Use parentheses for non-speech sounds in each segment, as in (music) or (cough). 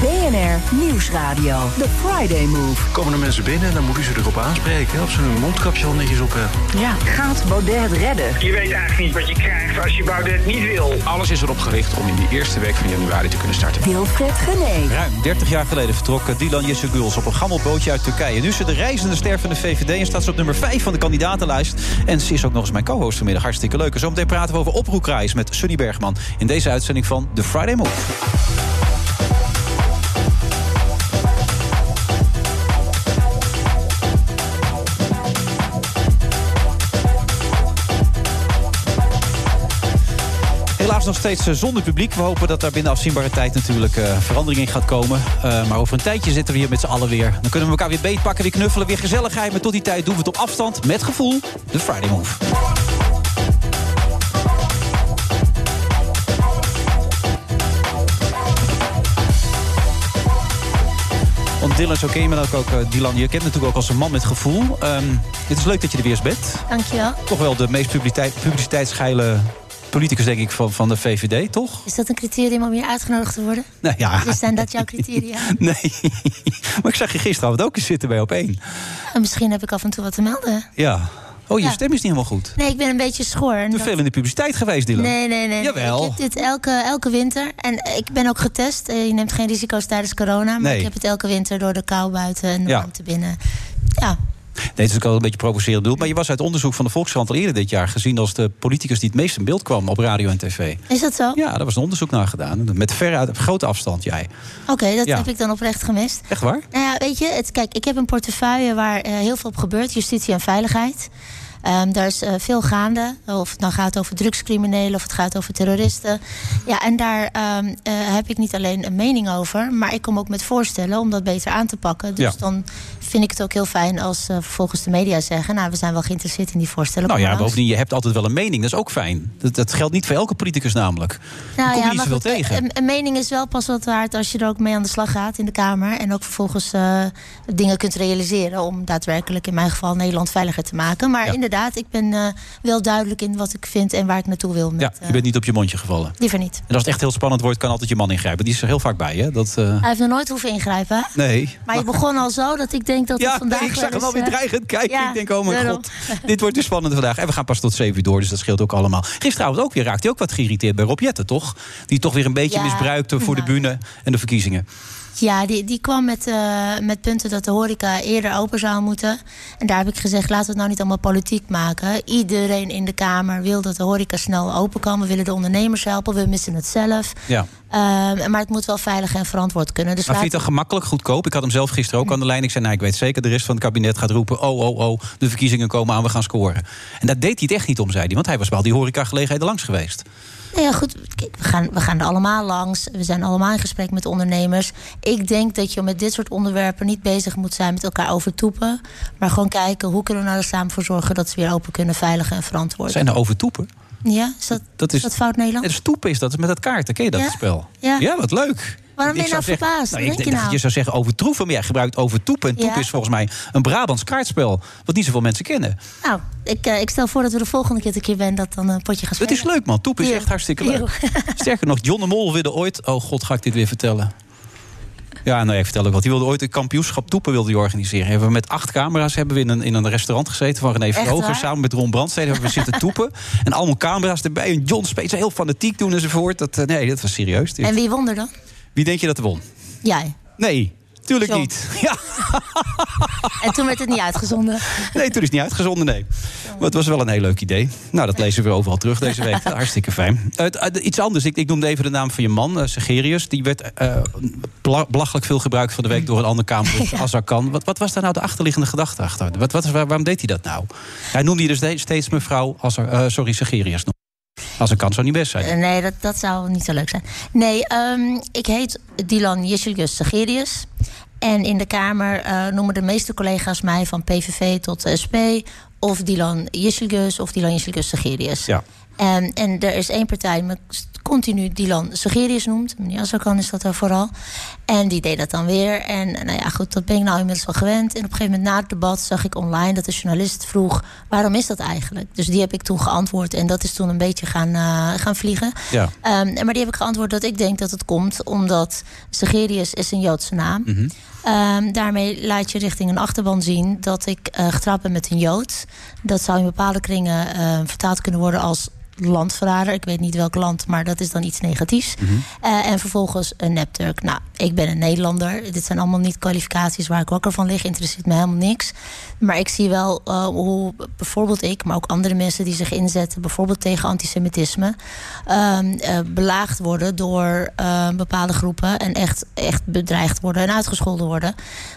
BNR Nieuwsradio. The Friday Move. Komen er mensen binnen, dan moet u ze erop aanspreken. Of ze hun mondkapje al netjes op hebben. Ja, gaat Baudet het redden? Je weet eigenlijk niet wat je krijgt als je Baudet niet wil. Alles is erop gericht om in de eerste week van januari te kunnen starten. Wilfred Gené. Ruim 30 jaar geleden vertrok Dylan Yesseguls op een gammelbootje uit Turkije. Nu is ze de reizende ster van de VVD en staat ze op nummer 5 van de kandidatenlijst. En ze is ook nog eens mijn co-host vanmiddag. Hartstikke leuk. En zometeen praten we over oproekraais met Sunny Bergman... in deze uitzending van The Friday Move. Nog steeds eh, zonder publiek. We hopen dat daar binnen afzienbare tijd natuurlijk uh, verandering in gaat komen. Uh, maar over een tijdje zitten we hier met z'n allen weer. Dan kunnen we elkaar weer beetpakken, weer knuffelen, weer gezelligheid. Maar tot die tijd doen we het op afstand, met gevoel. De Friday Move. Want Dylan, zo ken je me ook, ook Dylan. Je kent natuurlijk ook als een man met gevoel. Um, het is leuk dat je er weer eens bent. Dankjewel. Toch wel de meest publiciteit, publiciteitsgeile politicus, denk ik, van, van de VVD, toch? Is dat een criterium om hier uitgenodigd te worden? Nou ja. Dus zijn dat jouw criteria? (laughs) nee. maar ik zag je gisteravond ook eens zitten bij op één. En misschien heb ik af en toe wat te melden. Ja. Oh, je Ja. stem is niet helemaal goed. Nee, ik ben een beetje schor. Te dat- veel in de publiciteit geweest, Dylan. Nee, nee, nee. Jawel. Ik heb dit elke, elke winter. En ik ben ook getest. Eh, Je neemt geen risico's tijdens corona. Maar Nee. ik heb het elke winter door de kou buiten en de Ja. warmte binnen. Ja, Nee, het is ook wel een beetje provocerend bedoeld. Maar je was uit onderzoek van de Volkskrant al eerder dit jaar gezien als de politicus die het meest in beeld kwam op radio en tv. is dat zo? Ja, daar was een onderzoek naar gedaan. Met ver grote afstand, jij. Oké, dat Ja. heb ik dan oprecht gemist. Echt waar? Nou ja, weet je, het, kijk, ik heb een portefeuille waar eh, heel veel op gebeurt. Justitie en veiligheid. Ehm, daar is eh, veel gaande. Of het nou gaat over drugscriminelen of het gaat over terroristen. Ja, en daar ehm, eh, heb ik niet alleen een mening over. Maar ik kom ook met voorstellen om dat beter aan te pakken. Dus Ja. dan vind ik het ook heel fijn als eh, vervolgens de media zeggen... nou, we zijn wel geïnteresseerd in die voorstellen. Nou ja, bovendien, je hebt altijd wel een mening. Dat is ook fijn. Dat, dat geldt niet voor elke politicus namelijk. Nou kom je niet zoveel tegen. Een, een mening is wel pas wat waard als je er ook mee aan de slag gaat in de Kamer. En ook vervolgens eh, dingen kunt realiseren om daadwerkelijk in mijn geval Nederland veiliger te maken. Maar Ja. inderdaad, ik ben eh, wel duidelijk in wat ik vind en waar ik naartoe wil. Met, Ja, je bent niet op je mondje gevallen. eh, liever niet. En als het echt heel spannend wordt, kan altijd je man ingrijpen. Die is er heel vaak bij, hè? Dat, eh, Hij heeft nog nooit hoeven ingrijpen. Nee. Maar je begon al zo dat ik denk dat het Ja, (laughs) vandaag nee, ik zag hem alweer dreigend kijken. ja, ik denk, oh mijn daarom. god, dit wordt dus spannend vandaag. En we gaan pas tot 7 uur door, dus dat scheelt ook allemaal. Gisteravond ook weer raakte hij ook wat geïrriteerd bij Rob Jetten, toch? Die toch weer een beetje Ja, misbruikte voor de bühne en de verkiezingen. Ja, die, die kwam met, eh, met punten dat de horeca eerder open zou moeten. En daar heb ik gezegd, laten we het nou niet allemaal politiek maken. Iedereen in de Kamer wil dat de horeca snel open kan. We willen de ondernemers helpen, we missen het zelf. Ja. Ehm, maar het moet wel veilig en verantwoord kunnen. Dus Maar vind je het dan gemakkelijk, goedkoop? Ik had hem zelf gisteren ook aan de lijn. Ik zei, nou, ik weet zeker, de rest van het kabinet gaat roepen... oh, oh, oh, de verkiezingen komen aan, we gaan scoren. En daar deed hij het echt niet om, zei hij. Want hij was wel die horecagelegenheden langs geweest. Nou ja, goed, kijk, we gaan, we gaan er allemaal langs. We zijn allemaal in gesprek met ondernemers. Ik denk dat je met dit soort onderwerpen niet bezig moet zijn met elkaar overtoepen. Maar gewoon kijken hoe kunnen we nou er samen voor zorgen dat ze weer open kunnen, veilig en verantwoord. Zijn er overtoepen? Ja, is dat, Dat is, dat fout Nederlands? Het stoepen is dat, met dat kaarten. Ken je dat Ja. spel? Ja. wat leuk. Waarom ben je nou zeggen- verbaasd? Nou, ik denk dat nou? je zou zeggen overtroeven, maar jij gebruikt overtoepen. En toep Ja. is volgens mij een Brabants kaartspel... wat niet zoveel mensen kennen. Nou, ik, eh, ik stel voor dat we de volgende keer dat ik hier ben... dat dan een potje gaan Het spelen. is leuk, man. Toep is echt hartstikke leuk. (laughs) Sterker nog, John de Mol wilde ooit... Oh god, ga ik dit weer vertellen? Ja, nou, ik vertel ook wat. Die wilde ooit een kampioenschap toepen wilde die organiseren. Hebben we met acht camera's hebben we in een, in een restaurant gezeten van René waar? Samen met Ron Brandstede hebben we zitten (laughs) toepen. En allemaal camera's erbij. En John speelt heel fanatiek doen enzovoort. Dat, eh, nee, dat was serieus. En wie won er dan? Wie denk je dat er won? Jij. Nee, tuurlijk John. niet. (laughs) Ja, En toen werd het niet uitgezonden. nee, toen is het niet uitgezonden, nee. Maar het was wel een heel leuk idee. Nou, dat lezen we overal terug deze week. (laughs) Hartstikke fijn. Eh, iets anders, ik, ik noemde even de naam van je man, eh, Segerius. Die werd bela- belachelijk veel gebruikt van de week door een ander kamer (laughs) als er kan. Wat, wat was daar nou de achterliggende gedachte achter? Wat, wat, waar- waarom deed hij dat nou? Hij noemde je dus steeds mevrouw, als sorry, Segerius. Als er kan, zou niet best zijn. Eh, Nee, dat, dat zou niet zo leuk zijn. Nee, ehm, ik heet Dylan Jesselius Segerius. En in de Kamer eh, noemen de meeste collega's mij van PVV tot SP... of Dylan Jisselgus of Dylan Jisselgus Segerius. Ja. En, en er is één partij die me continu Dylan Segerius noemt. Meneer Azarkan is dat er vooral. En die deed dat dan weer. En nou ja, goed, dat ben ik nou inmiddels wel gewend. En op een gegeven moment na het debat zag ik online dat de journalist vroeg... waarom is dat eigenlijk? Dus die heb ik toen geantwoord. En dat is toen een beetje gaan, eh, gaan vliegen. Ja. Ehm, maar die heb ik geantwoord dat ik denk dat het komt... omdat Segerius is een Joodse naam. Mhm. Ehm, daarmee laat je richting een achterban zien dat ik eh getrouwd ben met een Jood. Dat zou in bepaalde kringen eh, vertaald kunnen worden als landverrader. Ik weet niet welk land, maar dat is dan iets negatiefs. Eh, en vervolgens een nepturk. Nou, ik ben een Nederlander. Dit zijn allemaal niet kwalificaties waar ik wakker van lig. Interesseert me helemaal niks. Maar ik zie wel eh, hoe bijvoorbeeld ik, maar ook andere mensen die zich inzetten, bijvoorbeeld tegen antisemitisme, ehm, eh, belaagd worden door bepaalde groepen en echt, echt bedreigd worden en uitgescholden worden.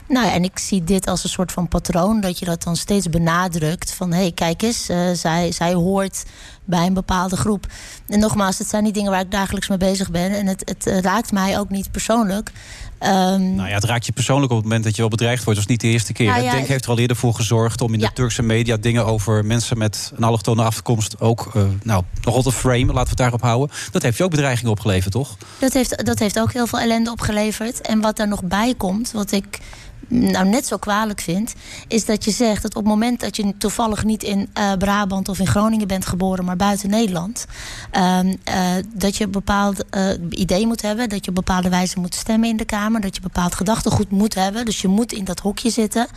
Nou ja, en ik zie dit als een soort van patroon dat je dat dan steeds benadrukt van hé, hey, kijk eens, zij, zij hoort bij een bepaalde groep. En nogmaals, het zijn niet dingen waar ik dagelijks mee bezig ben. En het, het raakt mij ook niet persoonlijk. Ehm, Nou ja, het raakt je persoonlijk op het moment dat je wel bedreigd wordt. Dat is niet de eerste keer. Nou ja, Denk heeft er al eerder voor gezorgd om in Ja. de Turkse media dingen over mensen met een allochtone afkomst ook eh, nou, nogal te frame. Laten we het daarop houden. Dat heeft je ook bedreigingen opgeleverd, toch? Dat heeft, dat heeft ook heel veel ellende opgeleverd. En wat daar nog bij komt, wat ik nou net zo kwalijk vind... is dat je zegt dat op het moment dat je toevallig niet in eh, Brabant of in Groningen bent geboren... maar buiten Nederland, ehm, eh, dat je een bepaald eh, idee moet hebben... dat je op bepaalde wijze moet stemmen in de Kamer... dat je bepaald gedachtegoed moet hebben. Dus je moet in dat hokje zitten.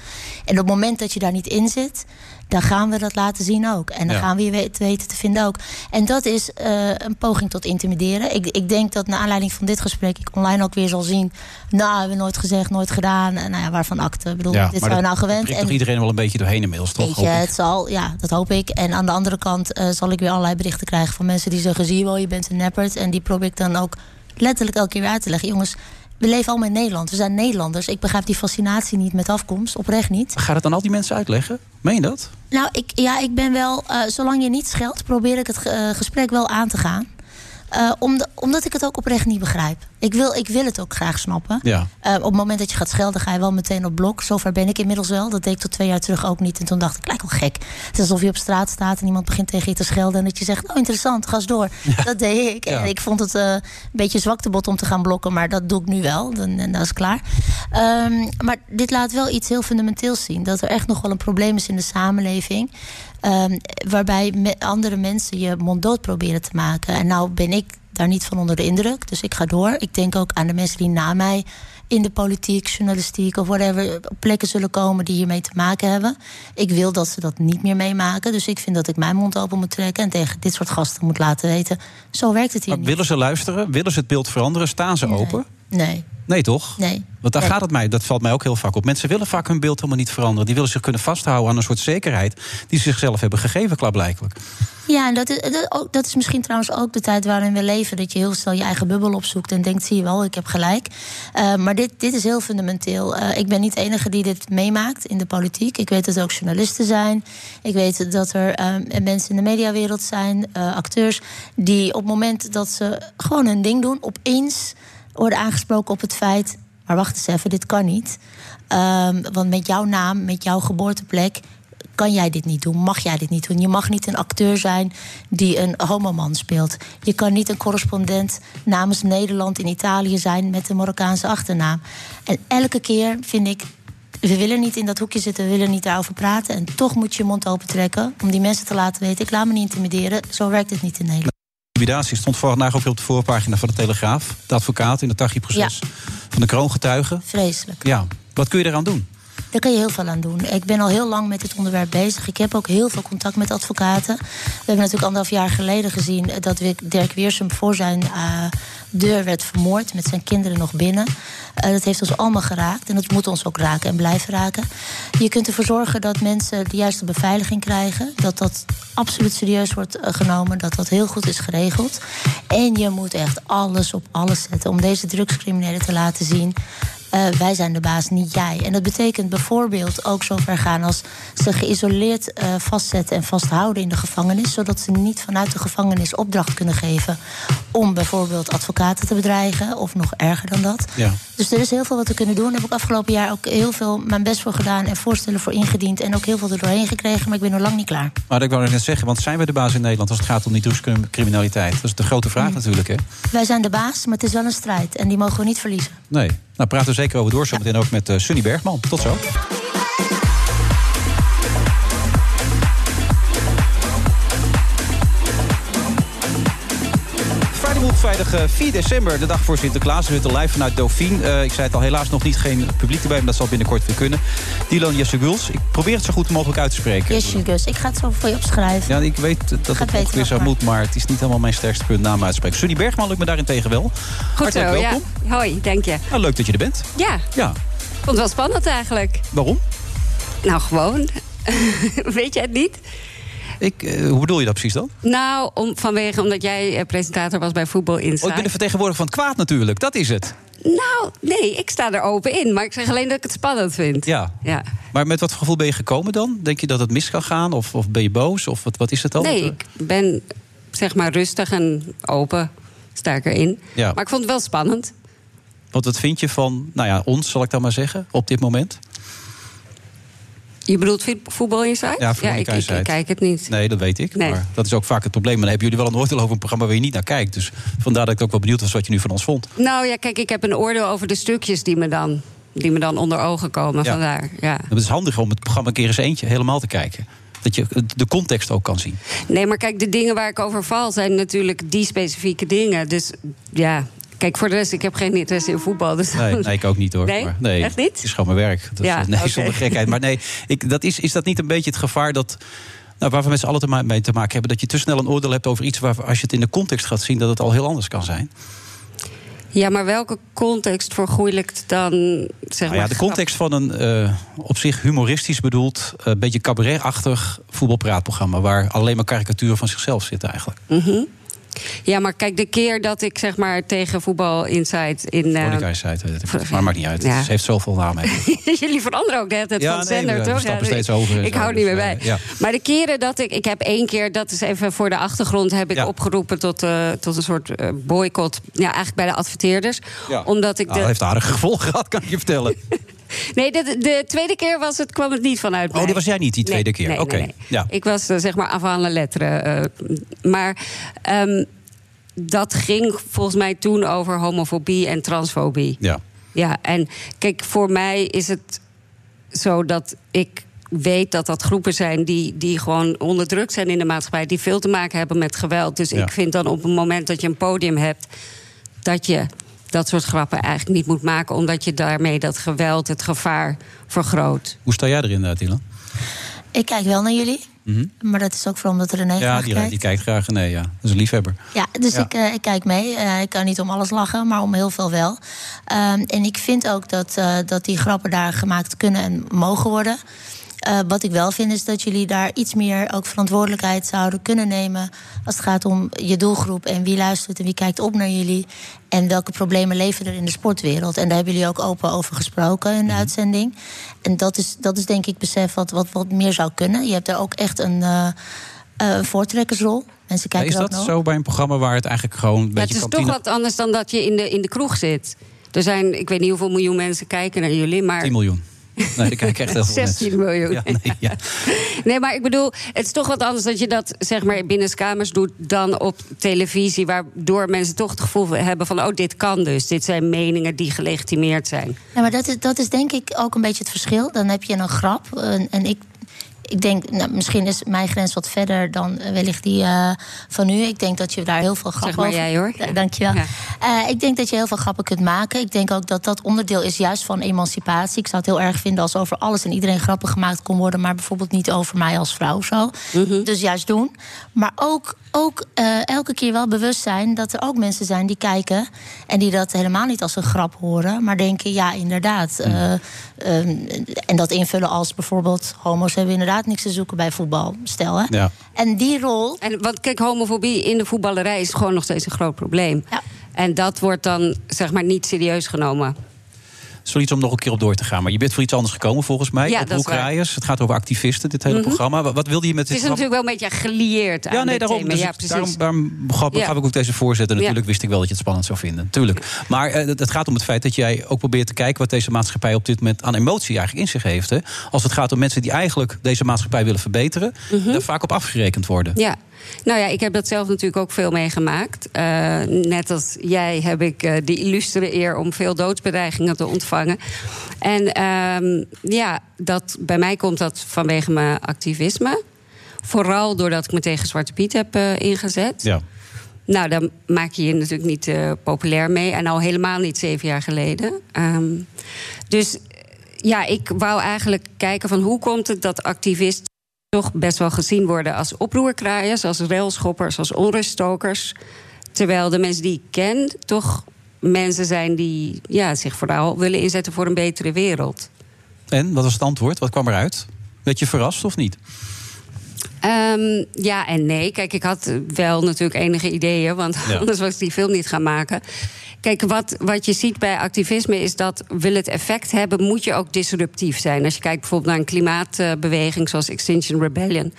En op het moment dat je daar niet in zit... dan gaan we dat laten zien ook. En dan Ja. gaan we je weten te vinden ook. En dat is eh, een poging tot intimideren. Ik, ik denk dat naar aanleiding van dit gesprek... ik online ook weer zal zien... nou, hebben we nooit gezegd, nooit gedaan. En, nou ja, waarvan akte. Ik bedoel, dit zijn we nou gewend. prikt toch iedereen wel een beetje doorheen inmiddels, toch? Weet je, hoop ik. het zal, ja, dat hoop ik. En aan de andere kant eh, zal ik weer allerlei berichten krijgen van mensen die zeggen: zie je wel, je bent een neppert. En die probeer ik dan ook letterlijk elke keer weer uit te leggen. Jongens, we leven allemaal in Nederland. We zijn Nederlanders. Ik begrijp die fascinatie niet met afkomst, oprecht niet. Ga het dan al die mensen uitleggen? Meen je dat? Nou, ik, ja, ik ben wel, eh, zolang je niet scheldt, probeer ik het eh, gesprek wel aan te gaan. Eh, om omdat ik het ook oprecht niet begrijp. Ik wil, ik wil het ook graag snappen. Ja. Eh, op het moment dat je gaat schelden, ga je wel meteen op blok. Zover ben ik inmiddels wel. Dat deed ik tot twee jaar terug ook niet. En toen dacht ik, lijkt wel gek. Het is alsof je op straat staat en iemand begint tegen je te schelden. En dat je zegt, oh interessant, ga eens door. Dat deed ik. Ja. En ik vond het eh, een beetje zwaktebot om te gaan blokken. Maar dat doe ik nu wel. Dan, en dat is klaar. Ehm, maar dit laat wel iets heel fundamenteels zien. Dat er echt nog wel een probleem is in de samenleving. Ehm, waarbij me- andere mensen je monddood proberen te maken. En nou ben ik daar niet van onder de indruk. Dus ik ga door. Ik denk ook aan de mensen die na mij in de politiek, journalistiek of whatever op plekken zullen komen die hiermee te maken hebben. Ik wil dat ze dat niet meer meemaken. Dus ik vind dat ik mijn mond open moet trekken en tegen dit soort gasten moet laten weten. Zo werkt het hier Maar niet. willen ze luisteren? Willen ze het beeld veranderen? Staan ze open? Nee, Nee, toch? nee. Want daar Nee. gaat het mij, dat valt mij ook heel vaak op. Mensen willen vaak hun beeld helemaal niet veranderen. Die willen zich kunnen vasthouden aan een soort zekerheid die ze zichzelf hebben gegeven, klaarblijkelijk. Ja, en dat is, dat, ook- dat is misschien trouwens ook de tijd waarin we leven. Dat je heel snel je eigen bubbel opzoekt en denkt: zie je wel, ik heb gelijk. Eh, maar dit, dit is heel fundamenteel. Eh, ik ben niet de enige die dit meemaakt in de politiek. Ik weet dat er ook journalisten zijn. Ik weet dat er eh, mensen in de mediawereld zijn, acteurs, die op het moment dat ze gewoon hun ding doen, opeens worden aangesproken op het feit. Maar wacht eens even, dit kan niet. Ehm, want met jouw naam, met jouw geboorteplek kan jij dit niet doen? Mag jij dit niet doen? Je mag niet een acteur zijn die een homoman speelt. Je kan niet een correspondent namens Nederland in Italië zijn met een Marokkaanse achternaam. En elke keer vind ik. We willen niet in dat hoekje zitten, we willen niet daarover praten. En toch moet je je mond open trekken om die mensen te laten weten: ik laat me niet intimideren. Zo werkt het niet in Nederland. Intimidatie stond vandaag ook weer op de voorpagina van de Telegraaf. De advocaat in het Taghi-proces van de kroongetuigen. Vreselijk. Ja, wat kun je eraan doen? Daar kan je heel veel aan doen. Ik ben al heel lang met dit onderwerp bezig. Ik heb ook heel veel contact met advocaten. We hebben natuurlijk anderhalf jaar geleden gezien dat Dirk Weersum voor zijn eh, deur werd vermoord. Met zijn kinderen nog binnen. Eh, dat heeft ons allemaal geraakt. En dat moet ons ook raken en blijven raken. Je kunt ervoor zorgen dat mensen de juiste beveiliging krijgen. Dat dat absoluut serieus wordt eh, genomen. Dat dat heel goed is geregeld. En je moet echt alles op alles zetten om deze drugscriminelen te laten zien. Eh, wij zijn de baas, niet jij. En dat betekent bijvoorbeeld ook zover gaan als ze geïsoleerd eh, vastzetten en vasthouden in de gevangenis, zodat ze niet vanuit de gevangenis opdracht kunnen geven om bijvoorbeeld advocaten te bedreigen, of nog erger dan dat. Ja. Dus er is heel veel wat we kunnen doen. Daar heb ik afgelopen jaar ook heel veel mijn best voor gedaan en voorstellen voor ingediend en ook heel veel er doorheen gekregen, maar ik ben nog lang niet klaar. Maar dat wou ik net zeggen, want zijn we de baas in Nederland als het gaat om die drugscriminaliteit? Dat is de grote vraag natuurlijk, hè? Wij zijn de baas, maar het is wel een strijd en die mogen we niet verliezen. Nee. Nou, praten we zeker over door. Zometeen ook met eh, Sunny Bergman. Tot zo. Vrijdag eh, 4 december, de dag voor Sinterklaas. We zitten live vanuit Dauphine. Eh, ik zei het al, helaas nog niet geen publiek erbij, maar dat zal binnenkort weer kunnen. Dylan Jesseguls, ik probeer het zo goed mogelijk uit te spreken. Yes, Gus. Ik ga het zo voor je opschrijven. Ja, ik weet dat Gaat het ongeveer zo moet, maar het is niet helemaal mijn sterkste punt naam uitspreken. Sunny Bergman lukt me daarentegen wel. Goed zo, ja. Hoi, dank je. Nou, leuk dat je er bent. Ja, Ja, vond het wel spannend eigenlijk. waarom? Nou, gewoon. (laughs) Weet je het niet? Ik, eh, hoe bedoel je dat precies dan? Nou, om, vanwege omdat jij eh, presentator was bij Voetbal Insight. Oh, ik ben de vertegenwoordiger van het kwaad natuurlijk. Dat is het. Nou, nee, ik sta er open in. Maar ik zeg alleen dat ik het spannend vind. Ja. Ja. Maar met wat gevoel ben je gekomen dan? Denk je dat het mis kan gaan? Of, of ben je boos? Of wat, wat is het dan? Nee, ik ben zeg maar rustig en open. Sta ik erin. Ja. Maar ik vond het wel spannend. Want wat vind je van, nou ja, ons zal ik dan maar zeggen, op dit moment? Je bedoelt vo- Voetbal Insight? Ja, Voetbal ik, ik, kijk het niet. Nee, dat weet ik. Nee. Maar dat is ook vaak het probleem. Maar dan hebben jullie wel een oordeel over een programma waar je niet naar kijkt. Dus vandaar dat ik ook wel benieuwd was wat je nu van ons vond. Nou ja, kijk, ik heb een oordeel over de stukjes die me dan, die me dan onder ogen komen. Ja. Vandaar, ja. Het is handig om het programma een keer eens eentje helemaal te kijken. Dat je de context ook kan zien. Nee, maar kijk, de dingen waar ik over val zijn natuurlijk die specifieke dingen. Dus ja, kijk, voor de rest, ik heb geen interesse in voetbal. Dus Nee, (laughs) nee ik ook niet hoor. Nee? Maar, nee, Echt niet? Het is gewoon mijn werk. Dat, Ja, is- nee, zonder gekheid. Maar nee, ik, dat is, is dat niet een beetje het gevaar dat. Nou, waar we met z'n allen mee te maken hebben. Dat je te snel een oordeel hebt over iets waar als je het in de context gaat zien, dat het al heel anders kan zijn. Ja, maar welke context vergoeilijkt dan, zeg Nou maar... ja, de context van een eh, op zich humoristisch bedoeld, een beetje cabaretachtig voetbalpraatprogramma. Waar alleen maar karikaturen van zichzelf zitten eigenlijk. Mhm. Ja, maar kijk, de keer dat ik zeg maar tegen Voetbal Insight in... het, weet ik. maar maakt niet uit. Ja. Ze heeft zoveel namen. (laughs) Jullie veranderen ook de hele tijd Ja, van nee, zender, we- we toch? Ja, steeds over Ik hou dus, niet meer bij. ja. Maar de keren dat ik... Ik heb één keer, dat is even voor de achtergrond... heb ik opgeroepen tot, eh, tot een soort eh, boycott. Ja, eigenlijk bij de adverteerders. Omdat ik Nou, dat heeft aardige gevolgen gehad, kan ik je vertellen. (laughs) Nee, de, de tweede keer was het, kwam het niet vanuit Oh, die was jij niet die tweede Nee, keer? nee, Oké, nee, nee. ja. Ik was eh, zeg maar avant la lettre. eh, maar ehm, dat ging volgens mij toen over homofobie en transfobie. Ja. Ja, en kijk, voor mij is het zo dat ik weet dat dat groepen zijn die, die gewoon onderdrukt zijn in de maatschappij, die veel te maken hebben met geweld. Dus Ja. ik vind dan op het moment dat je een podium hebt, dat je dat soort grappen eigenlijk niet moet maken, omdat je daarmee dat geweld, het gevaar vergroot. Hoe sta jij erin, eh, Dylan? Ik kijk wel naar jullie. Mhm. Maar dat is ook vooral omdat René Ja, graag die, kijkt. die kijkt graag. Nee, ja. Dat is een liefhebber. Ja, dus Ja. Ik, eh, ik kijk mee. Eh, ik kan niet om alles lachen, maar om heel veel wel. Ehm, en ik vind ook dat, eh, dat die grappen daar gemaakt kunnen en mogen worden. Eh, wat ik wel vind is dat jullie daar iets meer ook verantwoordelijkheid zouden kunnen nemen. Als het gaat om je doelgroep en wie luistert en wie kijkt op naar jullie. En welke problemen leven er in de sportwereld. En daar hebben jullie ook open over gesproken in de uitzending. En dat is, dat is denk ik besef wat, wat, wat meer zou kunnen. Je hebt daar ook echt een, eh, eh, een voortrekkersrol. Mensen kijken is er ook dat zo bij een programma waar het eigenlijk gewoon een Ja, beetje het is kantine... toch wat anders dan dat je in de, in de kroeg zit. Er zijn, ik weet niet hoeveel miljoen mensen kijken naar jullie, maar. 10 miljoen. (laughs) Nee, daar kijk ik echt heel veel 16 miljoen. Ja, nee, ja. (laughs) Nee, maar ik bedoel, het is toch wat anders dat je dat zeg maar binnen kamers doet dan op televisie, waardoor mensen toch het gevoel hebben van, oh, dit kan dus. Dit zijn meningen die gelegitimeerd zijn. Ja, maar dat is, dat is denk ik ook een beetje het verschil. Dan heb je een grap. En, en ik, ik denk, nou, misschien is mijn grens wat verder dan eh, wellicht die eh, van u. Ik denk dat je daar heel veel grappen maar over... jij, hoor. Ja, dankjewel. Ja. Eh, ik denk dat je heel veel grappen kunt maken. Ik denk ook dat dat onderdeel is juist van emancipatie. Ik zou het heel erg vinden als over alles en iedereen grappen gemaakt kon worden... maar bijvoorbeeld niet over mij als vrouw of zo. Mhm. Dus juist doen. Maar ook, ook eh, elke keer wel bewust zijn dat er ook mensen zijn die kijken... en die dat helemaal niet als een grap horen... maar denken, ja, inderdaad. eh, ehm, en dat invullen als bijvoorbeeld... homo's hebben inderdaad niks te zoeken bij voetbal. Stel, hè? Ja. En die rol... En want kijk, homofobie in de voetballerij is gewoon nog steeds een groot probleem. Ja. En dat wordt dan zeg maar niet serieus genomen. Zoiets om nog een keer op door te gaan. Maar je bent voor iets anders gekomen volgens mij. Ja, op is. Roekrijders. Het gaat over activisten, dit hele Mhm. programma. Wat, wat wilde je met Het dit is programma? natuurlijk wel een beetje gelieerd aan Ja, nee, daarom. Dus ja, het- precies. daarom, daarom Ja. gaf ik ook deze voorzitter. Natuurlijk wist ik wel dat je het spannend zou vinden. Tuurlijk. Maar eh, het, het gaat om het feit dat jij ook probeert te kijken... wat deze maatschappij op dit moment aan emotie eigenlijk in zich heeft. Hè. Als het gaat om mensen die eigenlijk deze maatschappij willen verbeteren... Mhm. daar vaak op afgerekend worden. Ja, nou ja, ik heb dat zelf natuurlijk ook veel meegemaakt. Eh, net als jij heb ik eh die illustere eer om veel doodsbedreigingen te ontvangen. En ehm, ja, dat, bij mij komt dat vanwege mijn activisme. Vooral doordat ik me tegen Zwarte Piet heb eh, ingezet. Ja. Nou, daar maak je je natuurlijk niet populair mee. En al helemaal niet zeven jaar geleden. Ehm, dus ja, ik wou eigenlijk kijken van hoe komt het dat activisten toch best wel gezien worden als oproerkraaiers, als railschoppers, als onruststokers. Terwijl de mensen die ik ken toch mensen zijn die ja, zich vooral willen inzetten voor een betere wereld. En, wat was het antwoord? Wat kwam eruit? Werd je verrast of niet? Ehm, ja en nee. Kijk, ik had wel natuurlijk enige ideeën, want Ja. (laughs) anders was ik die film niet gaan maken. Kijk, wat, wat je ziet bij activisme is dat wil het effect hebben, moet je ook disruptief zijn. Als je kijkt bijvoorbeeld naar een klimaatbeweging zoals Extinction Rebellion.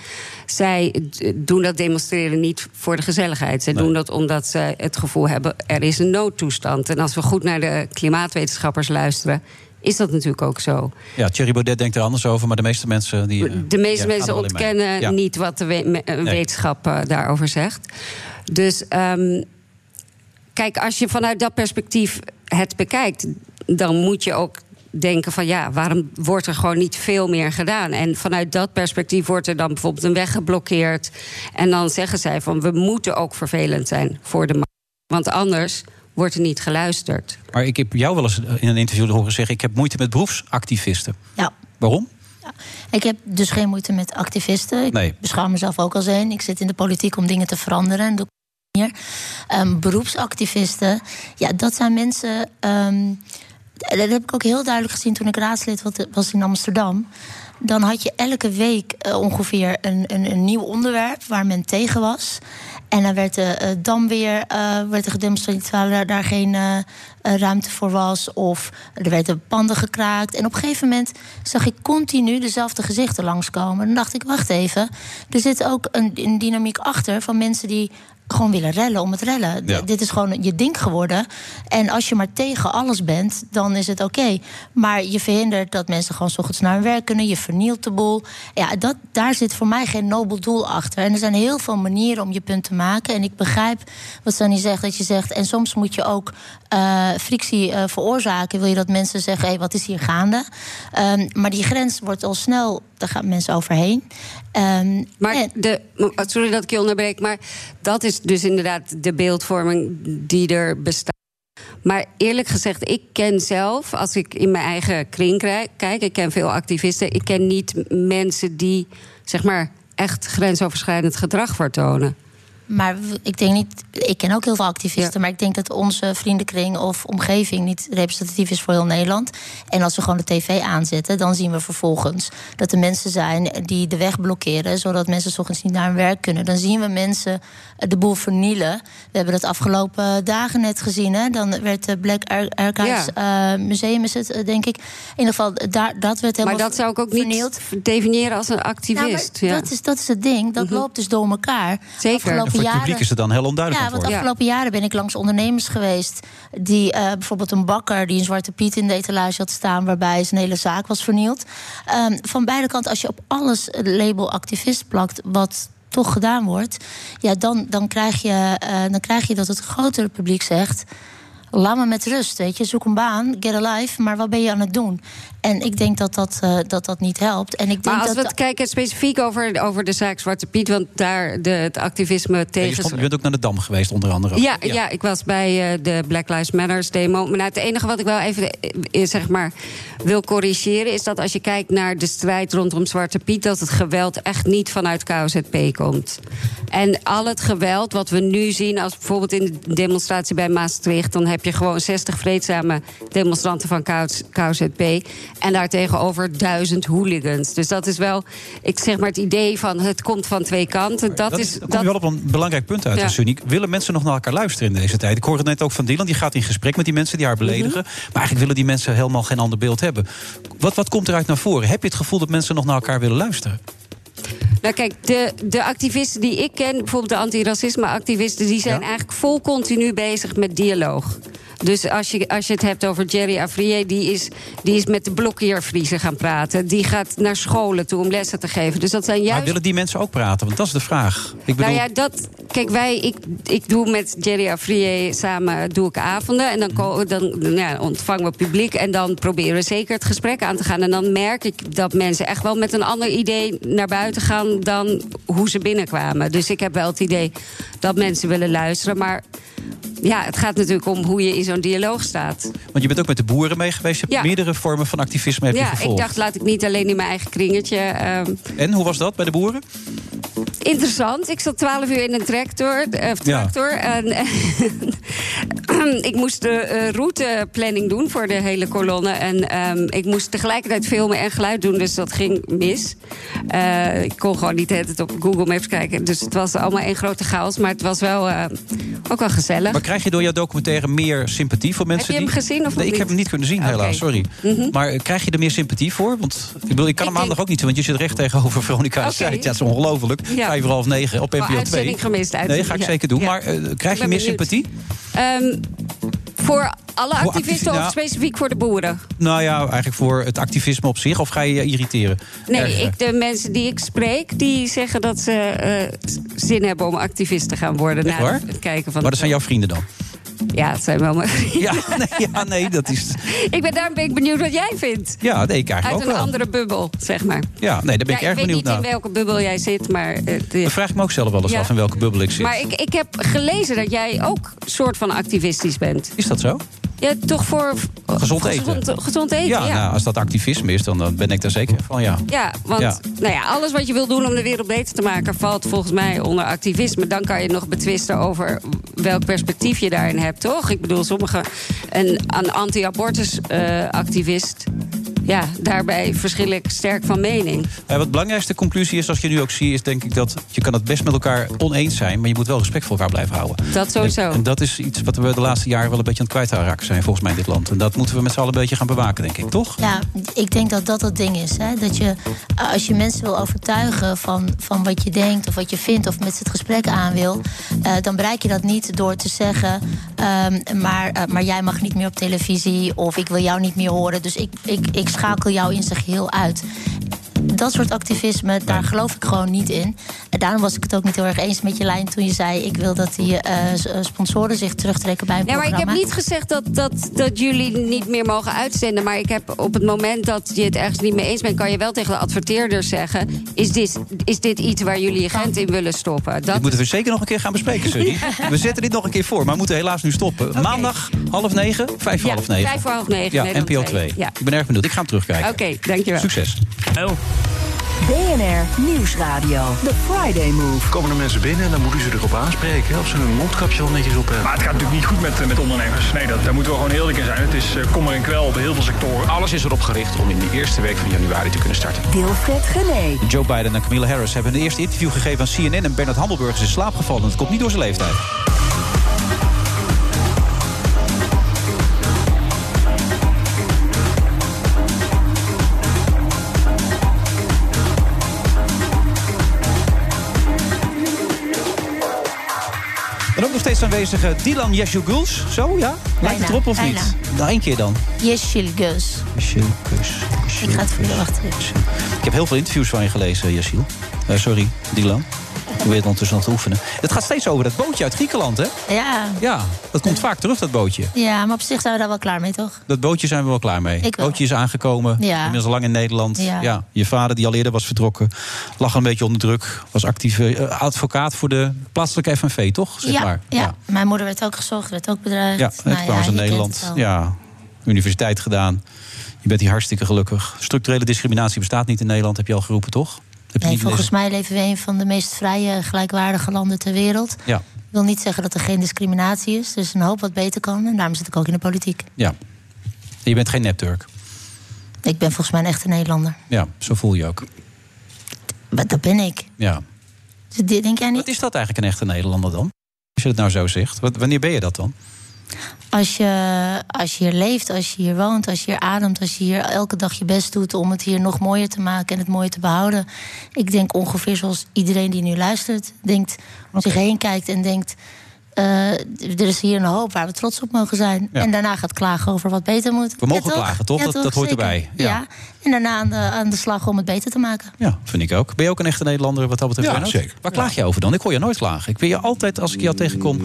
Zij doen dat demonstreren niet voor de gezelligheid. Zij doen dat omdat ze het gevoel hebben er is een noodtoestand. En als we goed naar de klimaatwetenschappers luisteren, is dat natuurlijk ook zo. Ja, Thierry Baudet denkt er anders over, maar de meeste mensen... Die, eh, De meeste ja, gaan mensen ontkennen Ja. niet wat de we- me- eh, Nee. wetenschap eh, daarover zegt. Dus ehm, kijk, als je vanuit dat perspectief het bekijkt, dan moet je ook denken van ja, waarom wordt er gewoon niet veel meer gedaan? En vanuit dat perspectief wordt er dan bijvoorbeeld een weg geblokkeerd. En dan zeggen zij van we moeten ook vervelend zijn voor de markt. Want anders wordt er niet geluisterd. Maar ik heb jou wel eens in een interview horen zeggen... ik heb moeite met beroepsactivisten. Ja. Waarom? Ik heb dus geen moeite met activisten. Ik Nee. beschouw mezelf ook als een. Ik zit in de politiek om dingen te veranderen. En doe Ehm, beroepsactivisten, ja, dat zijn mensen. ehm, dat heb ik ook heel duidelijk gezien toen ik raadslid was in Amsterdam. Dan had je elke week eh, ongeveer een, een, een nieuw onderwerp waar men tegen was. En dan werd er eh, dan weer eh, werd er gedemonstreerd terwijl er daar geen eh, eh, ruimte voor was. Of er werden panden gekraakt. En op een gegeven moment zag ik continu dezelfde gezichten langskomen. Dan dacht ik, wacht even. Er zit ook een, een dynamiek achter van mensen die gewoon willen rellen om het rellen. Ja. Dit is gewoon je ding geworden. En als je maar tegen alles bent, dan is het oké. Maar je verhindert dat mensen gewoon 's ochtends naar hun werk kunnen. Je vernielt de boel. Ja, dat, daar zit voor mij geen nobel doel achter. En er zijn heel veel manieren om je punt te maken. En ik begrijp wat Sunny zegt, dat je zegt... en soms moet je ook eh, frictie eh, veroorzaken. Wil je dat mensen zeggen, hé, hey, wat is hier gaande? Ehm, maar die grens wordt al snel, daar gaan mensen overheen. Ehm, Maar de, sorry dat ik je onderbreek, maar dat is dus inderdaad de beeldvorming die er bestaat. Maar eerlijk gezegd, ik ken zelf, als ik in mijn eigen kring kijk, ik ken veel activisten, ik ken niet mensen die zeg maar echt grensoverschrijdend gedrag vertonen. Maar ik denk niet. Ik ken ook heel veel activisten, maar ik denk dat onze vriendenkring of omgeving niet representatief is voor heel Nederland. En als we gewoon de tv aanzetten, dan zien we vervolgens dat er mensen zijn die de weg blokkeren, zodat mensen 's ochtends niet naar hun werk kunnen. Dan zien we mensen eh, de boel vernielen. We hebben dat afgelopen dagen net gezien. Hè? Dan werd de Black Ar- Archives eh, Museum, is het, eh, denk ik. In ieder geval, daar, dat werd helemaal Maar dat zou ik ook vernield. niet definiëren als een Nou, activist. maar ja. dat, is, dat is het ding. Dat loopt dus door elkaar. Zeker. Afgelopen het jaren- publiek is het dan heel onduidelijk Ja, want worden. afgelopen jaren ben ik langs ondernemers geweest. Die eh, bijvoorbeeld een bakker die een zwarte piet in de etalage had staan. waarbij zijn hele zaak was vernield. Ehm, van beide kanten, als je op alles het label activist plakt. wat toch gedaan wordt. ja, dan, dan, krijg, je, eh, dan krijg je dat het grotere publiek zegt. Laat me met rust, weet je. Zoek een baan, get a life. Maar wat ben je aan het doen? En ik denk dat dat, eh, dat, dat niet helpt. En ik denk Maar als dat we het kijken specifiek over, over de zaak Zwarte Piet, want daar de, het activisme Ja, je, tegen. stond- je bent ook naar de Dam geweest, onder andere. Ja, ja. ik was bij eh, de Black Lives Matters demo. Maar nou, het enige wat ik wel even eh, zeg maar, wil corrigeren... is dat als je kijkt naar de strijd rondom Zwarte Piet... dat het geweld echt niet vanuit KZP komt. En al het geweld wat we nu zien... als bijvoorbeeld in de demonstratie bij Maastricht... dan heb je gewoon 60 vreedzame demonstranten van KZP. En daartegenover duizend hooligans. Dus dat is wel, ik zeg maar, het idee van het komt van twee kanten. Dat, Dat is. kom dat, je wel op een belangrijk punt uit, Ja. Sunny. Willen mensen nog naar elkaar luisteren in deze tijd? Ik hoorde het net ook van Dylan, die gaat in gesprek met die mensen die haar beledigen. Mhm. Maar eigenlijk willen die mensen helemaal geen ander beeld hebben. Wat, wat komt eruit naar voren? Heb je het gevoel dat mensen nog naar elkaar willen luisteren? Nou kijk, de, de activisten die ik ken, bijvoorbeeld de antiracisme-activisten... die zijn Ja. eigenlijk vol continu bezig met dialoog. Dus als je, als je het hebt over Jerry Afrier... Die is, die is met de blokkeervriezen gaan praten. Die gaat naar scholen toe om lessen te geven. Dus dat zijn Maar juist... willen die mensen ook praten? Want dat is de vraag. Ik bedoel, Nou ja, dat. Kijk, wij, ik, ik doe met Jerry Afrier samen doe ik avonden. En dan, ko- dan nou ja, ontvangen we publiek. En dan proberen we zeker het gesprek aan te gaan. En dan merk ik dat mensen echt wel met een ander idee naar buiten gaan dan hoe ze binnenkwamen. Dus ik heb wel het idee dat mensen willen luisteren. Maar ja, het gaat natuurlijk om hoe je in zo'n dialoog staat. want je bent ook met de boeren mee geweest. Je hebt Ja. meerdere vormen van activisme heb je Ja, ik dacht, laat ik niet alleen in mijn eigen kringetje. ehm, En hoe was dat bij de boeren? Interessant. Ik zat twaalf uur in een tractor. eh, Of Ja. tractor en, (laughs) (clears throat) ik moest de eh, routeplanning doen voor de hele kolonne. En ehm, ik moest tegelijkertijd filmen en geluid doen. Dus dat ging mis. Eh, ik kon gewoon niet tijd op Google Maps kijken. Dus het was allemaal één grote chaos. Maar het was wel eh, ook wel gezellig. Maar krijg je door jouw documentaire meer sympathie voor mensen je hem die... gezien of nee, nog ik heb niet? hem niet kunnen zien, helaas, sorry. Maar eh, krijg je er meer sympathie voor? Want ik, bedoel, ik kan hem maandag denk- ook niet zien, want je zit recht tegenover (laughs) Veronica okay. Ja, het is ongelooflijk. Ja. Vijf half negen op NPO 2. uitzending gemist, Nee, uitzending, ga ik ja. zeker doen. Ja. Maar krijg je meer sympathie? Ehm, voor alle Voor activisten activi- of specifiek voor de boeren? Nou ja, eigenlijk voor het activisme op zich. Of ga je je irriteren? Nee, ik, de mensen die ik spreek, die zeggen dat ze eh, zin hebben om activist te gaan worden. Echt na waar? het kijken van. Maar dat zijn jouw vrienden dan? Ja, het zijn wel mijn vrienden. Ja, nee, ja, nee dat is... Ik ben daarom ben ik benieuwd wat jij vindt. Ja, nee, ik eigenlijk Uit ook een wel. andere bubbel, zeg maar. Ja, nee, daar ben ik Ja, erg weet benieuwd niet naar. in welke bubbel jij zit, maar... eh, de- Dat vraag ik me ook zelf wel eens Ja. af in welke bubbel ik zit. maar ik, ik heb gelezen dat jij ook soort van activistisch bent. Is dat zo? Ja, toch voor... Gezond eten. Gezond, gezond eten, Ja, ja. Nou, als dat activisme is, dan, dan ben ik daar zeker van, ja. Ja, want Ja. Nou ja, alles wat je wil doen om de wereld beter te maken... valt volgens mij onder activisme. Dan kan je nog betwisten over welk perspectief je daarin hebt, toch? Ik bedoel, sommige... Een, een anti-abortus-activist... ja, daarbij verschil ik sterk van mening. Eh, wat de belangrijkste conclusie is, als je nu ook ziet, is denk ik dat je kan het best met elkaar oneens zijn, maar je moet wel respect voor elkaar blijven houden. Dat sowieso. En, en dat is iets wat we de laatste jaren wel een beetje aan het kwijtraken volgens mij in dit land. En dat moeten we met z'n allen een beetje gaan bewaken, denk ik, toch? Ja, ik denk dat dat het ding is. Hè? Dat je, als je mensen wil overtuigen van, van wat je denkt of wat je vindt... of met ze het gesprek aan wil... eh, dan bereik je dat niet door te zeggen... ehm, maar, eh, maar jij mag niet meer op televisie of ik wil jou niet meer horen... dus ik, ik, ik schakel jou in zijn geheel uit. Dat soort activisme, daar geloof ik gewoon niet in. En daarom was ik het ook niet heel erg eens met je lijn toen je zei... ik wil dat die eh, eh, sponsoren zich terugtrekken bij een Ja, maar ik heb niet gezegd dat, dat, dat jullie niet meer mogen uitzenden. Maar ik heb op het moment dat je het ergens niet mee eens bent... kan je wel tegen de adverteerders zeggen... is dit, is dit iets waar jullie je gent in willen stoppen? Dat Dit moeten we zeker nog een keer gaan bespreken, Sunny. (laughs) We zetten dit nog een keer voor, maar we moeten helaas nu stoppen. Maandag half negen, vijf voor Ja, half negen. vijf voor half negen, Ja, NPO 2. 2. Ja. Ik ben erg benieuwd. Ik ga hem terugkijken. Oké, dankjewel. Succes. Oh. BNR Nieuwsradio. The Friday Move. Komen er mensen binnen en dan moeten ze erop aanspreken. Of ze hun mondkapje al netjes op hebben. Maar het gaat natuurlijk niet goed met, eh, met ondernemers. Nee, dat, daar moeten we gewoon eerlijk in zijn. Het is eh, kommer en kwel op heel veel sectoren. Alles is erop gericht om in de eerste week van januari te kunnen starten. Wilfred Gené. Joe Biden en Camilla Harris hebben een eerste interview gegeven aan CNN... en Bernard Hammelburg is in slaap gevallen. Dat komt niet door zijn leeftijd. Steeds aanwezige Dylan Yeshuguls. Zo, ja? Lijkt het erop of bijna. niet? Nou, één keer dan. Yeşil Göz. Yeshugus. Ik ga het voor je wachten. Ik heb heel veel interviews van je gelezen, Yasil. Eh, sorry, Dylan. Ik ondertussen aan het oefenen. Het gaat steeds over dat bootje uit Griekenland, hè? Ja. Ja, dat komt vaak terug, dat bootje. ja, maar op zich zijn we daar wel klaar mee, toch? Dat bootje zijn we wel klaar mee. Het bootje is aangekomen, Ja. inmiddels lang in Nederland. Ja. je vader, die al eerder was vertrokken, lag een beetje onder druk. Was actief eh, advocaat voor de plaatselijke FNV, toch? Zeg ja, maar. ja. mijn moeder werd ook gezocht, werd ook bedreigd. Ja, Nou het kwam eens in Nederland. Ja, universiteit gedaan. Je bent hier hartstikke gelukkig. Structurele discriminatie bestaat niet in Nederland, heb je al geroepen, toch? Nee, volgens mij leven we een van de meest vrije, gelijkwaardige landen ter wereld. Ja, Ik wil niet zeggen dat er geen discriminatie is. Er is een hoop wat beter kan. En daarom zit ik ook in de politiek. ja. En je bent geen nepturk. Ik ben volgens mij een echte Nederlander. Ja, zo voel je ook. Maar dat ben ik. Ja. Dus dit denk jij niet? Wat is dat eigenlijk een echte Nederlander dan? Als je het nou zo zegt. Wat- Wanneer ben je dat dan? Als je, als je hier leeft, als je hier woont, als je hier ademt, als je hier elke dag je best doet om het hier nog mooier te maken en het mooier te behouden. Ik denk ongeveer zoals iedereen die nu luistert, denkt, om zich heen kijkt en denkt. Eh, er is hier een hoop waar we trots op mogen zijn. Ja. En daarna gaat klagen over wat beter moet. We mogen Ja, klagen, toch? Ja, Dat- dat hoort Zeker. erbij. Ja. Ja. En daarna aan de, aan de slag om het beter te maken. Ja, vind ik ook. Ben je ook een echte Nederlander wat dat betreft? Ja, zeker. Waar klaag je over dan? Ik hoor je nooit klagen. Ik wil je altijd, als ik jou tegenkom,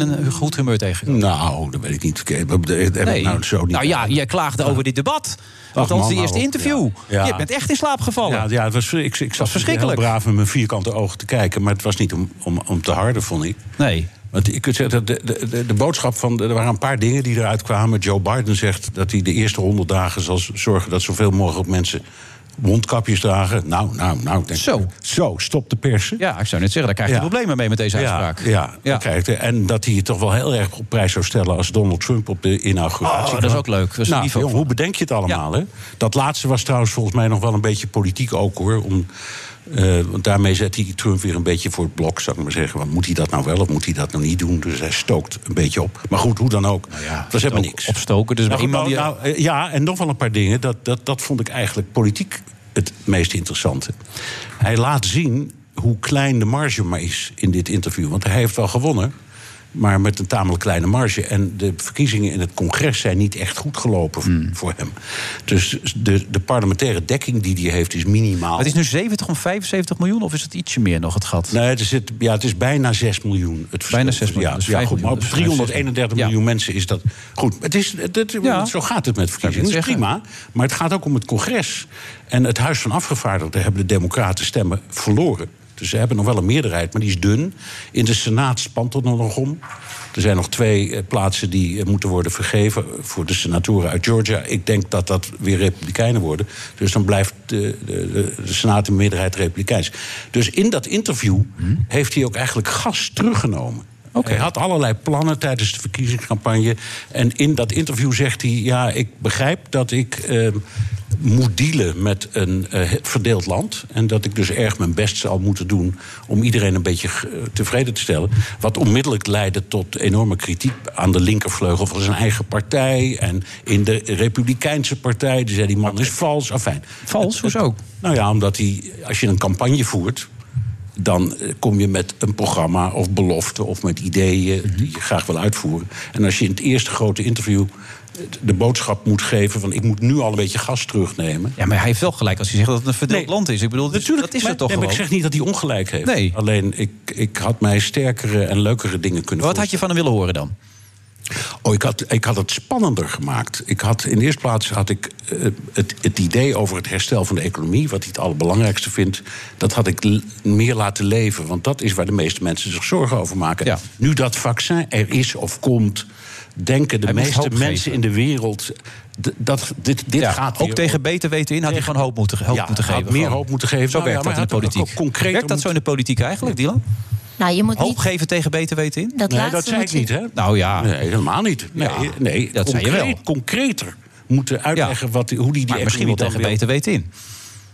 een goed humeur tegenkomen. Nou, dat weet ik niet. Ik heb ik Nee. nou zo niet. Nou ja, jij klaagde over dit debat. Althans, de eerste op. interview. Ja. Je bent echt in slaap gevallen. Ja, ja het was, ik, ik zat verschrikkelijk. heel braaf met mijn vierkante ogen te kijken. Maar het was niet om, om, om te harden, vond ik. Nee. Want ik kunt zeggen, de, de, de, de boodschap van. Er waren een paar dingen die eruit kwamen. Joe Biden zegt dat hij de eerste honderd dagen zal zorgen dat zoveel mogelijk mensen mondkapjes dragen. Nou, nou, nou. ik Denk, Zo. Zo, stop de persen. Ja, ik zou net zeggen, daar krijg je Ja. problemen mee met deze uitspraak. Ja, ja, je- en dat hij het toch wel heel erg op prijs zou stellen als Donald Trump op de inauguratie. Oh, dat is ook leuk. Is nou, jong, hoe bedenk je het allemaal? Hè? Dat laatste was trouwens volgens mij nog wel een beetje politiek ook hoor. Om, eh, want daarmee zet hij Trump weer een beetje voor het blok, zou ik maar zeggen. Want moet hij dat nou wel of moet hij dat nou niet doen? Dus hij stookt een beetje op. Maar goed, hoe dan ook. het was helemaal niks. Opstoken, dus Nou, iemand nou, die... nou, eh, ja, en nog wel een paar dingen. Dat, dat, dat vond ik eigenlijk politiek het meest interessante. Hij laat zien hoe klein de marge maar is in dit interview. Want hij heeft wel gewonnen, maar met een tamelijk kleine marge. En de verkiezingen in het congres zijn niet echt goed gelopen Hmm. voor hem. Dus de, de parlementaire dekking die hij heeft is minimaal. Het is nu 70 om 75 miljoen of is het ietsje meer nog het gat? Nee, het is, het, ja, het is bijna 6 miljoen. Het. Bijna 6 miljoen, Ja, dus ja, 5 goed, maar op miljoen, dus 331 ja. miljoen mensen is dat. Goed, het is, het, het- Ja. zo gaat het met verkiezingen. Dat is prima. Maar het gaat ook om het congres. En het Huis van Afgevaardigden hebben de Democraten stemmen verloren. Dus ze hebben nog wel een meerderheid, maar die is dun. In de Senaat spant het nog om. Er zijn nog twee eh, plaatsen die eh, moeten worden vergeven voor de senatoren uit Georgia. Ik denk dat dat weer Republikeinen worden. Dus dan blijft de, de, de, de Senaat in meerderheid Republikeins. Dus in dat interview heeft hij ook eigenlijk gas teruggenomen. Hij had allerlei plannen tijdens de verkiezingscampagne. En in dat interview zegt hij: Ja, ik begrijp dat ik eh, moet dealen met een eh, verdeeld land. En dat ik dus erg mijn best zal moeten doen om iedereen een beetje eh, tevreden te stellen. Wat onmiddellijk leidde tot enorme kritiek aan de linkervleugel van zijn eigen partij. En in de Republikeinse partij. Die zei: Die man is vals. Afijn. Vals? Hoezo? Nou ja, omdat hij, als je een campagne voert dan eh, kom je met een programma of belofte of met ideeën die je graag wil uitvoeren. En als je in het eerste grote interview eh, de boodschap moet geven van ik moet nu al een beetje gas terugnemen. Ja, maar hij heeft wel gelijk als hij zegt dat het een verdeeld Nee. land is. Ik bedoel, dat, dat is maar, het toch nee, maar ik zeg niet dat hij ongelijk heeft. Nee. Alleen ik, ik had mij sterkere en leukere dingen kunnen Wat had je van hem willen horen dan? Oh, ik had, ik had het spannender gemaakt. Ik had, in de eerste plaats had ik eh, het, het idee over het herstel van de economie, wat hij het allerbelangrijkste vindt, dat had ik meer laten leven. Want dat is waar de meeste mensen zich zorgen over maken. Ja. Nu dat vaccin er is of komt, denken de Hij meeste mensen geven. in de wereld. Dat, dit dit Ja, gaat ook weer tegen beter weten in had hij gewoon hoop moeten, hoop Ja, moeten geven. meer Gewoon. hoop moeten geven. Zo Nou werkt dat in de politiek. Werkt dat zo in de politiek eigenlijk, Dylan? Nou, je moet Hoop niet... geven tegen beter weten in? Dat Nee, laatste dat zei ik niet, hè? Nou ja, Nee, helemaal niet. Nee, Ja, nee dat zei je concreet- wel. Concreter moeten uitleggen wat, hoe die die maar misschien wel tegen beter weten in.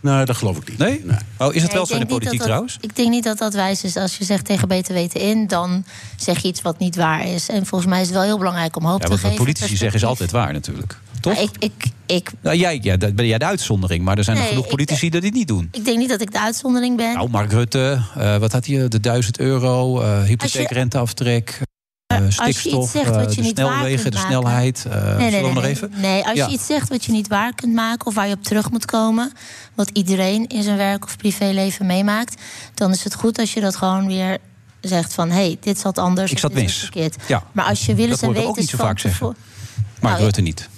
Nee, dat geloof ik niet. Nee? Oh, is het wel zo in de politiek dat dat- trouwens? Ik denk niet dat dat wijs is. Als je zegt tegen beter weten in, dan zeg je iets wat niet waar is. En volgens mij is het wel heel belangrijk om hoop Ja, te wat geven. politici zeggen is altijd waar natuurlijk. Toch? Maar ik, ik, ik, Nou, jij, ja, dat ben jij de uitzondering, maar er zijn er genoeg ik- politici die dit niet doen. ik denk niet dat ik de uitzondering ben. Nou, Mark Rutte, eh, wat had hij? De 1000 euro, eh hypotheekrenteaftrek, eh, stikstof, zegt wat eh, je de niet snelwegen, de snelheid. eh, nee, zullen nee, we nee, nog nee. even? Nee, als Ja. je iets zegt wat je niet waar kunt maken of waar je op terug moet komen, wat iedereen in zijn werk of privéleven meemaakt, dan is het goed als je dat gewoon weer zegt van hé, hey, dit zat anders. Ik zat mis. Verkeerd. Ja. Maar als je willens Dat en hoor ik ook niet zo vaak zeggen. Mark Nou, Rutte niet.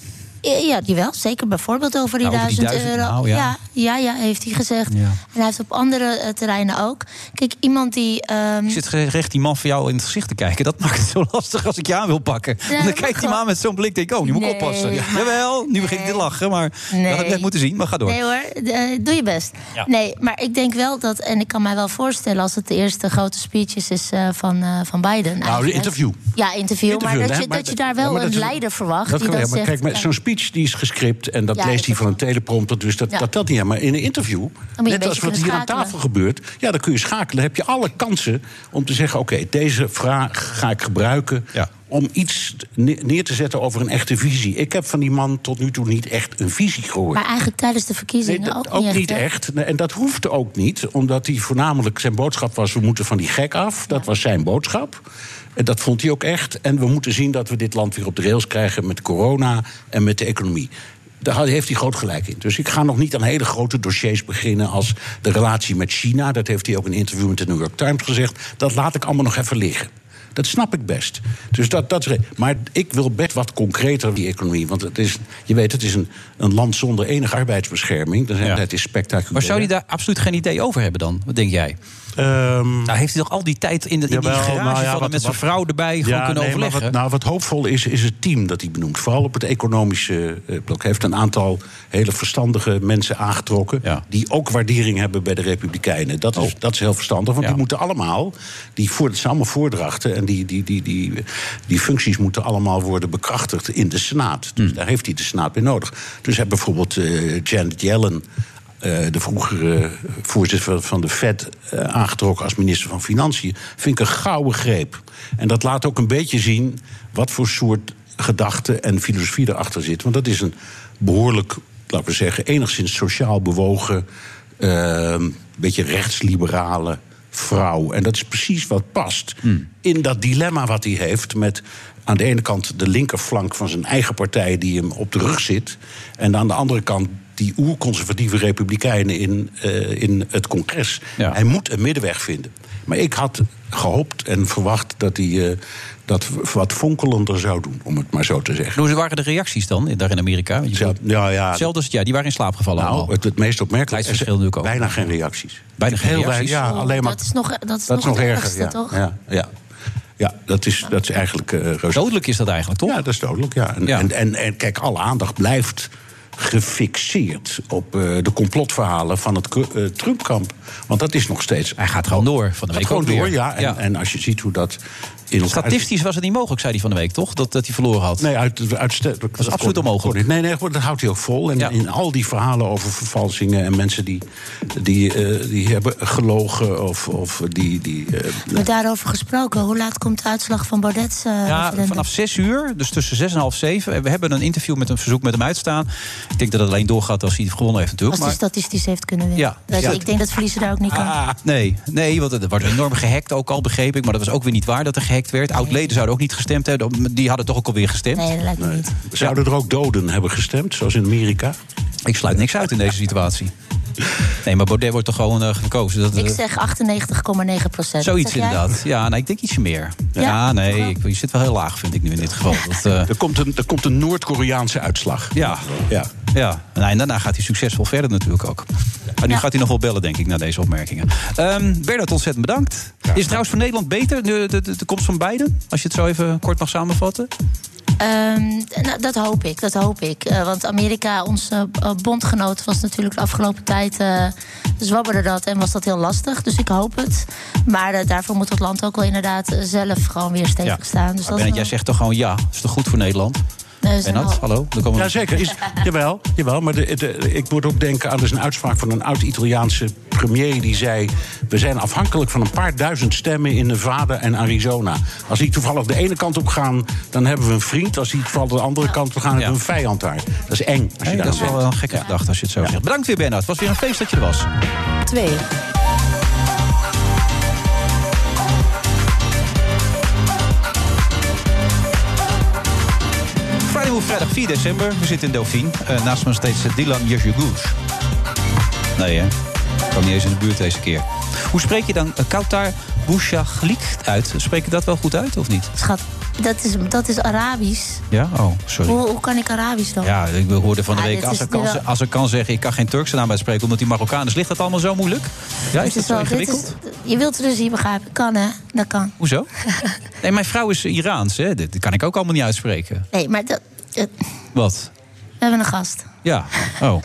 Ja, ja, jawel. Zeker bijvoorbeeld over die Nou, over die duizend duizend, euro. nou, ja. Ja, ja, heeft hij gezegd. En hij heeft op andere eh, terreinen ook. Kijk, iemand die. ehm, Ik zit recht die man voor jou in het gezicht te kijken. Dat maakt het zo lastig als ik je aan wil pakken. Dan kijkt die man met zo'n blik. Denk ik, oh, nu moet ik Nee, oppassen. Ja, maar- Jawel, nu begin ik te lachen. Maar dat had ik net moeten zien. Maar ga door. Nee hoor, eh, doe je best. Ja. Nee, maar ik denk wel dat, en ik kan mij wel voorstellen als het de eerste grote speeches is eh, van, eh, van Biden. Nou, interview. Ja, interview. Interview, maar dat je, maar- dat je daar wel een leider verwacht. Dat die kan dat wel, zegt, kijk, met zo'n speech die is gescript en dat Ja, leest hij van een teleprompter, dus dat, Ja. dat telt niet aan. Maar in een interview, net als wat hier aan tafel gebeurt, ja, dan kun je schakelen. Dan heb je alle kansen om te zeggen: oké, deze vraag ga ik gebruiken. Om iets ne- neer te zetten over een echte visie. Ik heb van die man tot nu toe niet echt een visie gehoord. Maar eigenlijk tijdens de verkiezingen Nee, ook, dat- ook niet echt. Nee, En dat hoefde ook niet, omdat hij voornamelijk zijn boodschap was: we moeten van die gek af. Dat was zijn boodschap. En dat vond hij ook echt. En we moeten zien dat we dit land weer op de rails krijgen met corona en met de economie. Daar heeft hij groot gelijk in. Dus ik ga nog niet aan hele grote dossiers beginnen als de relatie met China. Dat heeft hij ook in een interview met de New York Times gezegd. Dat laat ik allemaal nog even liggen. Dat snap ik best. Dus dat, dat is, maar ik wil best wat concreter die economie. Want het is, je weet, het is een, een land zonder enige arbeidsbescherming. Dat is, dat is spectaculair. Maar zou hij daar absoluut geen idee over hebben dan? Wat denk jij? Nou, heeft hij toch al die tijd in, de, in die Jawel, garage nou ja, vallen wat- met zijn vrouw erbij gewoon kunnen nee, overleggen? Wat, nou, wat hoopvol is, is het team dat hij benoemt. Vooral op het economische eh, blok. Hij heeft een aantal hele verstandige mensen aangetrokken. die ook waardering hebben bij de Republikeinen. Dat Oh. is, dat is heel verstandig, want die moeten allemaal. Die voor, het zijn allemaal voordrachten. En die, die, die, die, die functies moeten allemaal worden bekrachtigd in de Senaat. Hmm. Dus daar heeft hij de Senaat bij nodig. Dus hij heeft bijvoorbeeld eh, Janet Yellen. Eh, de vroegere voorzitter van de Fed eh, aangetrokken als minister van Financiën. Vind ik een gouden greep. En dat laat ook een beetje zien wat voor soort gedachten en filosofie erachter zit. Want dat is een behoorlijk, laten we zeggen, enigszins sociaal bewogen, eh, beetje rechtsliberale vrouw. En dat is precies wat past in dat dilemma wat hij heeft met aan de ene kant de linkerflank van zijn eigen partij die hem op de rug zit. En aan de andere kant die oerconservatieve republikeinen in, eh, in het congres. Hij moet een middenweg vinden. Maar ik had gehoopt en verwacht dat hij eh, dat wat fonkelender zou doen, om het maar zo te zeggen. Hoe waren de reacties dan daar in Amerika? Ja, ja, Hetzelfde als het, ja, die waren in slaap gevallen nou, het, het meest opmerkelijk ook. bijna geen reacties. Bijna geen Heel reacties? weinig, ja, alleen maar Dat is nog, dat is dat nog, is erger. ergste, Ja, toch? ja, ja. Ja dat, is, dat is eigenlijk. reuze- Dodelijk is dat eigenlijk, toch? Ja, dat is dodelijk. Ja. En, En, en, en kijk, alle aandacht blijft gefixeerd op eh, de complotverhalen van het eh, Trump-kamp. Want dat is nog steeds. Hij gaat gewoon door van de week gewoon door, ja. En, Ja. en als je ziet hoe dat in elkaar Statistisch was het niet mogelijk, zei hij van de week, toch? Dat, dat hij verloren had. Nee, uit, uit, dat, is absoluut onmogelijk. Nee, nee, dat houdt hij ook vol. En in al die verhalen over vervalsingen en mensen die, die, eh, die hebben gelogen of, of die. die eh, Maar daarover gesproken, hoe laat komt de uitslag van Baudet's eh, Ja, referendum? vanaf 6 uur, dus tussen 6 en half 7. We hebben een interview met een verzoek met hem uitstaan. Ik denk dat het alleen doorgaat als hij het gewonnen heeft natuurlijk. Als hij statistisch heeft kunnen winnen. Ja. Ja. Ik denk dat verliezen daar ook niet kan. Ah, nee, nee, want er wordt enorm gehackt ook al, begreep ik. Maar dat was ook weer niet waar dat er gehackt werd. Oud-leden zouden ook niet gestemd hebben. Die hadden toch ook alweer gestemd. Nee, dat lijkt me niet. Zouden er ook doden hebben gestemd, zoals in Amerika? Ik sluit niks uit in deze situatie. Nee, maar Baudet wordt toch gewoon eh, gekozen. Dat, Ik eh, zeg 98,9 procent. Zoiets inderdaad. Ja, nou, ik denk ietsje meer. Ja, nee, ik, je zit wel heel laag, vind ik nu in dit geval. Dat, eh, Er komt een, er komt een Noord-Koreaanse uitslag. ja. Ja. Ja, nee, en daarna gaat hij succesvol verder natuurlijk ook. Maar nu gaat hij nog wel bellen, denk ik, na deze opmerkingen. Ehm Bernard, ontzettend bedankt. Is het trouwens voor Nederland beter, de, de, de, de komst van Biden? Als je het zo even kort mag samenvatten. Ehm, nou, dat hoop ik, dat hoop ik. Eh, want Amerika, onze eh, bondgenoot, was natuurlijk de afgelopen tijd... eh zwabberde dat en was dat heel lastig. Dus ik hoop het. Maar daarvoor moet het land ook wel inderdaad zelf gewoon weer stevig staan. Dus Maar dat jij zegt toch gewoon ja? Is toch goed voor Nederland? Nee, hallo? Dan komen we- Ja, zeker. Is, jawel, jawel, maar de, de- ik moet ook denken aan dus een uitspraak van een oud-Italiaanse premier. Die zei: We zijn afhankelijk van een paar duizend stemmen in Nevada en Arizona. Als die toevallig de ene kant op gaan, dan hebben we een vriend. Als die toevallig de andere kant op gaan, hebben we een vijand daar. Dat is eng. Als je dat is wel een gekke gedachte als je het zo zegt. Bedankt weer, Bernard. Het was weer een feest dat je er was. 2. Vrijdag 4 december. We zitten in Dauphine. Eh, naast me steeds eh, Dylan Yezhugoush. Nee, hè? Kwam niet eens in de buurt deze keer. Hoe spreek je dan uh, Kautar Bouchaglik uit? Spreek je dat wel goed uit, of niet? Schat, Dat is, dat is Arabisch. Ja? Oh, sorry. Hoe, hoe kan ik Arabisch dan? Ja, ik hoorde van de week, als ik, kan, wel- als ik kan zeggen... ik kan geen Turkse naam uitspreken omdat die Marokkaan is... ligt dat allemaal zo moeilijk? Ja, is Dit dat zo wel- ingewikkeld? is- je wilt het dus niet begrijpen. Kan, hè? Dat kan. Hoezo? (laughs) Nee, mijn vrouw is Iraans, hè? Dat kan ik ook allemaal niet uitspreken. Nee, maar dat, Wat? we hebben een gast. Ja, oh.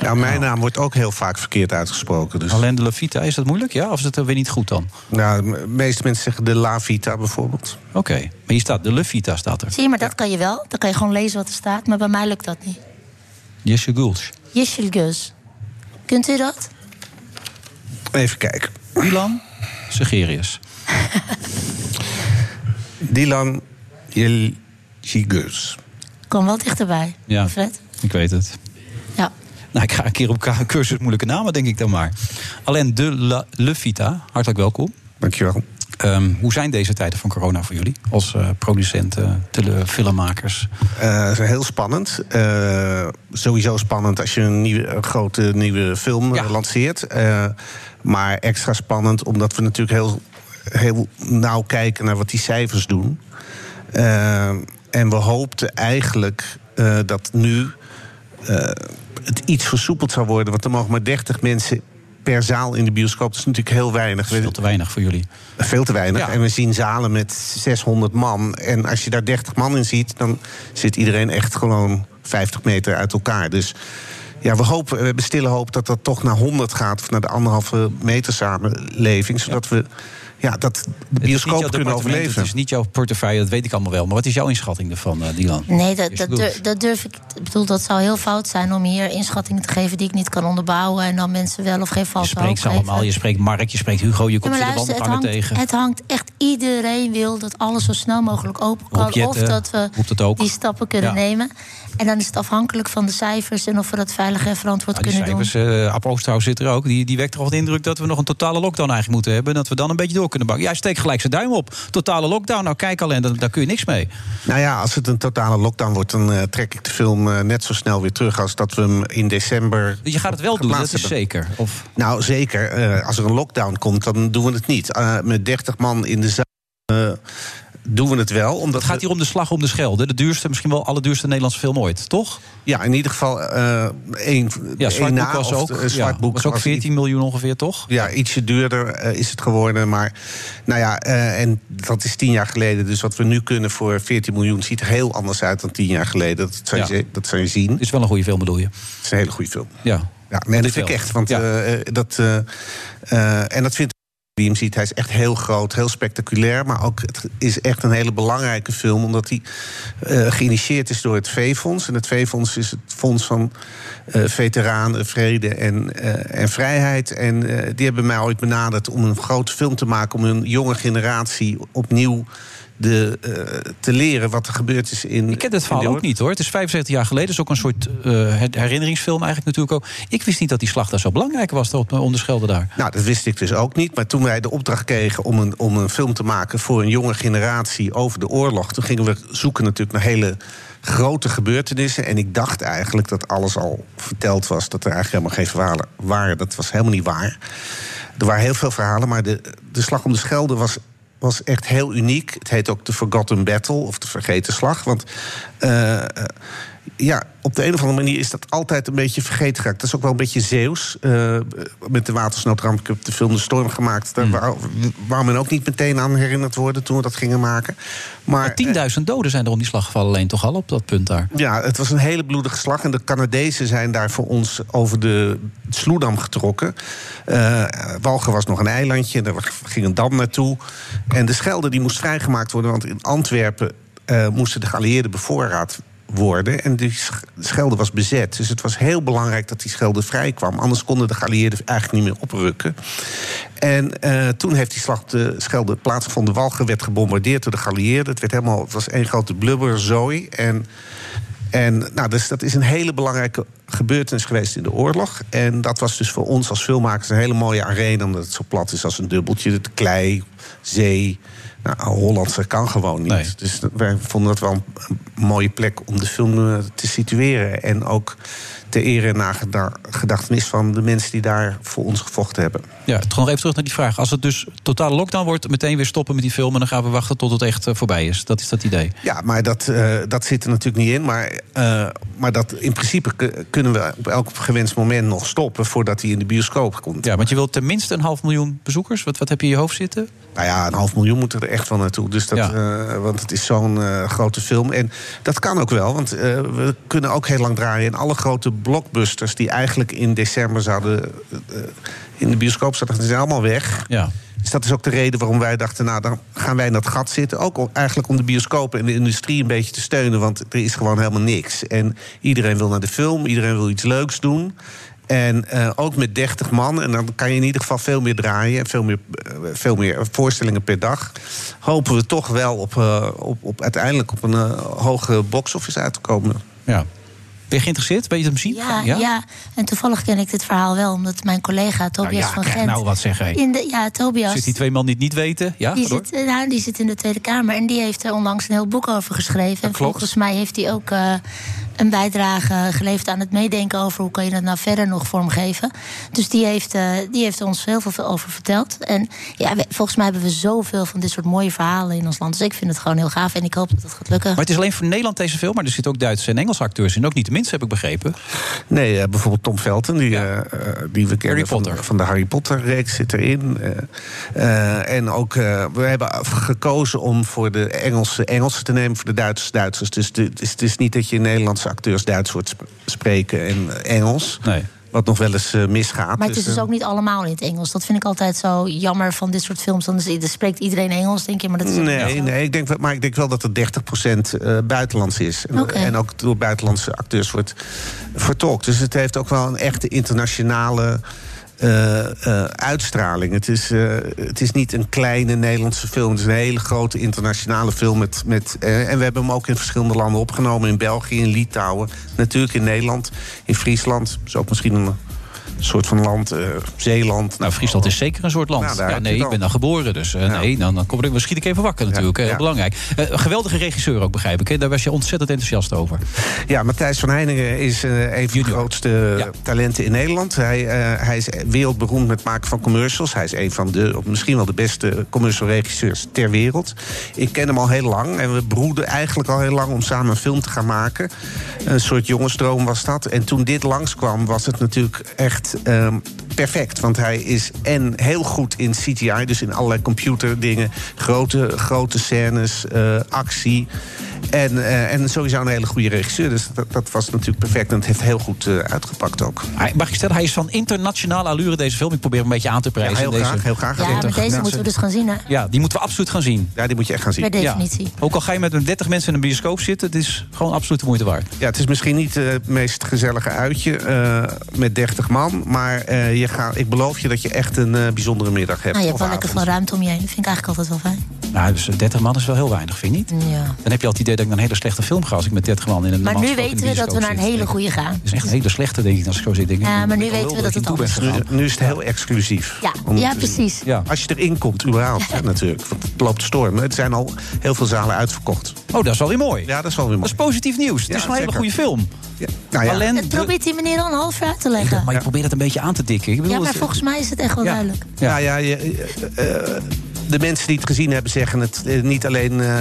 Nou, mijn naam wordt ook heel vaak verkeerd uitgesproken. Dus. Alain de La Vita, is dat moeilijk? Ja, of is het weer niet goed dan? Nou, de meeste mensen zeggen de La Vita bijvoorbeeld. Oké, maar hier staat, de La Vita staat er. Zie je, maar dat kan je wel. Dan kan je gewoon lezen wat er staat. Maar bij mij lukt dat niet. Jesse. Yeşilgöz. Kunt u dat? Even kijken. Dylan Segerius. (laughs) Dylan Yilguz. Kom wel dichterbij. Ja, Fred? ik weet het. Ja. Nou, ik ga een keer op cursus moeilijke namen, denk ik dan maar. Alain de La, Le Vita, hartelijk welkom. Dankjewel. Ehm, hoe zijn deze tijden van corona voor jullie? Als eh, producenten, tele- filmmakers? Eh, het is heel spannend. Eh, sowieso spannend als je een, nieuwe, een grote nieuwe film eh, lanceert. Eh, maar extra spannend omdat we natuurlijk heel, heel nauw kijken naar wat die cijfers doen. En we hoopten eigenlijk eh, dat nu eh, het iets versoepeld zou worden. Want er mogen maar 30 mensen per zaal in de bioscoop. Dat is natuurlijk heel weinig. Veel te weinig voor jullie. Veel te weinig. Ja. En we zien zalen met 600 man. En als je daar 30 man in ziet, dan zit iedereen echt gewoon 50 meter uit elkaar. Dus ja, we, hopen, we hebben stille hoop dat dat toch naar 100 gaat. Of naar de anderhalve meter samenleving. Zodat we ja, dat de bioscoop kunnen overleven. Het is niet jouw portefeuille, dat weet ik allemaal wel. Maar wat is jouw inschatting ervan, eh, Dylan? Nee, dat, dat, durf, dat durf ik. Ik bedoel, dat zou heel fout zijn om hier inschattingen te geven die ik niet kan onderbouwen. En dan mensen wel of geen Je valse hoop spreekt ze geven. allemaal, je spreekt Mark, je spreekt Hugo, je Ja, komt de luister, het hangt, tegen. het hangt echt. Iedereen wil dat alles zo snel mogelijk open kan. Of dat we die stappen kunnen Ja. nemen. En dan is het afhankelijk van de cijfers en of we dat veilig en verantwoord Nou, die kunnen doen. cijfers, eh Ab Oosterhuis zit er ook. Die, die wekt toch wel de indruk dat we nog een totale lockdown eigenlijk moeten hebben. En dat we dan een beetje door kunnen bakken. Ja, steek gelijk zijn duim op. Totale lockdown. Nou, kijk alleen, daar, daar kun je niks mee. Nou ja, als het een totale lockdown wordt, dan eh, trek ik de film eh, net zo snel weer terug als dat we hem in december. Je gaat het wel doen, dat is zeker. Of, Nou, zeker. Eh, als er een lockdown komt, dan doen we het niet. Met 30 man in de zaal doen we het wel. Omdat het gaat hier om de slag om de Schelde. De duurste, misschien wel allerduurste Nederlandse film ooit, toch? Ja, in ieder geval eh één Ja, Zwartboek na, was ook, de- ja, was ook 14 miljoen ongeveer, toch? Ja, ietsje duurder eh, is het geworden. Maar nou ja, eh, en dat is tien jaar geleden. Dus wat we nu kunnen voor 14 miljoen ziet er heel anders uit dan tien jaar geleden. Dat zou je, Ja. dat zou je zien. Het is wel een goede film, bedoel je? Het is een hele goede film. Ja. Ja, nee, dat vind ik echt. Want Ja. dat, eh, eh, en dat vindt die hem ziet. Hij is echt heel groot, heel spectaculair. Maar ook het is echt een hele belangrijke film. Omdat hij eh, geïnitieerd is door het V-fonds. En het V-fonds is het fonds van eh, veteranen, vrede en, eh, en vrijheid. En die hebben mij ooit benaderd om een grote film te maken. Om een jonge generatie opnieuw de, eh, te leren wat er gebeurd is in. Ik ken het verhaal ook niet hoor. Het is 75 jaar geleden. Het is ook een soort eh, her- herinneringsfilm eigenlijk natuurlijk ook. Ik wist niet dat die slag daar zo belangrijk was op de onderschelde daar. Nou, dat wist ik dus ook niet. Maar toen wij de opdracht kregen om een, om een film te maken voor een jonge generatie over de oorlog, toen gingen we zoeken natuurlijk naar hele grote gebeurtenissen. En ik dacht eigenlijk dat alles al verteld was, dat er eigenlijk helemaal geen verhalen waren. Dat was helemaal niet waar. Er waren heel veel verhalen, maar de, de slag om de Schelde was was echt heel uniek. Het heet ook de Forgotten Battle, of de Vergeten Slag. Want eh, eh, ja, op de een of andere manier is dat altijd een beetje vergeten geraakt. Dat is ook wel een beetje Zeeuws. eh, met de Watersnoodramp. Ik heb de film De Storm gemaakt. Daar wou, wou men ook niet meteen aan herinnerd worden toen we dat gingen maken. Maar, 10.000 doden zijn er om die slag gevallen alleen toch al op dat punt daar. ja, het was een hele bloedige slag. En de Canadezen zijn daar voor ons over de Sloedam getrokken. Eh Walger was nog een eilandje, daar ging een dam naartoe. En de Schelde die moest vrijgemaakt worden, want in Antwerpen eh, moesten de geallieerden bevoorraad worden. En die sch- Schelde was bezet. Dus het was heel belangrijk dat die Schelde vrij kwam. Anders konden de geallieerden eigenlijk niet meer oprukken. En eh, toen heeft die slag de Schelde plaatsgevonden. Walger werd gebombardeerd door de geallieerden. Het, werd helemaal, het was één grote blubberzooi. En en nou, dus dat is een hele belangrijke gebeurtenis geweest in de oorlog. En dat was dus voor ons als filmmakers een hele mooie arena... omdat het zo plat is als een dubbeltje. Het klei, zee... Nou, Hollandse kan gewoon niet. Dus wij vonden dat wel een mooie plek om de film eh, te situeren. En ook ter ere en nagedachtenis van de mensen die daar voor ons gevochten hebben. Ja, toch nog even terug naar die vraag. Als het dus totale lockdown wordt, meteen weer stoppen met die film... en dan gaan we wachten tot het echt eh, voorbij is. Dat is dat idee. Ja, maar dat, uh, dat zit er natuurlijk niet in. Maar, uh, maar dat in principe kunnen we op elk gewenst moment nog stoppen... voordat hij in de bioscoop komt. Ja, want je wilt tenminste een half miljoen bezoekers. Wat, wat heb je in je hoofd zitten? Nou ja, een half miljoen moet er echt wel naartoe. Dus dat, ja. want het is zo'n grote film. En dat kan ook wel, want we kunnen ook heel lang draaien... in alle grote blockbusters die eigenlijk in december zouden in de bioscoop zaten, die zijn allemaal weg. Ja. Dus dat is ook de reden waarom wij dachten, nou, dan gaan wij in dat gat zitten. Ook eigenlijk om de bioscopen en de industrie een beetje te steunen. Want er is gewoon helemaal niks. En iedereen wil naar de film, iedereen wil iets leuks doen. En uh, ook met 30 man. En dan kan je in ieder geval veel meer draaien. En veel meer, uh, veel meer voorstellingen per dag. Hopen we toch wel op, uh, op, op uiteindelijk op een hoge box-office uit te komen. Ja. Ben je geïnteresseerd? Ben je hem zien? Ja, ja, ja. en toevallig ken ik dit verhaal wel, omdat mijn collega Tobias nou ja, van Gent. Nou, wat zeg jij? In de, ja, Tobias. Zit die twee man niet niet weten? Ja, die, zit, nou, die zit in de Tweede Kamer en die heeft er onlangs een heel boek over geschreven. Dat en volgens mij heeft hij ook uh, een bijdrage geleverd aan het meedenken over hoe kan je dat nou verder nog vormgeven. Dus die heeft, uh, die heeft ons heel veel over verteld. En ja, we, volgens mij hebben we zoveel van dit soort mooie verhalen in ons land. Dus ik vind het gewoon heel gaaf en ik hoop dat het gaat lukken. Maar het is alleen voor Nederland deze film, maar er zitten ook Duitse en Engelse acteurs in. Ook niet de minste, heb ik begrepen. Nee, uh, bijvoorbeeld Tom Felton, die, ja. uh, die we kennen Harry Potter. Van, van, de Harry Potter-reeks, zit erin. Uh, en ook, we hebben gekozen om voor de Engelse Engelsen te nemen, voor de Duitsers Duitsers. Dus het is, het is niet dat je Nederlandse acteurs Duits hoort spreken en Engels. Nee. Wat nog wel eens uh, misgaat. Maar het is dus ook niet allemaal in het Engels. Dat vind ik altijd zo jammer van dit soort films. Dan spreekt iedereen Engels, denk je. Maar dat is nee, nee ik denk, maar ik denk wel dat er 30% uh, buitenlands is. Okay. En ook door buitenlandse acteurs wordt vertolkt. Dus het heeft ook wel een echte internationale. Uh, uh, uitstraling. Het is, uh, het is niet een kleine Nederlandse film. Het is een hele grote internationale film. Met, met, en we hebben hem ook in verschillende landen opgenomen. In België, in Litouwen. Natuurlijk in Nederland. In Friesland. is ook misschien een soort van land, uh, Zeeland. Nou, Friesland is zeker een soort land. Nou, ja, nee, ik ben daar geboren, dus uh, ja. nee, dan, dan, kom ik, dan schiet ik even wakker natuurlijk. Ja, heel belangrijk. Uh, geweldige regisseur ook, begrijp ik. Hè? Daar was je ontzettend enthousiast over. Ja, Matthijs van Heiningen is een van de grootste talenten in Nederland. Hij, hij is wereldberoemd met het maken van commercials. Hij is een van de, misschien wel de beste commercial regisseurs ter wereld. Ik ken hem al heel lang en we broeden eigenlijk al heel lang om samen een film te gaan maken. Een soort jongensdroom was dat. En toen dit langskwam, was het natuurlijk echt Um, perfect. Want hij is en heel goed in CGI, dus in allerlei computerdingen. Grote, grote scènes, uh, actie. En, uh, en sowieso een hele goede regisseur. Dus dat, dat, was natuurlijk perfect. En het heeft heel goed uh, uitgepakt ook. Mag ik stellen, hij is van internationale allure deze film. Ik probeer hem een beetje aan te prijzen. Ja, heel deze... graag, heel graag. Ja, maar deze moeten we dus gaan zien, hè? Ja, die moeten we absoluut gaan zien. Ja, die moet je echt gaan zien. Per definitie. Ja. Ook al ga je met 30 mensen in een bioscoop zitten... het is gewoon absoluut de moeite waard. Ja, het is misschien niet het meest gezellige uitje met 30 man. Maar je gaat, ik beloof je dat je echt een uh, bijzondere middag hebt. Nou, je hebt wel lekker veel ruimte om je heen. Dat vind ik eigenlijk altijd wel fijn. Nou, dus 30 man is wel heel weinig, vind je niet? Ja. Dan heb je al het idee dat ik naar een hele slechte film ga... als ik met 30 man in een Maar nu weten we dat we naar een hele goede gaan. Het is echt een hele slechte, denk ik, als ik zo zit. Denk ik, ja, maar nu weten we dat het anders is. Nu, is het heel exclusief. Ja, ja precies. Ja. Als je erin komt, überhaupt, ja. natuurlijk. Want het loopt storm. Het zijn al heel veel zalen uitverkocht. Oh, dat is wel weer mooi. Ja, dat is wel weer mooi. Dat is positief nieuws. Het Ja, is een hele zeker. goede film. Ja. Nou ja, Alleen, Het probeert die meneer al een half uur uit te leggen. maar je probeert het een beetje aan te dikken. Ik bedoel, Ja, maar volgens mij is het echt wel Ja. duidelijk. Ja. Ja, je, eh, eh, de mensen die het gezien hebben zeggen het eh, niet alleen eh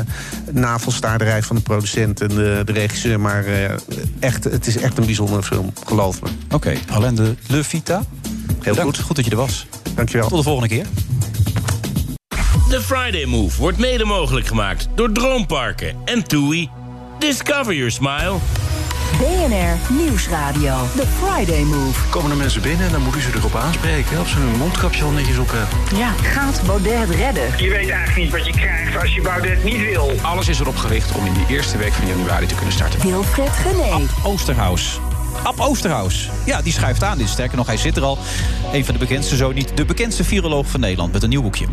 navelstaarderij van de producent en de, de regisseur, maar eh, echt, het is echt een bijzondere film, geloof me. Oké, Alain de Le Vita. Heel goed. Goed dat je er was. Dankjewel. Tot de volgende keer. De Friday Move wordt mede mogelijk gemaakt door Droomparken en TUI. Discover your smile. BNR Nieuwsradio. The Friday Move. Komen er mensen binnen en dan moet u ze erop aanspreken. Of ze hun mondkapje al netjes op hebben. Ja, gaat Baudet het redden? Je weet eigenlijk niet wat je krijgt als je Baudet niet wil. Alles is erop gericht om in die eerste week van januari te kunnen starten. Wilfred Gené. Oosterhuis. Ab Oosterhuis. Ja, die schuift aan. Sterker nog, hij zit er al. Een van de bekendste, zo niet de bekendste viroloog van Nederland. Met een nieuw boekje.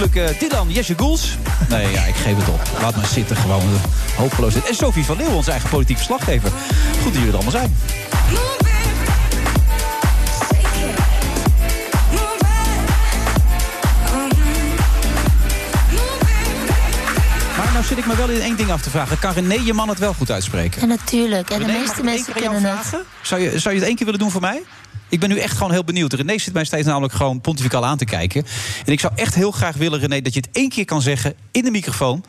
Natuurlijk uh, Dylan Jesse Goels. Nee, ja, ik geef het op. Laat maar zitten, gewoon. Hopeloos. En Sophie van Leeuwen, onze eigen politiek verslaggever. Goed dat jullie er allemaal zijn. Zit ik me wel in één ding af te vragen. Kan René je man het wel goed uitspreken? En natuurlijk. En de René, meeste mensen kennen het. vragen? Zou je, zou je het één keer willen doen voor mij? Ik ben nu echt gewoon heel benieuwd. René zit mij steeds namelijk gewoon pontificaal aan te kijken. En ik zou echt heel graag willen, René, dat je het één keer kan zeggen in de microfoon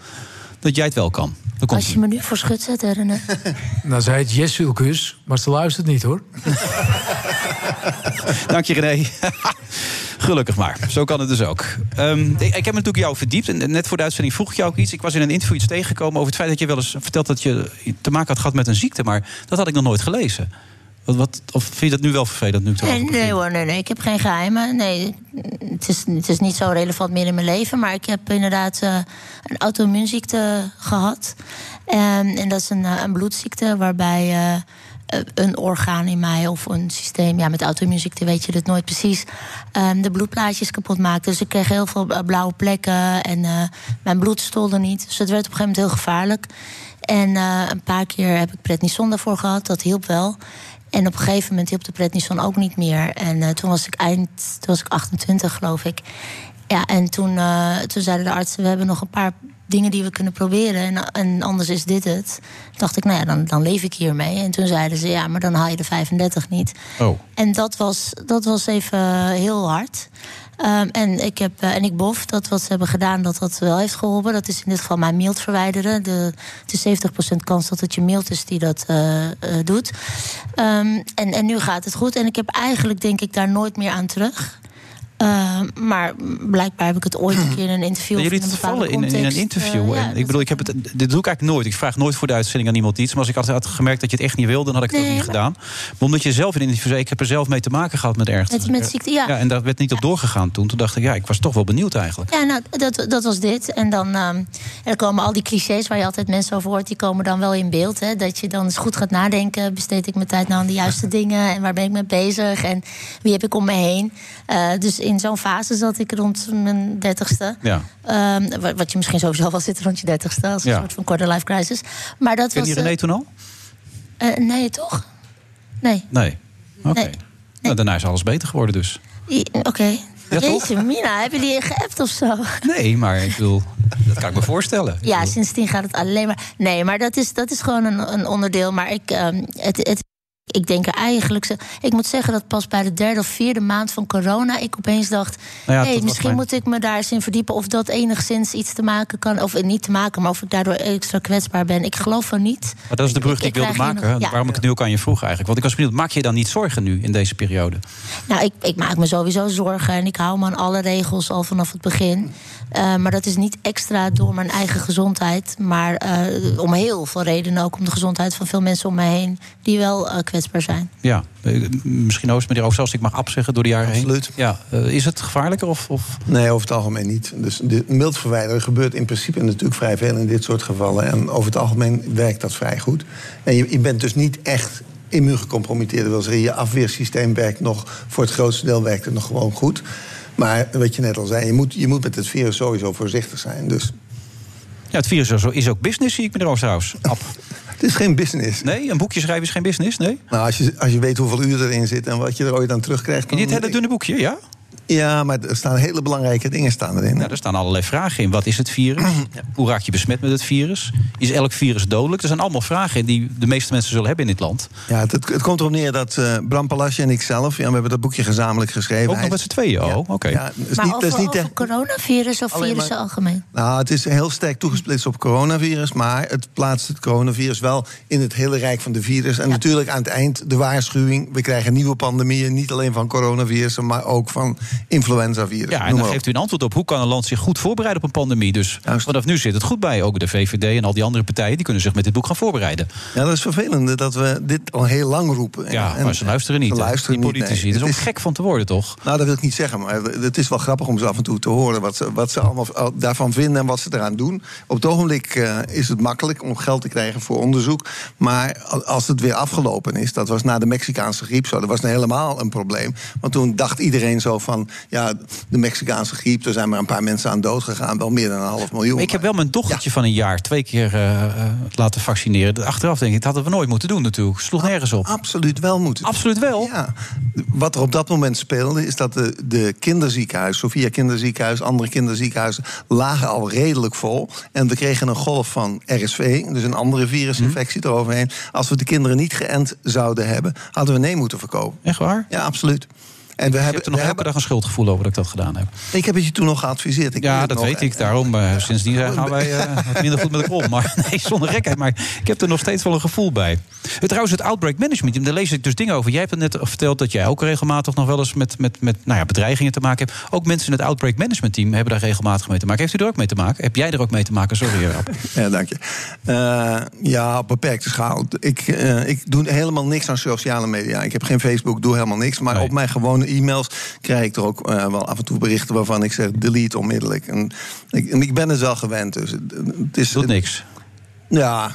dat jij het wel kan. Dan komt Als je me nu voor schut zet, hè, René. (laughs) Nou, zei het Jessilkus, maar ze luistert niet hoor. Dank je, René. (laughs) Gelukkig maar. Zo kan het dus ook. Ehm, ik, ik heb me natuurlijk jou verdiept. En net voor de uitzending vroeg ik jou ook iets. Ik was in een interview iets tegengekomen over het feit dat je wel eens vertelt dat je te maken had gehad met een ziekte. Maar dat had ik nog nooit gelezen. Wat, wat, of vind je dat nu wel vervelend? Nu Nee, nee hoor, nee, nee. Ik heb geen geheimen. Nee, het is, het is niet zo relevant meer in mijn leven. Maar ik heb inderdaad eh, een auto-immuunziekte gehad. En, en dat is een, eh, een bloedziekte waarbij eh, een orgaan in mij of een systeem... ja, met auto-immuunziekte weet je het nooit precies... ehm, de bloedplaatjes kapot maakt. Dus ik kreeg heel veel eh, blauwe plekken en eh, mijn bloed stolde niet. Dus het werd op een gegeven moment heel gevaarlijk. En eh, een paar keer heb ik prednison daarvoor gehad. Dat hielp wel. En op een gegeven moment hielp de prednison ook niet meer. En eh, toen was ik eind, toen was ik 28 geloof ik. Ja, en toen, eh, toen zeiden de artsen, we hebben nog een paar dingen die we kunnen proberen. En, en anders is dit het. Toen dacht ik, nou ja, dan, dan leef ik hiermee. En toen zeiden ze, ja, maar dan haal je de 35 niet. Oh. En dat was, dat was even heel hard. Ehm, en, ik heb, eh, en ik bof dat wat ze hebben gedaan, dat dat wel heeft geholpen. Dat is in dit geval mijn mild verwijderen. De, het is 70% kans dat het je mild is die dat eh, eh, doet. Ehm, en, en nu gaat het goed. En ik heb eigenlijk, denk ik, daar nooit meer aan terug. Ehm, maar blijkbaar heb ik het ooit een keer in een interview... In het vallen in, in een interview. eh, ja, en ik bedoel, ik heb het, dit doe ik eigenlijk nooit. Ik vraag nooit voor de uitzending aan iemand iets. Maar als ik had, had gemerkt dat je het echt niet wilde, dan had ik het ook niet maar- gedaan. Maar omdat je zelf in een interview zei, ik heb er zelf mee te maken gehad met ergens. Met- met ziekte, ja. En daar werd niet op doorgegaan toen. Toen dacht ik, ja, ik was toch wel benieuwd eigenlijk. Ja, nou, dat, dat was dit. En dan ehm, en er komen al die clichés waar je altijd mensen over hoort... die komen dan wel in beeld. Hè? Dat je dan eens goed gaat nadenken. Besteed ik mijn tijd nou aan de juiste (laughs) dingen? En waar ben ik mee bezig? En wie heb ik om me heen? Eh, dus in zo'n fase zat ik rond mijn dertigste. Ja. Ehm, wa- wat je misschien sowieso wel zit rond je dertigste. Als een Ja. soort van quarter life crisis. Maar dat Ken was... je René eh, toen al? eh, nee, toch? Nee. Nee. Oké. Nee. Nou, daarna is alles beter geworden dus. Oké. Ja, toch? Jeetje, Mina, hebben jullie geappt of zo? (laughs) Nee, maar ik bedoel, dat kan ik me voorstellen. Ja, sindsdien gaat het alleen maar. Nee, maar dat is, dat is gewoon een, een onderdeel. Maar ik, ehm, het, het, ik denk er eigenlijk. Ik moet zeggen dat pas bij de derde of vierde maand van corona. ik opeens dacht. Nou ja, hey, misschien moet ik me daar eens in verdiepen. of dat enigszins iets te maken kan. Of niet te maken, maar of ik daardoor extra kwetsbaar ben. Ik geloof van niet. Maar dat is de brug die ik wilde maken. nog- ja. Waarom ik het nu ook aan je vroeg eigenlijk. Want ik was benieuwd, maak je dan niet zorgen nu in deze periode? Nou, ik, ik maak me sowieso zorgen en ik hou me aan alle regels al vanaf het begin. Eh, maar dat is niet extra door mijn eigen gezondheid, maar eh, om heel veel redenen ook om de gezondheid van veel mensen om mij heen die wel eh, kwetsbaar zijn. Ja, eh, misschien Oost, meneer Oost, als ik mag abzeggen door de jaren Absoluut. heen. Ja, eh, is het gevaarlijker? Of, of? Nee, over het algemeen niet. Dus de mild verwijderen gebeurt in principe natuurlijk vrij veel in dit soort gevallen. En over het algemeen werkt dat vrij goed. En je, je bent dus niet echt immuungecompromitteerd. Dat wil zeggen, je afweersysteem werkt nog, voor het grootste deel werkt het nog gewoon goed. Maar wat je net al zei, je moet, je moet met het virus sowieso voorzichtig zijn. Dus Ja, het virus is ook- is ook business, zie ik meneer Oosterhuis. Ab. (laughs) het is geen business. Nee, een boekje schrijven is geen business, nee? Nou, als je, als je weet hoeveel uur erin zit en wat je er ooit aan terugkrijgt... In dit hele dunne boekje, ja? Ja, maar er staan hele belangrijke dingen staan erin. Nou, er staan allerlei vragen in. Wat is het virus? (clears throat) Hoe raak je besmet met het virus? Is elk virus dodelijk? Er zijn allemaal vragen die de meeste mensen zullen hebben in dit land. Ja, het, het, komt erop neer dat eh, Bram Palasje en ik zelf... Ja, we hebben dat boekje gezamenlijk geschreven. Ook Hij nog met z'n tweeën, oh, oké. Ja, maar niet, dat is over, niet over coronavirus of Alleen virussen maar- algemeen? Nou, het is heel sterk toegesplitst op coronavirus, maar het plaatst het coronavirus wel in het hele rijk van de virus. En natuurlijk aan het eind de waarschuwing: we krijgen nieuwe pandemieën, niet alleen van coronavirussen, maar ook van influenzavirus. Ja, en dan geeft u een antwoord op hoe kan een land zich goed voorbereiden op een pandemie. Dus vanaf nu zit het goed bij. Ook de VVD en al die andere partijen die kunnen zich met dit boek gaan voorbereiden. Ja, dat is vervelend dat we dit al heel lang roepen. Ja, En- maar ze luisteren niet. Ze luisteren die niet, politici. nee. Het is ook gek van te worden, toch? Nou, dat wil ik niet zeggen, maar het is wel grappig om ze af en toe te horen wat ze, wat ze allemaal al- daarvan vinden en wat ze eraan doen. Op het ogenblik eh, is het makkelijk om geld te krijgen voor onderzoek. Maar al- als het weer afgelopen is, dat was na de Mexicaanse griep zo, dat was nou helemaal een probleem. Want toen dacht iedereen zo van ja, de Mexicaanse griep. Er zijn maar een paar mensen aan dood gegaan. Wel meer dan een half miljoen. Ik heb wel mijn dochtertje van een jaar twee keer eh, eh, laten vaccineren. Achteraf denk ik, dat hadden we nooit moeten doen natuurlijk. Sloeg nergens op. Absoluut wel moeten. Absoluut wel? Ja. Wat er op dat moment speelde, is dat de, de kinderziekenhuis, Sofia Kinderziekenhuis, andere kinderziekenhuizen, lagen al redelijk vol. En we kregen een golf van RSV, dus een andere virusinfectie Mhm. eroverheen. Als we de kinderen niet geënt zouden hebben, hadden we nee moeten verkopen. Echt waar? Ja, absoluut. En we Ik hebben, heb er nog elke dag een schuldgevoel over dat ik dat gedaan heb. Ik heb het je toen nog geadviseerd. Ik ja, dat nog. weet ik. Daarom, eh, sindsdien gaan wij (laughs) eh, minder goed met elkaar om. Maar (laughs) nee, zonder gekheid. Maar ik heb er nog steeds wel een gevoel bij. Eh, Trouwens, het Outbreak Management Team, daar lees ik dus dingen over. Jij hebt het net verteld dat jij ook regelmatig nog wel eens met, met, met nou ja, bedreigingen te maken hebt. Ook mensen in het Outbreak Management Team hebben daar regelmatig mee te maken. Heeft u er ook mee te maken? Heb jij er ook mee te maken? Sorry, Rob. (laughs) Ja, dank je. Ja, op beperkte schaal. Ik, ik doe helemaal niks aan sociale media. Ik heb geen Facebook, doe helemaal niks. Maar op mijn gewone e-mails krijg ik er ook eh, wel af en toe berichten waarvan ik zeg delete onmiddellijk. En ik, en ik ben het wel gewend. Dus het, het is, niks. Ja,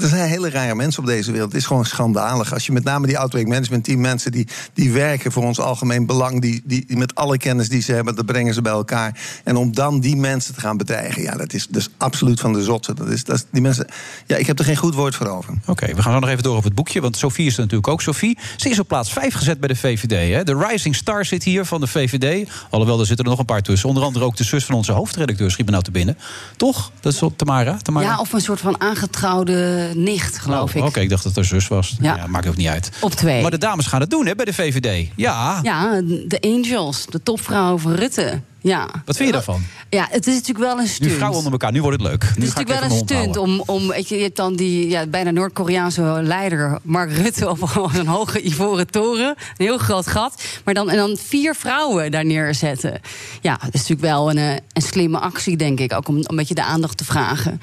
er zijn hele rare mensen op deze wereld. Het is gewoon schandalig. Als je met name die outbreak management team mensen die, die werken voor ons algemeen belang, die, die, die met alle kennis die ze hebben, dat brengen ze bij elkaar. En om dan die mensen te gaan bedreigen, ja, dat is, is absoluut van de zotse. Dat is, dat is, die mensen, ja, ik heb er geen goed woord voor over. Oké, we gaan zo nog even door op het boekje. Want Sophie is er natuurlijk ook. Sophie, ze is op plaats 5 gezet bij de VVD. Hè? De Rising Star zit hier van de VVD. Alhoewel, er zitten er nog een paar tussen. Onder andere ook de zus van onze hoofdredacteur schiet me nou te binnen. Toch? Dat is op Tamara? Tamara? Ja, of een soort van aangetrouwde nicht, geloof ik. Oké, ik dacht dat haar zus was. Ja. Ja. maakt ook niet uit. Op twee. Maar de dames gaan het doen hè, bij de VVD. Ja. Ja, de Angels, de topvrouw van Rutte. Ja. Wat vind je daarvan? Ja, het is natuurlijk wel een Nu stunt. vrouwen onder elkaar, nu wordt het leuk. Het nu is natuurlijk wel een stunt om, om je, hebt dan die ja, bijna Noord-Koreaanse leider Mark Rutte (laughs) op een hoge ivoren toren, een heel groot gat, maar dan en dan vier vrouwen daar neerzetten. Ja, dat is natuurlijk wel een, eh, een slimme actie, denk ik, ook om een beetje de aandacht te vragen.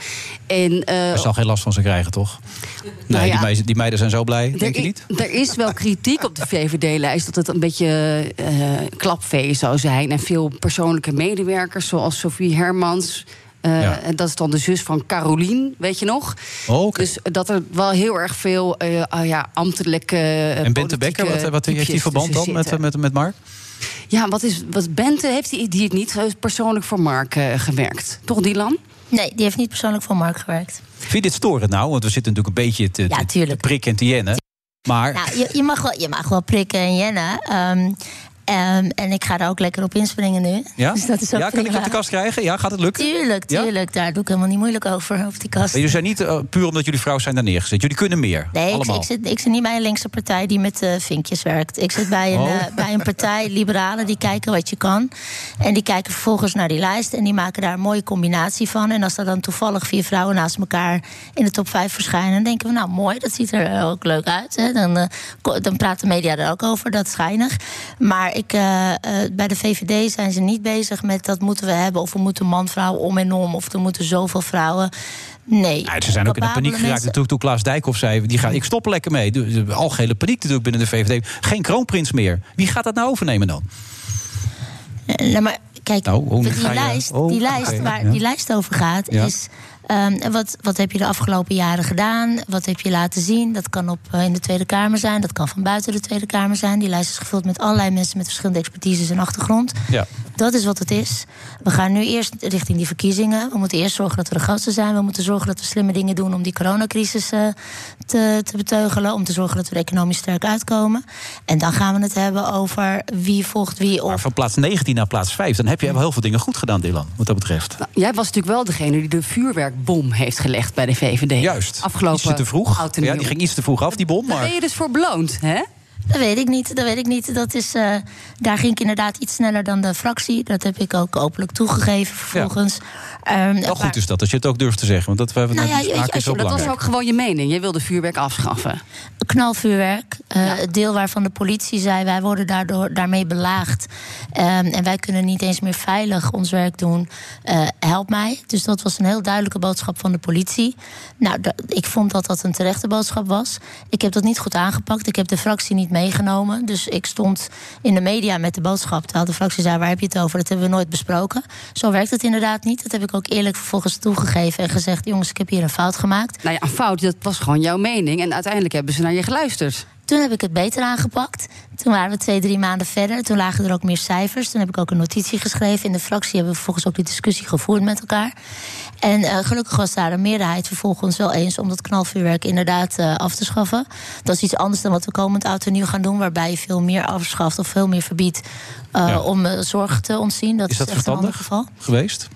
En eh, Hij zal geen last van ze krijgen, toch? Nee, Nou ja. die, meiden, die meiden zijn zo blij, denk je er, niet? er is wel kritiek op de VVD-lijst dat het een beetje eh klapvee zou zijn. En veel persoonlijke medewerkers, zoals Sophie Hermans. eh, Ja. En dat is dan de zus van Carolien, weet je nog? Oh, oké. Dus dat er wel heel erg veel eh, ah ja, ambtelijke. eh, En Bente Becker, wat, wat heeft die verband dan met, met, met Mark? Ja, wat is wat Bente heeft die, die het niet persoonlijk voor Mark gewerkt? Toch, Dylan? Nee, die heeft niet persoonlijk voor Mark gewerkt. Vind je dit storend nou? Want we zitten natuurlijk een beetje te, Ja, te, prikken en te jennen. Maar Nou, je, je, mag wel, je mag wel prikken en jennen. Ehm, ehm, en ik ga daar ook lekker op inspringen nu. ja? (laughs) Dus dat is ook ja, kan ik op de kast krijgen? Ja, gaat het lukken? Tuurlijk, Ja? tuurlijk. Daar doe ik helemaal niet moeilijk over, over die kast. Jullie zijn niet eh, puur omdat jullie vrouw zijn daar neergezet. Jullie kunnen meer. Nee, ik, zit, ik zit niet bij een linkse partij die met eh, vinkjes werkt. Ik zit bij een, Oh. eh, bij een partij, (laughs) liberalen, die kijken wat je kan. En die kijken vervolgens naar die lijst en die maken daar een mooie combinatie van. En als er dan toevallig vier vrouwen naast elkaar in de top vijf verschijnen... dan denken we, nou mooi, dat ziet er ook leuk uit. Hè. Dan, dan praat de media er ook over, dat is schijnig. Maar ik, eh, eh, bij de VVD zijn ze niet bezig met dat moeten we hebben... of we moeten man-vrouw om en om, of er moeten zoveel vrouwen... Nee. Ja, ze zijn ook in de paniek geraakt. mensen- toen Klaas Dijkhoff zei... Die gaat, ik stop er lekker mee. De, de algehele paniek natuurlijk binnen de VVD. Geen kroonprins meer. Wie gaat dat nou overnemen dan? Eh, Nou, maar kijk, Nou, die, je- lijst, Oh, die, lijst waar ja. die lijst over gaat, Ja. is. Ehm, wat, wat heb je de afgelopen jaren gedaan? Wat heb je laten zien? Dat kan op, eh, in de Tweede Kamer zijn, dat kan van buiten de Tweede Kamer zijn. Die lijst is gevuld met allerlei mensen met verschillende expertises en achtergrond. Ja. Dat is wat het is. We gaan nu eerst richting die verkiezingen. We moeten eerst zorgen dat we de grootste zijn. We moeten zorgen dat we slimme dingen doen om die coronacrisis eh, te, te beteugelen. Om te zorgen dat we er economisch sterk uitkomen. En dan gaan we het hebben over wie volgt wie op. Maar van plaats 19 naar plaats 5... dan heb je wel heel veel dingen goed gedaan, Dylan. Wat dat betreft. Jij was natuurlijk wel degene die de vuurwerkbom heeft gelegd bij de VVD. Juist. Afgelopen Ietsje te vroeg. Ja, die ging iets te vroeg af, die bom. Daar Maar... ben je dus voor beloond, hè? Dat weet ik niet. Dat weet ik niet. Dat is, eh, daar ging ik inderdaad iets sneller dan de fractie. Dat heb ik ook openlijk toegegeven vervolgens. Ehm, Wel maar- goed is dat, als je het ook durft te zeggen. Want dat we Nou ja, je, zo je, dat was ook gewoon je mening. Jij wilde vuurwerk afschaffen. knalvuurwerk. eh, Het deel waarvan de politie zei: wij worden daardoor, daarmee belaagd. Ehm, en wij kunnen niet eens meer veilig ons werk doen. Eh, help mij. Dus dat was een heel duidelijke boodschap van de politie. Nou, ik vond dat dat een terechte boodschap was. Ik heb dat niet goed aangepakt. Ik heb de fractie niet meegenomen. Dus ik stond in de media met de boodschap. Terwijl de fractie zei: waar heb je het over? Dat hebben we nooit besproken. Zo werkt het inderdaad niet. Dat heb ik ook eerlijk vervolgens toegegeven en gezegd: jongens, ik heb hier een fout gemaakt. Nou ja, een fout, dat was gewoon jouw mening. En uiteindelijk hebben ze naar je geluisterd. Toen heb ik het beter aangepakt. Toen waren we twee, drie maanden verder. Toen lagen er ook meer cijfers. Toen heb ik ook een notitie geschreven. In de fractie hebben we vervolgens ook die discussie gevoerd met elkaar. En uh, gelukkig was daar een meerderheid vervolgens wel eens om dat knalvuurwerk inderdaad uh, af te schaffen. Dat is iets anders dan wat we komend oud en nieuw gaan doen, waarbij je veel meer afschaft of veel meer verbiedt uh, ja. om zorg te ontzien. Dat is dat is echt een ander geval. geweest?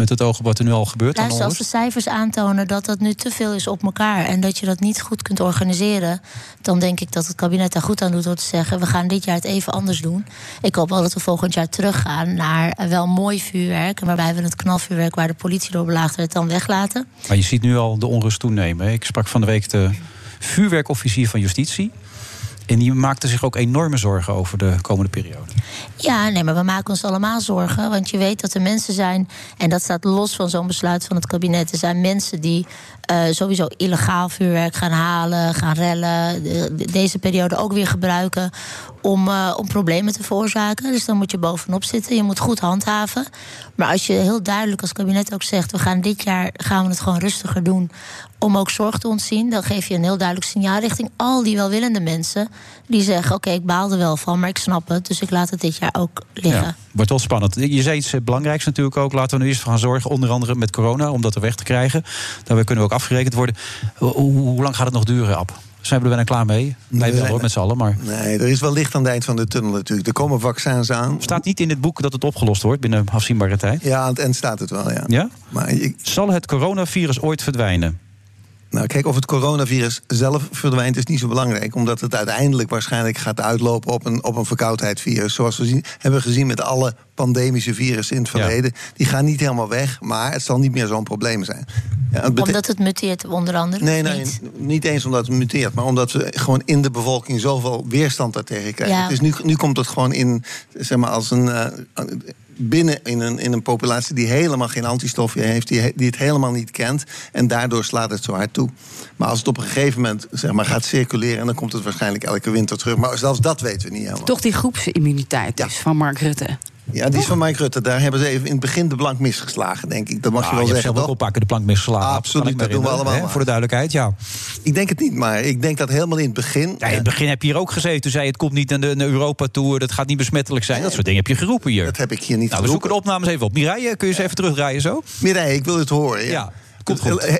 Met het oog op wat er nu al gebeurt? Luister, als de cijfers aantonen dat dat nu te veel is op elkaar en dat je dat niet goed kunt organiseren, dan denk ik dat het kabinet daar goed aan doet door te zeggen: we gaan dit jaar het even anders doen. Ik hoop wel dat we volgend jaar teruggaan naar wel mooi vuurwerk, waarbij we het knalvuurwerk waar de politie door belaagd werd dan weglaten. Maar je ziet nu al de onrust toenemen. Ik sprak van de week de vuurwerkofficier van Justitie. En die maakte zich ook enorme zorgen over de komende periode. Ja, nee, maar we maken ons allemaal zorgen. Want je weet dat er mensen zijn, en dat staat los van zo'n besluit van het kabinet. Er zijn mensen die uh, sowieso illegaal vuurwerk gaan halen, gaan rellen. De, de, deze periode ook weer gebruiken om, uh, om problemen te veroorzaken. Dus dan moet je bovenop zitten. Je moet goed handhaven. Maar als je heel duidelijk als kabinet ook zegt: we gaan dit jaar gaan we het gewoon rustiger doen. Om ook zorg te ontzien. Dan geef je een heel duidelijk signaal richting al die welwillende mensen. Die zeggen: Oké, okay, ik baal er wel van, maar ik snap het. Dus ik laat het dit jaar ook liggen. Ja, wordt wel spannend. Je zei iets belangrijks natuurlijk ook. Laten we nu eerst gaan zorgen, onder andere met corona, om dat er weg te krijgen. Daarbij kunnen we ook afgerekend worden. Hoe, hoe lang gaat het nog duren, Ab? Zijn we er bijna klaar mee? Wij wel hoor, met z'n allen. Maar... Nee, er is wel licht aan het eind van de tunnel natuurlijk. Er komen vaccins aan. Staat niet in het boek dat het opgelost wordt binnen afzienbare tijd? Ja, aan het eind staat het wel, ja. ja? Maar ik... Zal het coronavirus ooit verdwijnen? Nou, kijk, of het coronavirus zelf verdwijnt is niet zo belangrijk. Omdat het uiteindelijk waarschijnlijk gaat uitlopen op een, op een verkoudheidsvirus. Zoals we zien, hebben gezien met alle pandemische virussen in het verleden. Ja. Die gaan niet helemaal weg, maar het zal niet meer zo'n probleem zijn. Ja, het omdat het muteert, onder andere? Nee, nee niet. niet eens omdat het muteert, maar omdat we gewoon in de bevolking zoveel weerstand daartegen krijgen. Ja. Dus nu, nu komt het gewoon in, zeg maar, als een. Uh, binnen in een, in een populatie die helemaal geen antistoffen heeft, die, die het helemaal niet kent. En daardoor slaat het zo hard toe. Maar als het op een gegeven moment zeg maar, gaat circuleren, dan komt het waarschijnlijk elke winter terug. Maar zelfs dat weten we niet helemaal. Toch die groepsimmuniteit dus van Mark Rutte. Ja, die is van Mike Rutte. Daar hebben ze even in het begin de plank misgeslagen, denk ik. Dat mag ah, je wel je zeggen. zelf ook oppakken, de plank misgeslagen. Absoluut, dat doen we allemaal. Hè, voor de duidelijkheid, ja. Ik denk het niet, maar ik denk dat helemaal in het begin... Ja, in het begin heb je hier ook gezeten. Toen zei je, het komt niet naar, de, Europa toe, dat gaat niet besmettelijk zijn. Nee, dat soort dingen heb je geroepen hier. Dat heb ik hier niet nou, we zoeken de opnames even op. Mireille, kun je ze even terugdraaien zo? Mireille, ik wil het horen. ja. ja.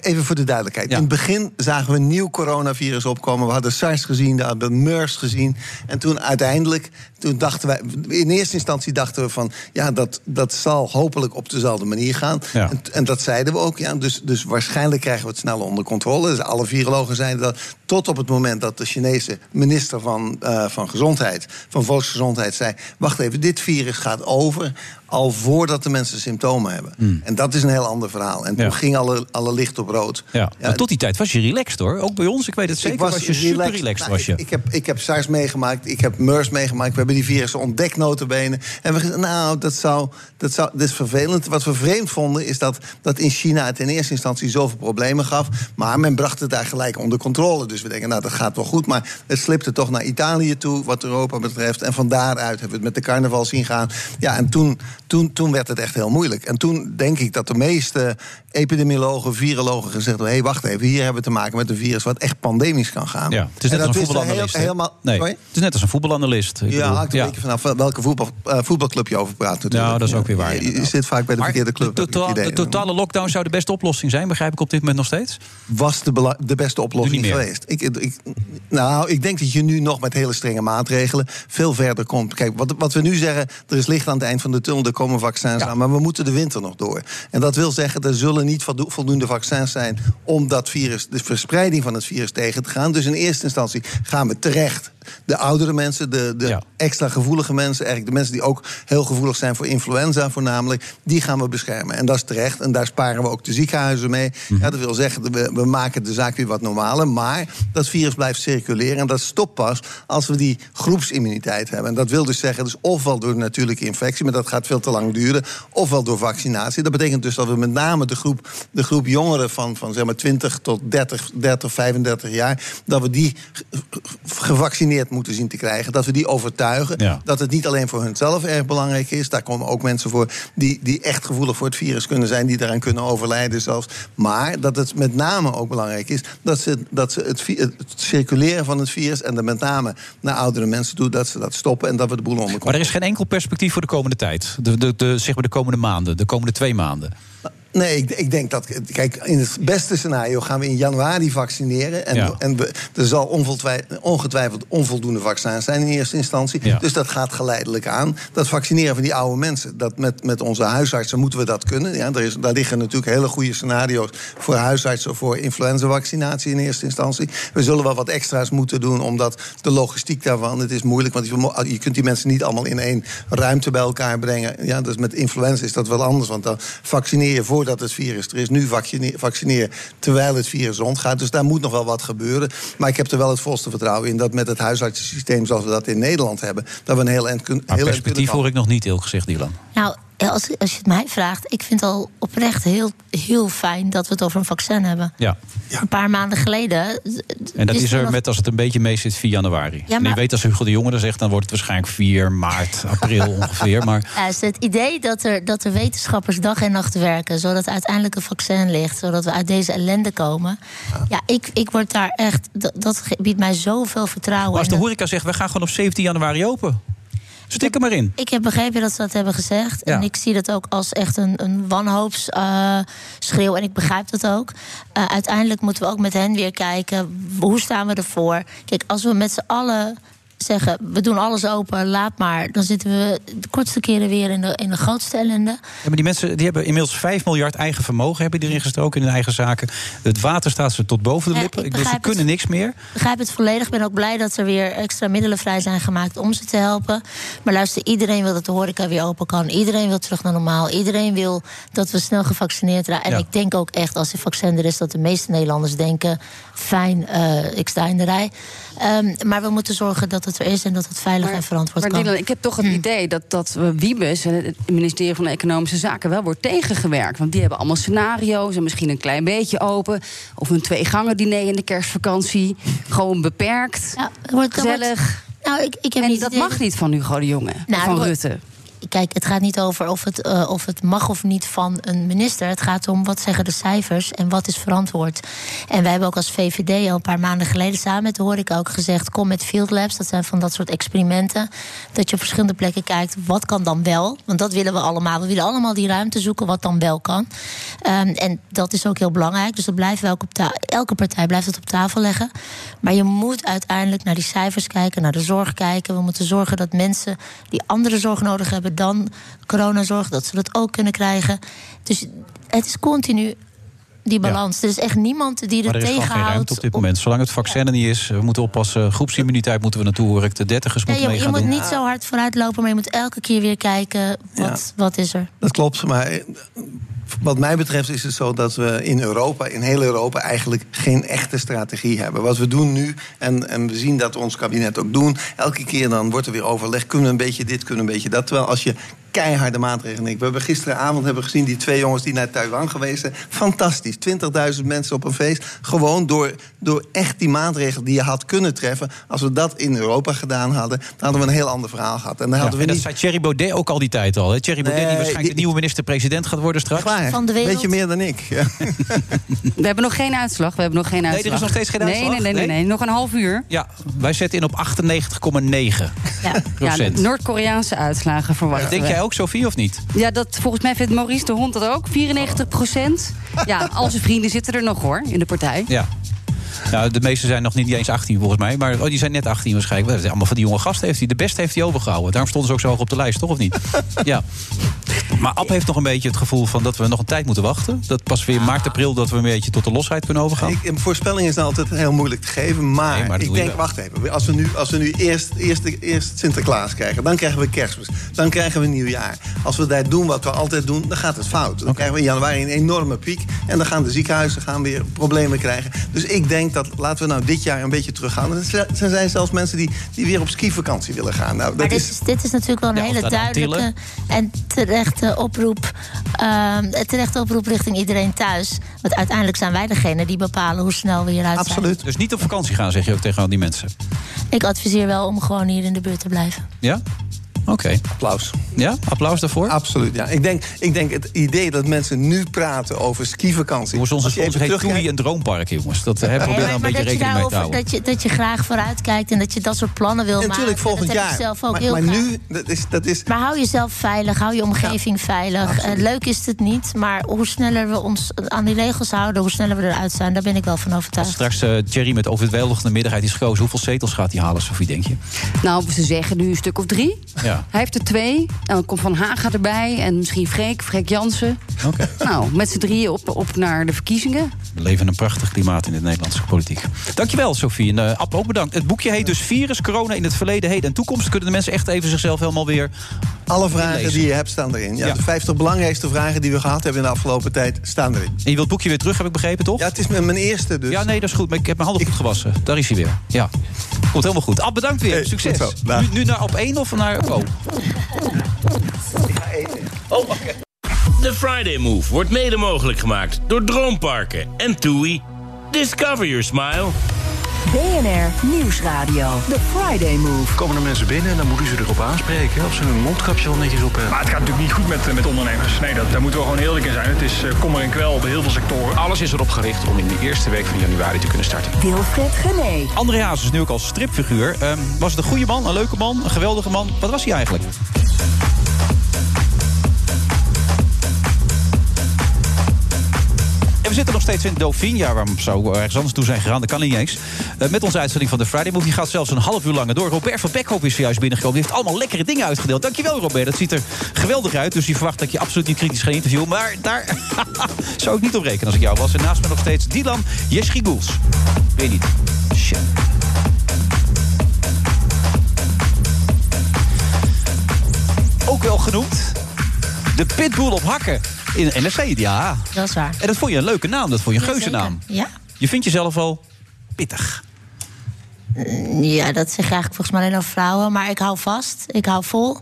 Even voor de duidelijkheid. Ja. In het begin zagen we een nieuw coronavirus opkomen. We hadden SARS gezien, we hadden MERS gezien. En toen uiteindelijk, toen dachten wij... In eerste instantie dachten we van... ja, dat, dat zal hopelijk op dezelfde manier gaan. Ja. En, en, dat zeiden we ook. Ja, dus, dus waarschijnlijk krijgen we het sneller onder controle. Dus alle virologen zeiden dat. Tot op het moment dat de Chinese minister van, uh, van Gezondheid... van Volksgezondheid zei... wacht even, dit virus gaat over al voordat de mensen symptomen hebben. Mm. En dat is een heel ander verhaal. En toen Ja. ging alle, alle licht op rood. Ja. Maar tot die tijd was je relaxed hoor. Ook bij ons, ik weet het zeker. Was, was je super relaxed. relaxed. Nou, was je. Ik, ik, heb, ik heb SARS meegemaakt, ik heb MERS meegemaakt. We hebben die virussen ontdekt notabene. En we gezegd, nou, dat, zou, dat, zou, dat is vervelend. Wat we vreemd vonden, is dat, dat in China het in eerste instantie zoveel problemen gaf. Maar men bracht het daar gelijk onder controle. Dus we denken, nou, dat gaat wel goed. Maar het slipte toch naar Italië toe, wat Europa betreft. En van daaruit hebben we het met de carnaval zien gaan. Ja, en toen, toen, toen werd het echt heel moeilijk. En toen denk ik dat de meeste epidemiologen, virologen gezegd hebben... hé, hey, wacht even, hier hebben we te maken met een virus... wat echt pandemisch kan gaan. Ja, het is En net als een voetbalanalist. heel- helemaal, nee, Sorry? het is net als een voetbalanalist. Ik Ja, bedoel, hangt een beetje vanaf welke voetbal, eh, voetbalclub je over praat natuurlijk. Nou, dat is ook weer waar, Je- zit vaak bij de Maar verkeerde club. De, totaal- de totale lockdown zou de beste oplossing zijn, begrijp ik op dit moment nog steeds? was de, de beste oplossing Doe niet meer. geweest. Ik, ik, nou, ik denk dat je nu nog met hele strenge maatregelen veel verder komt. Kijk, wat, wat we nu zeggen, er is licht aan het eind van de tunnel, er komen vaccins aan, maar we moeten de winter nog door. En dat wil zeggen, er zullen niet voldo- voldoende vaccins zijn om dat virus, de verspreiding van het virus tegen te gaan. Dus in eerste instantie gaan we terecht de oudere mensen, de, de extra gevoelige mensen, eigenlijk de mensen die ook heel gevoelig zijn voor influenza voornamelijk, die gaan we beschermen. En dat is terecht. En daar sparen we ook de ziekenhuizen mee. Mhm. Ja, dat wil zeggen, we, we maken de zaak weer wat normaler. Maar dat virus blijft circuleren. En dat stopt pas als we die groepsimmuniteit hebben. En dat wil dus zeggen, dus ofwel door natuurlijke infectie, maar dat gaat veel te lang duren, ofwel door vaccinatie. Dat betekent dus dat we met name de groep, de groep jongeren van, van zeg maar 20 tot 30, 30, 35 jaar, dat we die ge- ge- gevaccineerd moeten zien te krijgen. Dat we die overtuigen. Ja. Dat het niet alleen voor hunzelf erg belangrijk is. Daar komen ook mensen voor die, die echt gevoelig voor het virus kunnen zijn. Die daaraan kunnen overlijden zelfs. Maar dat het met name ook belangrijk is dat ze, dat ze het, circuleren van het virus. en dan met name naar oudere mensen toe. dat ze dat stoppen en dat we de boel onder Maar er is geen enkel perspectief voor de komende tijd. De, de, de, zeg maar de komende maanden, de komende twee maanden. Nee, ik, ik denk dat. Kijk, in het beste scenario gaan we in januari vaccineren. En, Ja. en we, er zal ongetwijfeld onvoldoende vaccins zijn in eerste instantie. Ja. Dus dat gaat geleidelijk aan. Dat vaccineren van die oude mensen. Dat met, met onze huisartsen moeten we dat kunnen. Ja, er is, daar liggen natuurlijk hele goede scenario's voor huisartsen voor influenzavaccinatie in eerste instantie. We zullen wel wat extra's moeten doen, omdat de logistiek daarvan. Het is moeilijk, want je, kunt die mensen niet allemaal in één ruimte bij elkaar brengen. Ja, dus met influenza is dat wel anders. Want dan vaccineer je voordat het virus er is. Nu vaccineer, vaccineer terwijl het virus rondgaat. Dus daar moet nog wel wat gebeuren. Maar ik heb er wel het volste vertrouwen in dat met het huisartsensysteem zoals we dat in Nederland hebben, dat we een heel eind, kun, Maar heel eind perspectief kunnen hoor ik nog niet, eerlijk gezegd, Dylan. Nou, als, als je het mij vraagt, ik vind het al oprecht heel, heel fijn dat we het over een vaccin hebben. Ja. Een paar maanden geleden. En dat is is er nog- met als het een beetje mee zit 4 januari. Ja, En maar- je weet als Hugo de Jonge dat zegt, dan wordt het waarschijnlijk 4 maart, april (laughs) ongeveer. Maar Ja, is het idee dat er, dat er wetenschappers dag en nacht werken, zodat uiteindelijk een vaccin ligt, zodat we uit deze ellende komen. Ja, ik, ik word daar echt. Dat, biedt mij zoveel vertrouwen. Maar als En de horeca zegt, we gaan gewoon op 17 januari open. Stik er maar in. Ik heb begrepen dat ze dat hebben gezegd. Ja. En ik zie dat ook als echt een, een wanhoopsschreeuw. en ik begrijp dat ook. Eh, uiteindelijk moeten we ook met hen weer kijken. Hoe staan we ervoor? Kijk, als we met z'n allen zeggen... we doen alles open, laat maar... dan zitten we de kortste keren weer in de, in de grootste ellende. Ja, maar die mensen die hebben inmiddels 5 miljard eigen vermogen hebben die erin gestoken in hun eigen zaken. Het water staat ze tot boven de Ja, lippen. ik bedoel, ze kunnen niks meer. Ik begrijp het volledig. Ik ben ook blij dat er weer extra middelen vrij zijn gemaakt om ze te helpen. Maar luister, iedereen wil dat de horeca weer open kan. Iedereen wil terug naar normaal. Iedereen wil dat we snel gevaccineerd raken. En Ja. ik denk ook echt, als er vaccin er is, dat de meeste Nederlanders denken: fijn, eh, ik sta in de rij. Ehm, maar we moeten zorgen dat het er is en dat het veilig en verantwoord Maar kan. Dylan, ik heb toch het idee dat, dat Wiebes, en het ministerie van Economische Zaken, wel wordt tegengewerkt. Want die hebben allemaal scenario's en misschien een klein beetje open. Of een twee-gangen diner in de kerstvakantie. Gewoon beperkt. wordt- er gezellig. wordt- nou, ik, ik heb en niet dat idee mag niet van Hugo de Jonge. Nou, van wordt- Rutte. Kijk, het gaat niet over of het, eh, of het mag of niet van een minister. Het gaat om wat zeggen de cijfers en wat is verantwoord. En wij hebben ook als VVD al een paar maanden geleden samen met de horeca ook gezegd... kom met field labs, dat zijn van dat soort experimenten. Dat je op verschillende plekken kijkt, wat kan dan wel? Want dat willen we allemaal. We willen allemaal die ruimte zoeken wat dan wel kan. Ehm, en dat is ook heel belangrijk. Dus dat blijven we ook op elke partij blijft het op tafel leggen. Maar je moet uiteindelijk naar die cijfers kijken, naar de zorg kijken. We moeten zorgen dat mensen die andere zorg nodig hebben dan coronazorg, dat ze dat ook kunnen krijgen. Dus het is continu die balans. Er is echt niemand die Maar er er is gewoon geen tegenhoudt. ruimte op dit moment. Zolang het vaccin er niet is, we moeten oppassen. Groepsimmuniteit moeten we naartoe hoor ik. De dertigers moeten je, mee je gaan moet doen. niet zo hard vooruit lopen, maar je moet elke keer weer kijken wat, wat is er. Dat klopt, maar eh, wat mij betreft is het zo dat we in Europa, in heel Europa, eigenlijk geen echte strategie hebben. Wat we doen nu, en, en we zien dat ons kabinet ook doen, elke keer dan wordt er weer overlegd, kunnen we een beetje dit, kunnen we een beetje dat. Terwijl als je keiharde maatregelen. We hebben gisteravond hebben gezien die twee jongens die naar Taiwan geweest zijn. Fantastisch, 20.000 mensen op een feest. Gewoon door, door echt die maatregelen die je had kunnen treffen. Als we dat in Europa gedaan hadden, dan hadden we een heel ander verhaal gehad. En dan Ja, hadden en we dat zei Thierry Baudet ook al die tijd al. Hè? Thierry Baudet die Nee, waarschijnlijk de nieuwe minister-president gaat worden straks. Waar? Van de wereld. Weet je meer dan ik. Ja. (laughs) We hebben nog geen uitslag. We hebben nog geen er uitslag. is nog steeds geen Nee, uitslag? Nee, nee, nee, Nee? nee. Nog een half uur. Ja, wij zetten in op 98,9 Ja, procent. Noord-Koreaanse uitslagen verwachten Denk we. jij ook, Sophie, of niet? Ja, dat, volgens mij vindt Maurice de Hond dat ook. 94 procent. Ja, al zijn vrienden zitten er nog hoor, in de partij. Ja. Nou, de meeste zijn nog niet eens 18 volgens mij. Maar oh, die zijn net 18 waarschijnlijk. Dat is allemaal van die jonge gasten heeft hij. De beste heeft hij overgehouden. Daarom stonden ze ook zo hoog op de lijst, toch of niet? (laughs) ja. Maar Ab heeft nog een beetje het gevoel van dat we nog een tijd moeten wachten. Dat pas weer maart, april dat we een beetje tot de losheid kunnen overgaan. Ik, een voorspelling is altijd heel moeilijk te geven. Maar, Nee, maar dat ik denk, wacht even. Als we nu, als we nu eerst, eerst, eerst Sinterklaas krijgen, dan krijgen we kerstmis. Dan krijgen we nieuwjaar. Als we daar doen wat we altijd doen, dan gaat het fout. Dan krijgen we in januari een enorme piek. En dan gaan de ziekenhuizen gaan weer problemen krijgen. Dus ik denk dat, laten we nou dit jaar een beetje teruggaan. Er zijn zelfs mensen die, die weer op skivakantie willen gaan. Nou, Maar dat dit is, dit is natuurlijk wel een Ja, hele duidelijke en terechte oproep. ehm, een terechte oproep richting iedereen thuis. Want uiteindelijk zijn wij degene die bepalen hoe snel we hieruit zijn. Dus niet op vakantie gaan, zeg je ook tegen al die mensen. Ik adviseer wel om gewoon hier in de buurt te blijven. Ja? Oké. Applaus. Ja? Applaus daarvoor? Absoluut, ja. Ik denk, ik denk het idee dat mensen nu praten over skivakantie... Jongens, onze sponsor heet Toei en Droompark, jongens. Dat hè, Nee, probeer maar- daar een maar beetje dat je rekening mee te houden. Dat je, dat je graag vooruitkijkt en dat je dat soort plannen wil En maken. natuurlijk volgend dat heb jaar. ik zelf ook maar heel maar graag. nu, dat is, dat is... Maar hou jezelf veilig, hou je omgeving veilig. Eh, leuk is het niet, maar hoe sneller we ons aan die regels houden... hoe sneller we eruit zijn, daar ben ik wel van overtuigd. Straks eh Thierry met overweldigende meerderheid is gekozen. Hoeveel zetels gaat hij halen, Sofie, denk je? Nou, ze zeggen nu een stuk of drie. Ja. Hij heeft er twee. En dan komt Van Haga erbij. En misschien Freek, Freek Jansen. Oké. Nou, met z'n drieën op, op naar de verkiezingen. We leven een prachtig klimaat in de Nederlandse politiek. Dankjewel, Sofie. En uh, Ab, ook bedankt. Het boekje heet dus Virus, Corona in het Verleden, Heden en Toekomst. Kunnen de mensen echt even zichzelf helemaal weer... Alle vragen inlezen? die je hebt staan erin. Ja, Ja. De 50 belangrijkste vragen die we gehad hebben in de afgelopen tijd staan erin. En je wilt het boekje weer terug, heb ik begrepen, toch? Ja, het is mijn mijn eerste dus. Ja, nee, dat is goed. Maar ik heb mijn handen goed gewassen. Daar is hij weer. Ja. Komt helemaal goed. Ab, bedankt weer. Hey, Succes. Nu, nu naar op één of naar... Oh. Oké. De Friday Move wordt mede mogelijk gemaakt door Droomparken en TUI. Discover your smile. BNR Nieuwsradio. The Friday Move. Komen er mensen binnen en dan moet u ze erop aanspreken. Of ze hun mondkapje al netjes op hebben. Maar het gaat natuurlijk niet goed met, eh, met ondernemers. Nee, dat, daar moeten we gewoon eerlijk in zijn. Het is eh, kommer en kwel bij heel veel sectoren. Alles is erop gericht om in de eerste week van januari te kunnen starten. Wilfred Gené. André Hazes is nu ook als stripfiguur. Ehm, was het een goede man, een leuke man, een geweldige man? Wat was hij eigenlijk? Zitten nog steeds in Dauphine. Waarom zou ik ergens anders toe zijn gegaan? Dat kan niet eens. Eh, met onze uitzending van de Friday Move. Die gaat zelfs een half uur langer door. Robert van Beckhoff is zojuist binnengekomen. Die heeft allemaal lekkere dingen uitgedeeld. Dankjewel, Robert. Dat ziet er geweldig uit. Dus die verwacht dat je absoluut niet kritisch ga interviewen. Maar daar (laughs) zou ik niet op rekenen als ik jou was. En naast me nog steeds Dylan Yeschigouls. Weet niet. Shit. Ook wel genoemd de Pitbull op hakken. In NRC, ja. Dat is waar. En dat vond je een leuke naam, dat vond je een Ja, geuzennaam. zeker. Ja. Je vindt jezelf al pittig. Ja, dat zeg je eigenlijk volgens mij alleen over vrouwen. Maar ik hou vast, ik hou vol.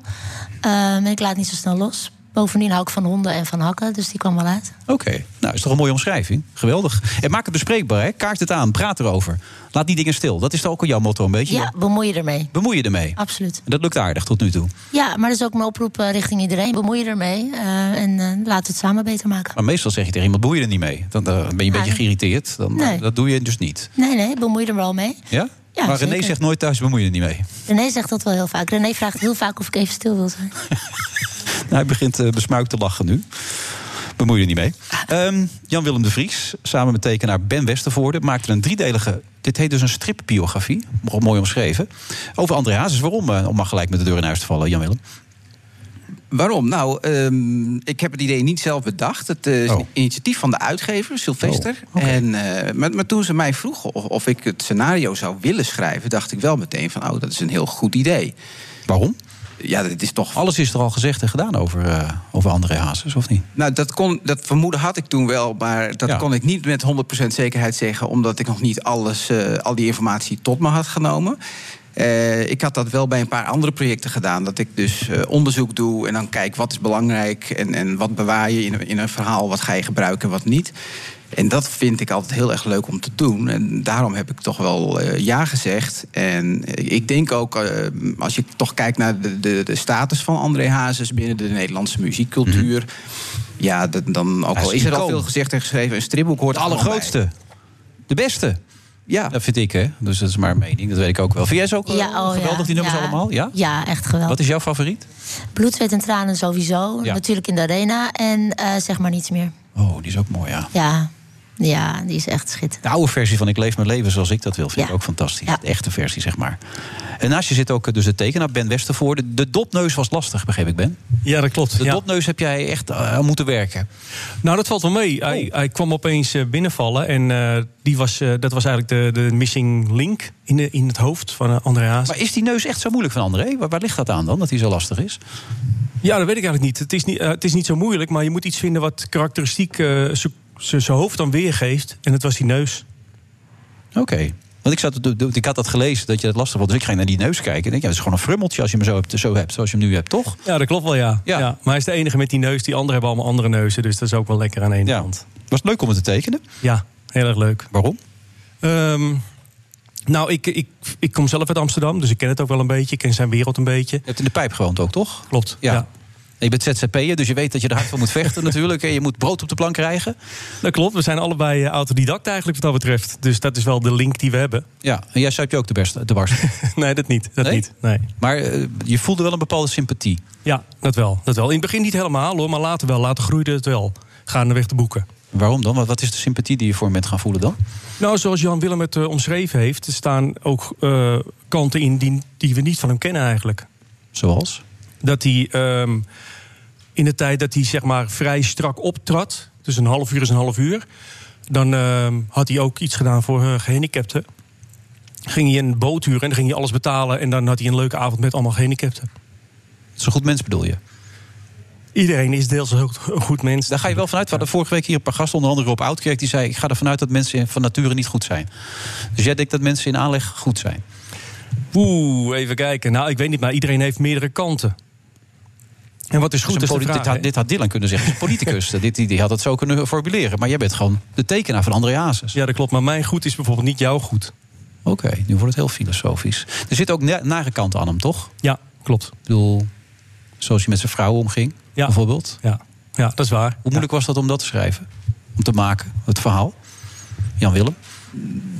En ik laat niet zo snel los. Bovendien hou ik van honden en van hakken, dus die kwam wel uit. Oké, nou is toch een mooie omschrijving. Geweldig. En maak het bespreekbaar, hè? kaart het aan, praat erover. Laat die dingen stil. Dat is toch ook al jouw motto een beetje? Ja, bemoei je ermee. Bemoei je ermee. Absoluut. En dat lukt aardig tot nu toe. Ja, maar dat is ook mijn oproep eh, richting iedereen. Bemoei je ermee eh, en eh, laten we het samen beter maken. Maar meestal zeg je tegen iemand, bemoei je er niet mee. Dan ben je een Nee. beetje geïrriteerd. Dan, Nee. Dat doe je dus niet. Nee, nee, bemoei je er wel mee. Ja? Ja, maar René zeker. zegt nooit thuis, bemoei je er niet mee. René zegt dat wel heel vaak. René vraagt heel vaak of ik even stil wil zijn. Nou, (laughs) hij begint eh, besmuikt te lachen nu. Bemoei je er niet mee. Ehm, Jan-Willem de Vries, samen met tekenaar Ben Westervoorde... maakte een driedelige... Dit heet dus een stripbiografie. Mooi omschreven. Over André Hazes. Waarom? eh, om maar gelijk met de deur in huis te vallen, Jan-Willem. Waarom? Nou, ehm, ik heb het idee niet zelf bedacht. Het eh, is Oh. een initiatief van de uitgever, Sylvester. en, eh, maar, maar toen ze mij vroegen of, of ik het scenario zou willen schrijven... dacht ik wel meteen van, oh, dat is een heel goed idee. Waarom? Ja, dat is toch... Alles is er al gezegd en gedaan over, eh, over André Hazes, of niet? Nou, dat, kon, dat vermoeden had ik toen wel, maar dat Ja. kon ik niet met 100% zekerheid zeggen, omdat ik nog niet alles, al die informatie tot me had genomen. Eh, ik had dat wel bij een paar andere projecten gedaan. Dat ik dus eh, onderzoek doe en dan kijk wat is belangrijk en, en wat bewaar je in, een- in een verhaal, wat ga je gebruiken, wat niet. En dat vind ik altijd heel erg leuk om te doen. En daarom heb ik toch wel eh, ja gezegd. En ik denk ook, als je toch kijkt naar de, de, de status van André Hazes binnen de Nederlandse muziekcultuur. Ja, dat, dan ook al is er al veel gezegd en geschreven. Een stripboek hoort De er allergrootste. De beste. Ja. Dat vind ik, hè. Dus dat is maar een mening. Dat weet ik ook wel. Vind jij ze ook eh, Ja, oh, geweldig, ja. die nummers Ja. allemaal? Ja? Ja, echt geweldig. Wat is jouw favoriet? Bloed, zweet en tranen sowieso. Ja. Natuurlijk in de arena. En eh, zeg maar niets meer. Oh, die is ook mooi, ja. Ja, ja die is echt schitterend. De oude versie van Ik leef mijn leven zoals ik dat wil, vind Ja. ik ook fantastisch. De echte versie, zeg maar. En naast je zit ook eh, dus de tekenaar Ben Westervoorde. De dopneus was lastig, begreep ik, Ben. Ja, dat klopt. De ja. dopneus heb jij echt eh, aan moeten werken. Nou, dat valt wel mee. Hij, hij kwam opeens eh, binnenvallen. En eh, die was, eh, dat was eigenlijk de, de missing link in, de, in het hoofd van eh, André Haas. Maar is die neus echt zo moeilijk van André? Waar, waar ligt dat aan dan, dat hij zo lastig is? Ja, dat weet ik eigenlijk niet. Het is niet, het is niet zo moeilijk, maar je moet iets vinden wat karakteristiek eh, zijn hoofd dan weergeeft. En dat was die neus. Oké. Want ik, zat, ik had dat gelezen dat je dat lastig vond. Dus ik ging naar die neus kijken. En denk, ja, dat is gewoon een frummeltje als je hem zo hebt, zo hebt zoals je hem nu hebt, toch? Ja, dat klopt wel, ja. ja. Maar hij is de enige met die neus. Die anderen hebben allemaal andere neuzen. Dus dat is ook wel lekker aan de ene kant. Was het leuk om het te tekenen? Ja, heel erg leuk. Waarom? Ehm, Nou, ik, ik, ik kom zelf uit Amsterdam, dus ik ken het ook wel een beetje. Ik ken zijn wereld een beetje. Je hebt in de pijp gewoond ook, toch? Klopt, Ja. ja. Je bent ZZP'er, dus je weet dat je er hard voor moet vechten (laughs) natuurlijk. En je moet brood op de plank krijgen. Dat klopt, we zijn allebei eh, autodidact eigenlijk wat dat betreft. Dus dat is wel de link die we hebben. Ja, en jij zuip je ook de, best, de barst. (laughs) nee, dat niet. Dat Nee? niet. Nee. Maar eh, je voelde wel een bepaalde sympathie. Ja, dat wel, dat wel. In het begin niet helemaal hoor, maar later wel. Later groeide het wel. Gaandeweg de boeken. Waarom dan? Wat- is de sympathie die je voor hem bent gaan voelen dan? Nou, zoals Jan Willem het eh, omschreven heeft, er staan ook kanten in die, die we niet van hem kennen eigenlijk. Zoals? Dat hij ehm, in de tijd dat hij zeg maar vrij strak optrad, dus een half uur is een half uur, dan ehm, had hij ook iets gedaan voor eh, gehandicapten. Ging hij een boot huren en dan ging hij alles betalen en dan had hij een leuke avond met allemaal gehandicapten. Dat is een goed mens bedoel je? Iedereen is deels een goed mens. Daar ga je wel vanuit. We hadden vorige week hier een paar gasten, onder andere op Oudkerk... die zei, ik ga ervan uit dat mensen van nature niet goed zijn. Dus jij denkt dat mensen in aanleg goed zijn? Oeh, even kijken. Nou, ik weet niet, maar iedereen heeft meerdere kanten. En wat is goed is dit, had, dit had Dylan kunnen zeggen. Politicus. (laughs) dit, die, die had het zo kunnen formuleren. Maar jij bent gewoon de tekenaar van André Hazes. Ja, dat klopt. Maar mijn goed is bijvoorbeeld niet jouw goed. Oké, nu wordt het heel filosofisch. Er zitten ook na- nare kanten aan hem, toch? Ja, klopt. Ik bedoel, zoals hij met zijn vrouw omging, Ja. bijvoorbeeld. Ja. ja, dat is waar. Hoe moeilijk was dat om dat te schrijven? Om te maken, het verhaal? Jan Willem?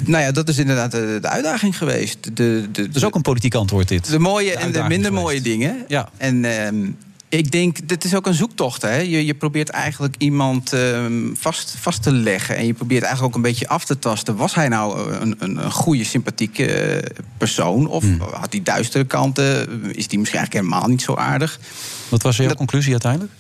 Nou ja, dat is inderdaad de, de uitdaging geweest. De, de, Dat is ook een politiek antwoord, dit. De mooie en de minder geweest. mooie dingen. Ja. En ehm, ik denk, dit is ook een zoektocht. Hè? Je, je probeert eigenlijk iemand ehm, vast, vast te leggen. En je probeert eigenlijk ook een beetje af te tasten. Was hij nou een, een, een goede, sympathieke eh, persoon? Of Hmm. had hij duistere kanten? Is die misschien eigenlijk helemaal niet zo aardig? Wat was jouw conclusie uiteindelijk?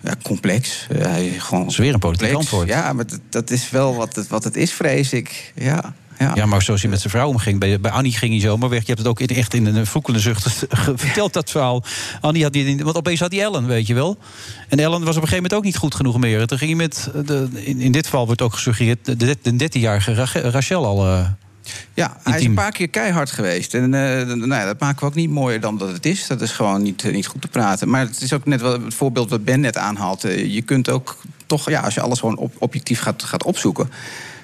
Ja, complex. Eh, hij gewoon Dat is weer een politiek antwoord. Ja, maar dat, dat is wel wat het, wat het is, vrees ik. Ja, ja. Ja, maar zoals hij met zijn vrouw omging. Bij, bij Annie ging hij zomaar weg. Je hebt het ook in, echt in een vloekende zucht (laughs) verteld, dat verhaal. Annie had die, want opeens had hij Ellen, weet je wel. En Ellen was op een gegeven moment ook niet goed genoeg meer. Toen ging hij met, de, in, in dit geval wordt ook gesuggereerd... de, de 13-jarige Ra- Rachel al... eh, Ja, hij is een paar keer keihard geweest. En eh, nou ja, dat maken we ook niet mooier dan dat het is. Dat is gewoon niet, eh, niet goed te praten. Maar het is ook net wel het voorbeeld wat Ben net aanhaalt. Eh, Je kunt ook toch, ja, als je alles gewoon op- objectief gaat, gaat opzoeken...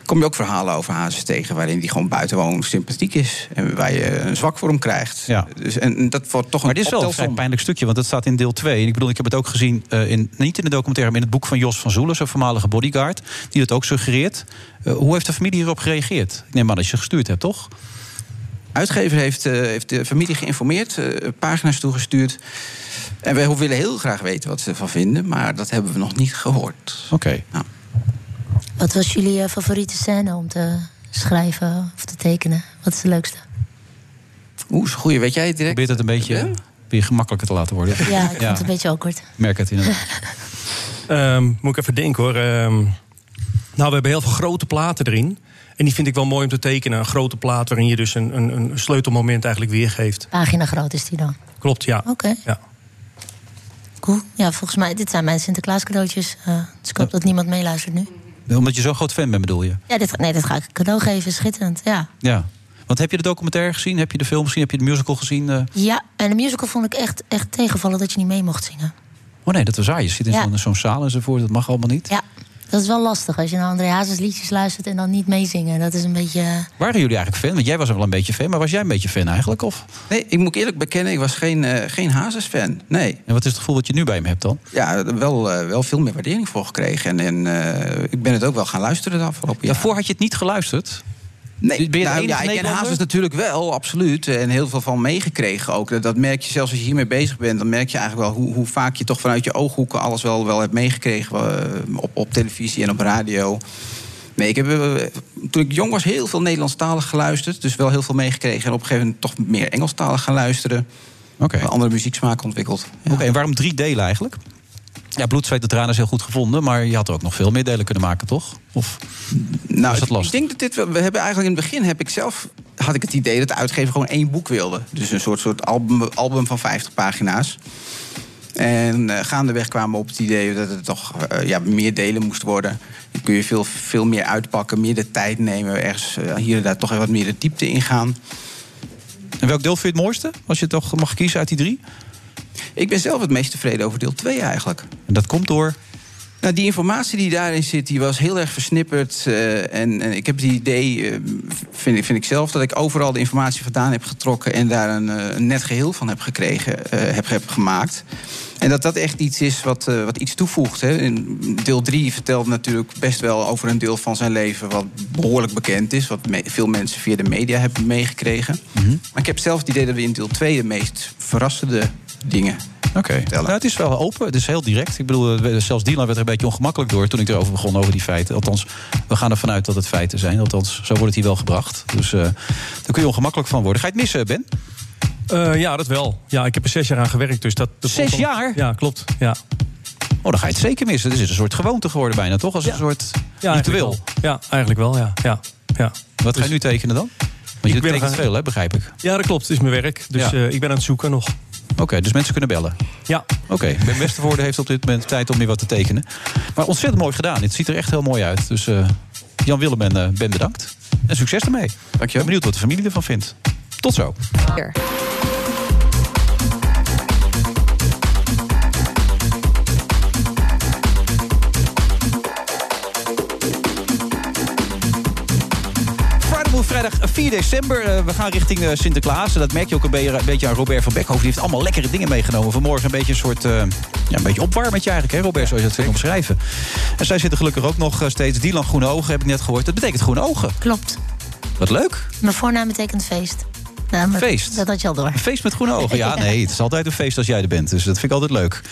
kom je ook verhalen over Hazes tegen... waarin hij gewoon buitengewoon sympathiek is. En waar je een zwak voor hem krijgt. Ja. Dus, en, dat wordt toch Maar een dit is wel een pijnlijk stukje, want dat staat in deel 2. En ik bedoel, ik heb het ook gezien, eh, in, niet in de documentaire... maar in het boek van Jos van Zoelen, zijn voormalige bodyguard... die dat ook suggereert. Eh, hoe heeft de familie hierop gereageerd? Ik neem aan dat je gestuurd hebt, toch? Uitgever heeft, eh, heeft de familie geïnformeerd, pagina's toegestuurd. En wij willen heel graag weten wat ze ervan vinden, maar dat hebben we nog niet gehoord. Oké. Wat was jullie eh, favoriete scène om te schrijven of te tekenen? Wat is de leukste? Oeh, is een goeie. Weet jij het direct? Probeer het een beetje weer gemakkelijker te laten worden. Ja, (laughs) ik vond het een beetje awkward. merk het inderdaad. (laughs) Ehm, moet ik even denken hoor. Ehm, nou, we hebben heel veel grote platen erin. En die vind ik wel mooi om te tekenen. Een grote plaat waarin je dus een, een, een sleutelmoment eigenlijk weergeeft. Pagina groot is die dan? Klopt, ja. Oké. Ja. Cool. Ja, volgens mij, dit zijn mijn Sinterklaas cadeautjes. eh, dus ik hoop dat niemand meeluistert nu. Omdat je zo'n groot fan bent, bedoel je? Ja, dit, nee, dit ga ik cadeau geven. Schitterend, ja. Ja. Want heb je de documentaire gezien? Heb je de film gezien? Heb je de musical gezien? eh? Ja, en de musical vond ik echt, echt tegenvallen dat je niet mee mocht zingen. Oh nee, dat was waar. Je zit in Ja. zo'n zaal enzovoort. Dat mag allemaal niet. Ja, dat is wel lastig als je naar André Hazes liedjes luistert en dan niet meezingen. Dat is een beetje... eh, Waren jullie eigenlijk fan? Want jij was er wel een beetje fan. Maar was jij een beetje fan eigenlijk? Of? Nee, ik moet eerlijk bekennen, ik was geen, eh, geen Hazes-fan. Nee. En wat is het gevoel dat je nu bij hem hebt dan? Ja, wel, eh, wel veel meer waardering voor gekregen. En, en eh, ik ben het ook wel gaan luisteren de afgelopen jaar. Daarvoor had je het niet geluisterd? Nee, Ben je nou, ja, ik ken? Hazes natuurlijk wel, absoluut. En heel veel van meegekregen ook. Dat, dat merk je zelfs als je hiermee bezig bent. Dan merk je eigenlijk wel hoe, hoe vaak je toch vanuit je ooghoeken... alles wel, wel hebt meegekregen eh, op, op televisie en op radio. Nee, ik heb eh, toen ik jong was heel veel Nederlandstalig geluisterd. Dus wel heel veel meegekregen. En op een gegeven moment toch meer Engelstalig gaan luisteren. Oké. Een andere muzieksmaak ontwikkeld. Oké, en waarom drie delen eigenlijk? Ja, bloed, zweet en tranen is heel goed gevonden. Maar je had er ook nog veel meer delen kunnen maken, toch? Of Nou, was dat ik- lastig? ik denk dat dit. wel- We hebben eigenlijk in het begin heb ik zelf had ik het idee dat de uitgever gewoon één boek wilde. Dus een soort, soort album, album van 50 pagina's. En eh, gaandeweg kwamen we op het idee dat het toch eh, ja, meer delen moest worden. Dan kun je veel, veel meer uitpakken, meer de tijd nemen. Ergens eh, hier en daar toch even wat meer de diepte ingaan. En welk deel vind je het mooiste? Als je toch mag kiezen uit die drie? Ik ben zelf het meest tevreden over deel 2 eigenlijk. En dat komt door? Nou, die informatie die daarin zit, die was heel erg versnipperd. eh, en, en ik heb het idee, eh, vind, ik, vind ik zelf, dat ik overal de informatie vandaan heb getrokken en daar een, eh, een net geheel van heb gekregen, heb, heb gemaakt. En dat dat echt iets is wat, wat iets toevoegt. Hè. In deel 3 vertelt natuurlijk best wel over een deel van zijn leven wat behoorlijk bekend is. Wat me- veel mensen via de media hebben meegekregen. Mhm. Maar ik heb zelf het idee dat we in deel 2 de meest verrassende dingen Oké. Nou, het is wel open, het is heel direct. Ik bedoel, eh, zelfs Dylan werd er een beetje ongemakkelijk door toen ik erover begon, over die feiten. Althans, we gaan ervan uit dat het feiten zijn. Althans, zo wordt het hier wel gebracht. Dus eh daar kun je ongemakkelijk van worden. Ga je het missen, Ben? Eh, ja, dat wel. Ja, ik heb er zes jaar aan gewerkt. Dus dat, dat Zes jaar? Ja, klopt. Ja. Oh, dan ga je het zeker missen. Het is een soort gewoonte geworden bijna, toch? Als een soort Ja, ritueel. eigenlijk. Ja, eigenlijk wel, ja. ja. ja. Wat ga je nu tekenen dan? Want je tekent gaan- veel, hè, begrijp ik. Ja, dat klopt. Het is mijn werk. Dus Ja. eh, ik ben aan het zoeken nog. Oké, dus mensen kunnen bellen. Ja. Oké, Ben Westervoorde heeft op dit moment tijd om weer wat te tekenen. Maar ontzettend mooi gedaan. Het ziet er echt heel mooi uit. Dus eh, Jan Willem en eh, Ben bedankt. En succes ermee. Ik ben benieuwd wat de familie ervan vindt. Tot zo. Vrijdag 4 december. Eh, we gaan richting eh, Sinterklaas. En dat merk je ook een beetje, een beetje aan Robert van Beckhoven. Die heeft allemaal lekkere dingen meegenomen. Vanmorgen een beetje een soort eh, ja, een beetje opwarmetje eigenlijk, hè, Robert, zoals je dat kunt omschrijven. En zij zitten gelukkig ook nog eh, steeds. Dylan Groene Ogen heb ik net gehoord. Dat betekent groene ogen. Klopt. Wat leuk. Mijn voornaam betekent feest. Nou, Feest? Dat had je al door. Een feest met groene ogen. Ja, (laughs) nee, het is altijd een feest als jij er bent. Dus dat vind ik altijd leuk.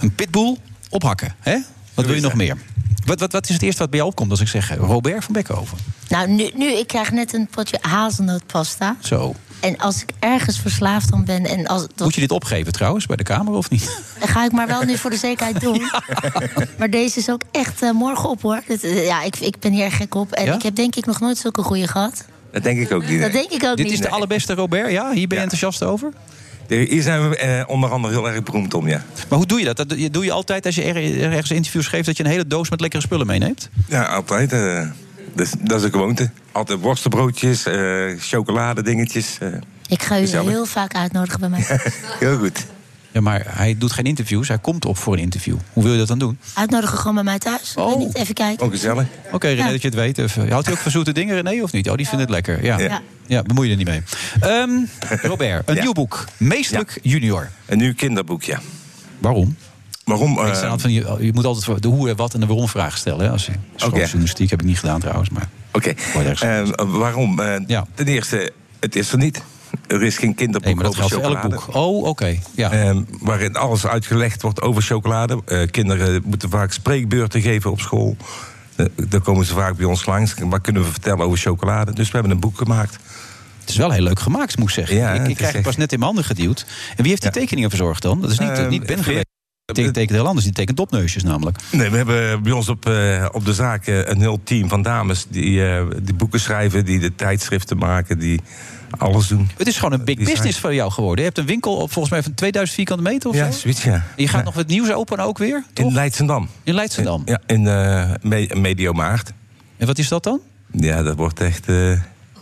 Een pitbull ophakken, hè? Wat wil je nog meer? Wat, wat, wat is het eerste wat bij jou opkomt als ik zeg Robert van Beckhoven? Nou, nu, nu, ik krijg net een potje hazelnootpasta. Zo. En als ik ergens verslaafd aan ben... En als, dat, Moet je dit opgeven trouwens bij de Kamer of niet? dan ga ik maar wel nu voor de zekerheid doen. (laughs) Maar deze is ook echt eh, morgen op, hoor. Dit, eh, ja, ik, ik ben hier gek op. En Ja? ik heb denk ik nog nooit zulke goede gehad. Dat denk ik ook niet. Dat denk ik ook Dit niet. is de allerbeste Robert, ja? Hier ben je enthousiast over? Hier zijn we eh, onder andere heel erg beroemd om, ja. Maar hoe doe je dat? dat? doe- je altijd als je er- ergens interviews geeft... dat je een hele doos met lekkere spullen meeneemt? Ja, altijd. eh, dus, dat is een gewoonte. Altijd worstenbroodjes, eh chocoladedingetjes. eh. Ik ga u Gezellig. heel vaak uitnodigen bij mij. (laughs) heel goed. Ja, maar hij doet geen interviews. Hij komt op voor een interview. Hoe wil je dat dan doen? Uitnodigen gewoon bij mij thuis. Niet, even kijken. Ook gezellig. Oké, René, Ja. dat je het weet. Even. Houdt hij ook (laughs) van zoete dingen, René, of niet? Oh, die vindt het lekker. Ja, ja. Ja. bemoei je er niet mee. Ehm, (laughs) Robert, een nieuw boek. Meestelijk junior. Een nieuw kinderboek, ja. Waarom? Waarom? Eh, van, je, je moet altijd de hoe en wat en de waarom vragen stellen. Hè? Als je, schooljournalistiek heb ik niet gedaan trouwens. Maar Oké. Eh, waarom? Eh, Ten eerste, het is er niet. Er is geen kinderboek Nee, maar dat over elk boek. Oh, oké. Ja. Eh, waarin alles uitgelegd wordt over chocolade. Eh, kinderen moeten vaak spreekbeurten geven op school. Eh, daar komen ze vaak bij ons langs. Wat kunnen we vertellen over chocolade? Dus we hebben een boek gemaakt. Het is wel heel leuk gemaakt, moet ik zeggen. Ja, ik ik krijg het echt- pas net in mijn handen geduwd. En wie heeft die tekeningen verzorgd dan? Dat is niet, Ehm, niet Ben geweest. Die tekent heel anders. Die tekent dopneusjes namelijk. Nee, we hebben bij ons op, eh, op de zaak een heel team van dames die, die boeken schrijven, die de tijdschriften maken, die alles doen. Het is gewoon een big business voor jou geworden. Je hebt een winkel op volgens mij van 2000 vierkante meter of Ja, zo. zoiets, ja. Je gaat Ja. nog wat nieuws openen ook weer? In Leidsendam. In Leidsendam? Ja, in eh Me- Medio Maart. En wat is dat dan? Ja, dat wordt echt... eh,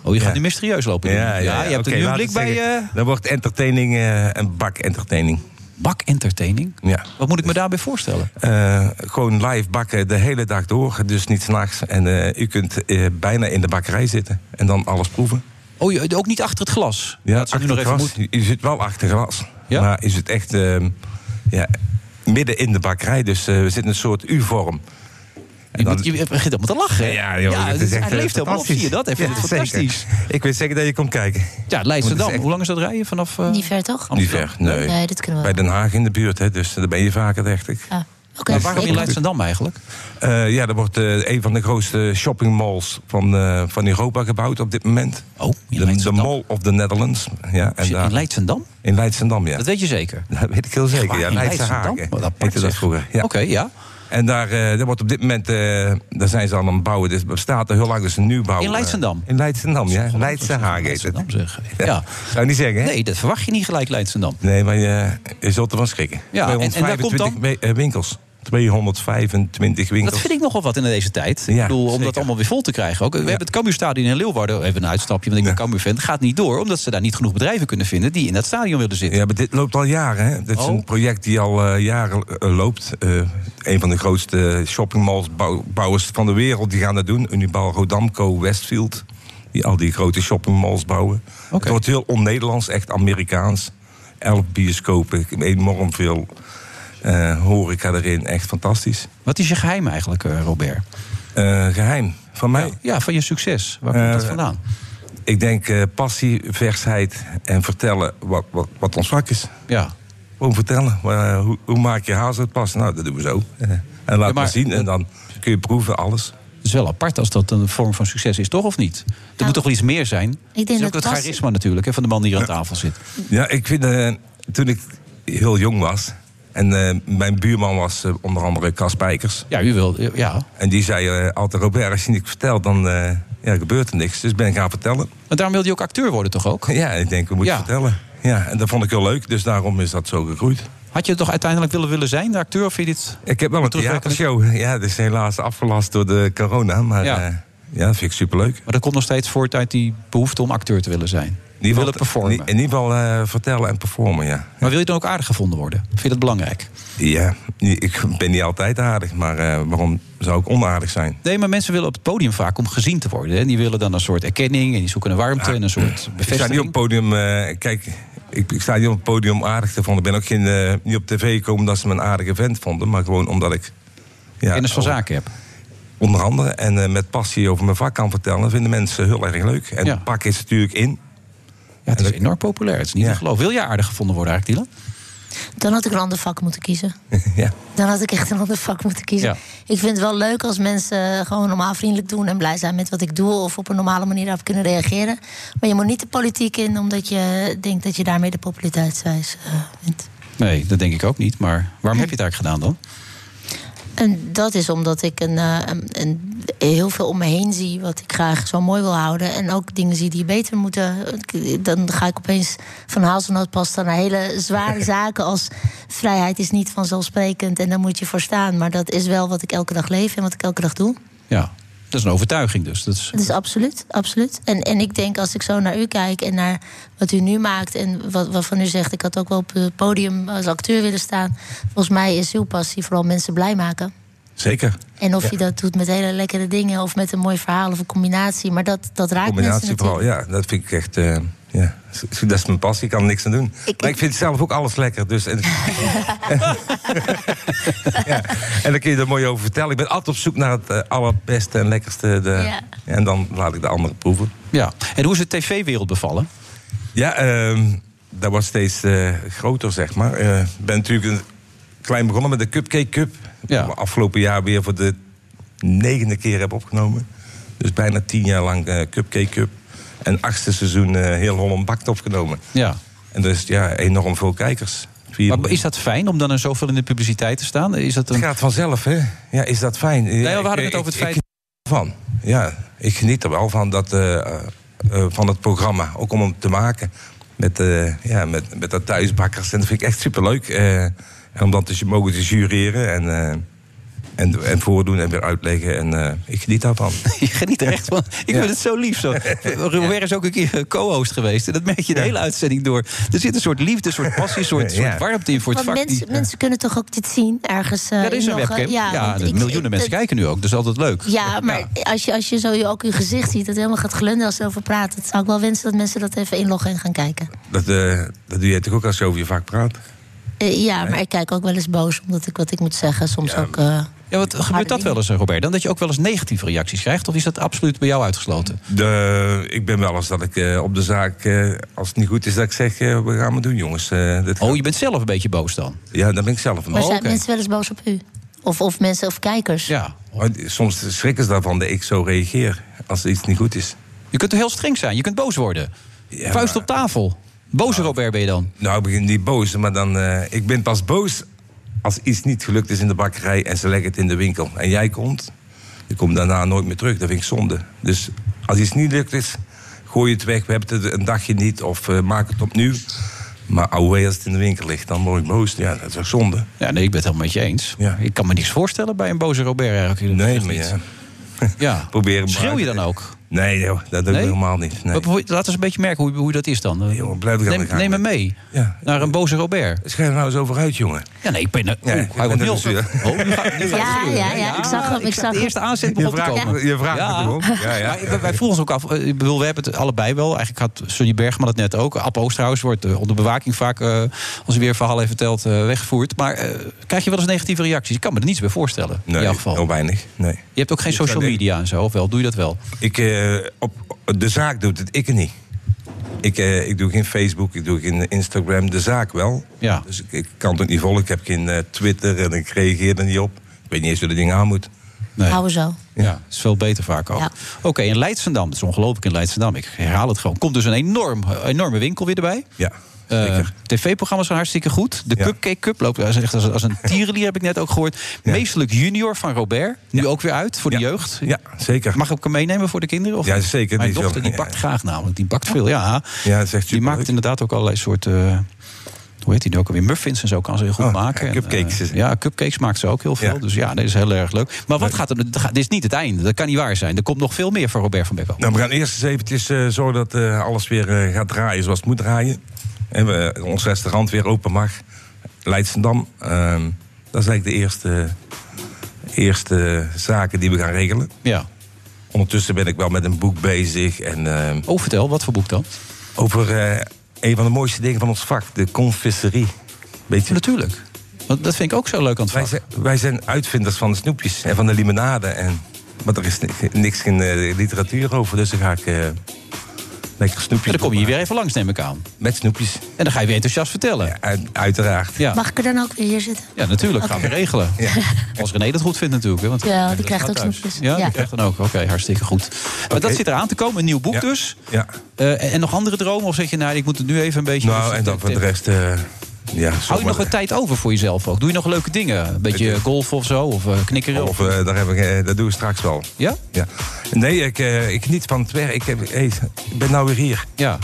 Oh, je gaat ja. nu mysterieus lopen. Ja, ja, Ja, je hebt er nu een blik bij, zeggen. Dat wordt entertaining eh, en bak-entertaining. Bak-entertaining? Ja. Wat moet ik me daarbij voorstellen? Eh, gewoon live bakken de hele dag door, dus niet s'nachts. En eh, u kunt eh, bijna in de bakkerij zitten en dan alles proeven. Oh, je, ook niet achter het glas? Ja, nu achter nog glas. even moeten. Je zit wel achter glas. Ja? Maar is het echt ehm, ja, midden in de bakkerij. Dus eh, we zitten in een soort U-vorm. Je, moet, je begint helemaal te lachen. hè? Ja, joh, ja het het is echt hij leeft eh, helemaal op. Zie je dat? Hij vindt Ja, het zeker. fantastisch. Ik weet zeker dat je komt kijken. Ja, Leidschendam. Het Hoe lang is dat rijden vanaf... eh, Niet ver, toch? Niet ver, nee. Nee, dit kunnen we Bij Den Haag in de buurt, hè, dus daar ben je vaker, dacht ik. Ja. Oké, maar waarom in Leidschendam eigenlijk? Eh, ja, er wordt eh, een van de grootste shoppingmalls van, eh, van Europa gebouwd op dit moment. Oh, in de. Mall of the Netherlands. Ja, en daar, in Leidschendam? In Leidsendam, ja. Dat weet je zeker? (laughs) Dat weet ik heel zeker. Ja, Leidse Leidschendam? Wat apart, heette dat vroeger. Ja. Oké, ja. En daar, eh, daar wordt op dit moment, eh, daar zijn ze al aan het bouwen. Dus bestaat er heel lang, dus een nieuwbouw. In eh, Leidschendam? in Leidschendam, ja. Leidse Hagen heet het. Leidschendam. (laughs) Ja. Ja. Zou je niet zeggen, hè? Nee, dat verwacht je niet gelijk, Leidschendam. Nee, maar je, je zult ervan schrikken. Ja, en- en daar komt 25 we- eh, winkels. 225 winkels. Dat vind ik nogal wat in deze tijd. ik bedoel, om dat allemaal weer vol te krijgen. Ook, we hebben het Cambuurstadion in Leeuwarden, even een uitstapje, want ik ben Cambuur-fan, gaat niet door, omdat ze daar niet genoeg bedrijven kunnen vinden die in dat stadion willen zitten. Ja, maar dit loopt al jaren. Hè? Dit is Oh. een project die al eh, jaren eh, loopt. Eh, een van de grootste shoppingmalls van de wereld die gaan dat doen. Unibal, Rodamco, Westfield. Die al die grote shoppingmalls bouwen. Het wordt heel on-Nederlands, echt Amerikaans. Elf bioscopen, enorm veel horeca erin. Echt fantastisch. Wat is je geheim eigenlijk, eh, Robert? Eh, geheim van mij? Ja, van je succes. Waar komt dat Eh, vandaan? Ik denk eh, passie, versheid en vertellen wat, wat, wat ons vak is. Ja. Gewoon vertellen. Eh, hoe, hoe maak je hazelpas? Nou, dat doen we zo. Eh, en laat maar- maar zien en dan kun je proeven alles. Het is wel apart als dat een vorm van succes is, toch of niet? Er moet toch wel iets meer zijn? denk het is ook dat het passie- charisma natuurlijk hè, van de man die hier aan tafel zit. Ja, ik vind, eh, toen ik heel jong was... en eh, mijn buurman was eh, onder andere Cas Spijkers. Ja, u wil, ja. En die zei eh, altijd, Robert, als je niks vertelt, dan ja, gebeurt er niks. Dus ben ik gaan vertellen. Maar daarom wilde je ook acteur worden, toch ook? Ja, ik denk, we moeten Ja. vertellen. Ja, en dat vond ik heel leuk, dus daarom is dat zo gegroeid. Had je toch uiteindelijk willen willen zijn, de acteur? Of vind je dit Ik heb wel een theatershow. Ja, dat is helaas afgelast door de corona. Maar Ja. ja, ja dat vind ik superleuk. Maar dat komt nog steeds voort uit die behoefte om acteur te willen zijn. In Die ieder willen geval- performen. In ieder geval eh, vertellen en performen, ja. Maar wil je dan ook aardig gevonden worden? Vind je dat belangrijk? Ja, ik ben niet altijd aardig, maar eh, waarom zou ik onaardig zijn? Nee, maar mensen willen op het podium vaak om gezien te worden. Hè? Die willen dan een soort erkenning en die zoeken een warmte en een soort Ik sta bevestiging. niet op het podium, eh, kijk, ik, ik sta niet op het podium om aardig te vonden. Ik ben ook geen, niet op tv gekomen omdat ze me een aardige vent vonden, maar gewoon omdat ik... Ja, Kennis van zaken heb. Onder andere, en eh, met passie over mijn vak kan vertellen, vinden mensen heel erg leuk. En Ja. pak is natuurlijk in. Ja, het is enorm populair. Het is niet te geloven. Wil je aardig gevonden worden eigenlijk, Dylan? Dan had ik een ander vak moeten kiezen. (laughs) ja. Dan had ik echt een ander vak moeten kiezen. Ja. Ik vind het wel leuk als mensen gewoon normaal vriendelijk doen en blij zijn met wat ik doe. Of op een normale manier daarop kunnen reageren. Maar je moet niet de politiek in omdat je denkt dat je daarmee de populariteitswijs eh, wint. Nee, dat denk ik ook niet. Maar waarom (laughs) heb je het eigenlijk gedaan dan? En dat is omdat ik een, eh, een, een- heel veel om me heen zie wat ik graag zo mooi wil houden. En ook dingen zie die beter moeten. Dan ga ik opeens van hazelnootpasta naar hele zware (laughs) zaken als vrijheid is niet vanzelfsprekend en daar moet je voor staan. Maar dat is wel wat ik elke dag leef en wat ik elke dag doe. Ja, dat is een overtuiging dus. Dat is... Absoluut, absoluut. En, en ik denk als ik zo naar u kijk en naar wat u nu maakt... en wat, waarvan u zegt, ik had ook wel op het podium als acteur willen staan... volgens mij is uw passie vooral mensen blij maken. Zeker. En of Ja. je dat doet met hele lekkere dingen of met een mooi verhaal of een combinatie. Maar dat, dat raakt combinatie mensen vooral, natuurlijk. ja, dat vind ik echt. eh, ja, dat is mijn passie, ik kan er niks aan doen. maar ik vind zelf ook alles lekker. Dus, en, (laughs) ja, en dan kun je er mooi over vertellen. Ik ben altijd op zoek naar het eh, allerbeste en lekkerste. De, Ja. En dan laat ik de anderen proeven. Ja. En hoe is de tv-wereld bevallen? Ja, ehm, dat wordt steeds eh, groter, zeg maar. Eh, Ik ben natuurlijk een klein begonnen met de Cupcake Cup. Ja. Afgelopen jaar weer voor de negende keer heb opgenomen. Dus bijna tien jaar lang eh, Cupcake Cup. En achtste seizoen eh, heel Holland Bakt opgenomen. Ja. En dus ja, enorm veel kijkers. Maar is dat fijn om dan er zoveel in de publiciteit te staan? Is dat een... Het gaat vanzelf, hè? Ja, is dat fijn? Nee, we hadden het over het feit... van. Ja, ik geniet er wel van, dat, eh, van het programma. Ook om hem te maken met, eh ja, met, met dat thuisbakkers. En dat vind ik echt superleuk. En om dan te mogen te jureren en, eh, en, en voordoen en weer uitleggen. En eh, ik geniet daarvan. (laughs) Je geniet er echt van. Ik vind het zo lief. Zo. (laughs) Robert is ook een keer co-host geweest. En dat merk je de hele uitzending door. Er zit een soort liefde, een soort passie, een soort, warmte in voor het vak. mensen, die- mensen kunnen toch ook dit zien ergens eh ja, er is een webcam. Ja, want de ik- miljoenen ik- mensen dat- kijken nu ook. Dat is altijd leuk. Ja, maar Als, je, als je zo ook uw gezicht ziet, dat het helemaal gaat glunderen als ze over praten. Dat zou ik wel wensen dat mensen dat even inloggen en gaan kijken. Dat, eh, dat doe je toch ook als je over je vak praat? Eh, ja, maar ik kijk ook wel eens boos omdat ik wat ik moet zeggen. Soms ook. eh, Ja, wat gebeurt dat wel eens, eh, Robert? Dan dat je ook wel eens negatieve reacties krijgt? Of is dat absoluut bij jou uitgesloten? De, ik ben wel eens dat ik eh, op de zaak, eh, als het niet goed is, dat ik zeg: we gaan maar doen, jongens. Eh, dit Oh, je bent zelf een beetje boos dan? Ja, dan ben ik zelf een maar zijn mensen wel eens boos op u? Of, of mensen of kijkers? Ja. Soms schrikken ze daarvan dat ik zo reageer als iets niet goed is. Je kunt er heel streng zijn. Je kunt boos worden. Vuist op tafel. Boze Robert ben je dan? Nou, ik ben niet boos, maar dan, eh, ik ben pas boos als iets niet gelukt is in de bakkerij en ze leggen het in de winkel. En jij komt, je komt daarna nooit meer terug. Dat vind ik zonde. Dus als iets niet lukt is, gooi het weg. We hebben het een dagje niet of eh, maak het opnieuw. Maar ouwe, als het in de winkel ligt, dan word ik boos. Ja, dat is ook zonde. Ja, nee, ik ben het helemaal met je eens. Ik kan me niks voorstellen bij een boze Robert eigenlijk. Nee, maar ja. Ja. (laughs) Proberen Schreeuw je dan ook? Nee, joh, dat doe ik Nee? helemaal niet. Nee. Hoe- Laat eens een beetje merken hoe, hoe dat is dan. Jongen, blijf ik neem, neem me mee Ja. naar een boze Robert. Schrijf er nou eens over uit, jongen. Ja, nee, ik ben... Ja, hij wordt. Oh, nu gaat Ja, ja, ja, ik zag hem, ik zag de eerste aanzet begon te komen. je vraagt Ja. het erom. Ja, ja. Maar wij- wij vroegen ons ook af, eh, ik bedoel, we hebben het allebei wel. Eigenlijk had Sonny Bergman het net ook. App Oost trouwens wordt eh, onder bewaking vaak, eh, als hij weer een verhaal heeft verteld, eh, weggevoerd. Maar eh, krijg je wel eens negatieve reacties? Ik kan me er niets bij voorstellen, in Nee, jouw geval. heel weinig. Nee. Je hebt ook geen social media en zo, of wel? Doe je dat wel? Ik, eh, op, de zaak doet het, ik niet. Ik, eh, ik doe geen Facebook, ik doe geen Instagram, de zaak wel. Ja. Dus ik, ik kan het ook niet volgen. Ik heb geen eh, Twitter en ik reageer er niet op. Ik weet niet eens hoe de dingen aan moet. Nee. Houden zo. Ja, is veel beter vaak ook. Ja. Oké, in Leidsendam, dat is ongelooflijk in Leidsendam. Ik herhaal het gewoon. Komt dus een enorm, enorme winkel weer erbij. Ja, Zeker. TV-programma's zijn hartstikke goed. De Ja. Cupcake Cup loopt als, echt als, als een (laughs) tierenlier, heb ik net ook gehoord. Meestelijk junior van Robert. Nu ook weer uit voor de Ja. jeugd. Ja, zeker. Mag ik hem meenemen voor de kinderen? Of Ja, zeker. Mijn Die dochter die bakt graag namelijk. Die bakt veel, ja. Ja, dat is echt Die maakt inderdaad ook allerlei soorten... hoe heet die nu ook alweer? Muffins en zo kan ze heel goed Oh, maken. ja, cupcakes eh, ja, cupcakes maakt ze ook heel veel. Ja. Dus ja, dat is heel erg leuk. Maar wat gaat er... Dit is niet het einde. Dat kan niet waar zijn. Er komt nog veel meer van Robert van Becko. Nou, we gaan eerst eens eventjes eh, zorgen dat alles weer gaat draaien zoals het moet draaien. En we ons restaurant weer open mag. Leidsendam. Ehm, dat is eigenlijk de eerste, eerste zaken die we gaan regelen. Ja. Ondertussen ben ik wel met een boek bezig. En, ehm, Oh, vertel. Wat voor boek dan? over eh, een van de mooiste dingen van ons vak. De confiserie. Weet je? Natuurlijk. Want dat vind ik ook zo leuk aan het Wij vak. zijn, wij zijn uitvinders van de snoepjes en van de limonade. En, maar er is ni- niks in eh, literatuur over. Dus dan ga ik eh, lekker snoepjes En dan kom je hier weer even langs, neem ik aan. Met snoepjes. En dan ga je weer enthousiast vertellen. Ja, uit- uiteraard. Ja, Mag ik er dan ook weer hier zitten? ja natuurlijk. Gaan we regelen. Als René dat goed vindt natuurlijk. Hè, want Ja, die krijgt ook thuis. snoepjes. Ja, Ja. die krijgt dan ook. Oké, hartstikke goed. Maar dat zit eraan te komen. Een nieuw boek Ja. dus. Ja. Eh, en nog andere dromen? Of zeg je, nou, ik moet het nu even een beetje... Nou, en dan voor de rest... eh ja, Hou je nog wat tijd over voor jezelf ook? Doe je nog leuke dingen? Een beetje golf of zo? Of eh, knikkeren? Of, eh, daar heb ik, eh, dat doen we straks wel. Ja? Ja. Nee, ik, eh, ik geniet van het werk. Ik, heb, hey, ik ben nou weer hier. Ja.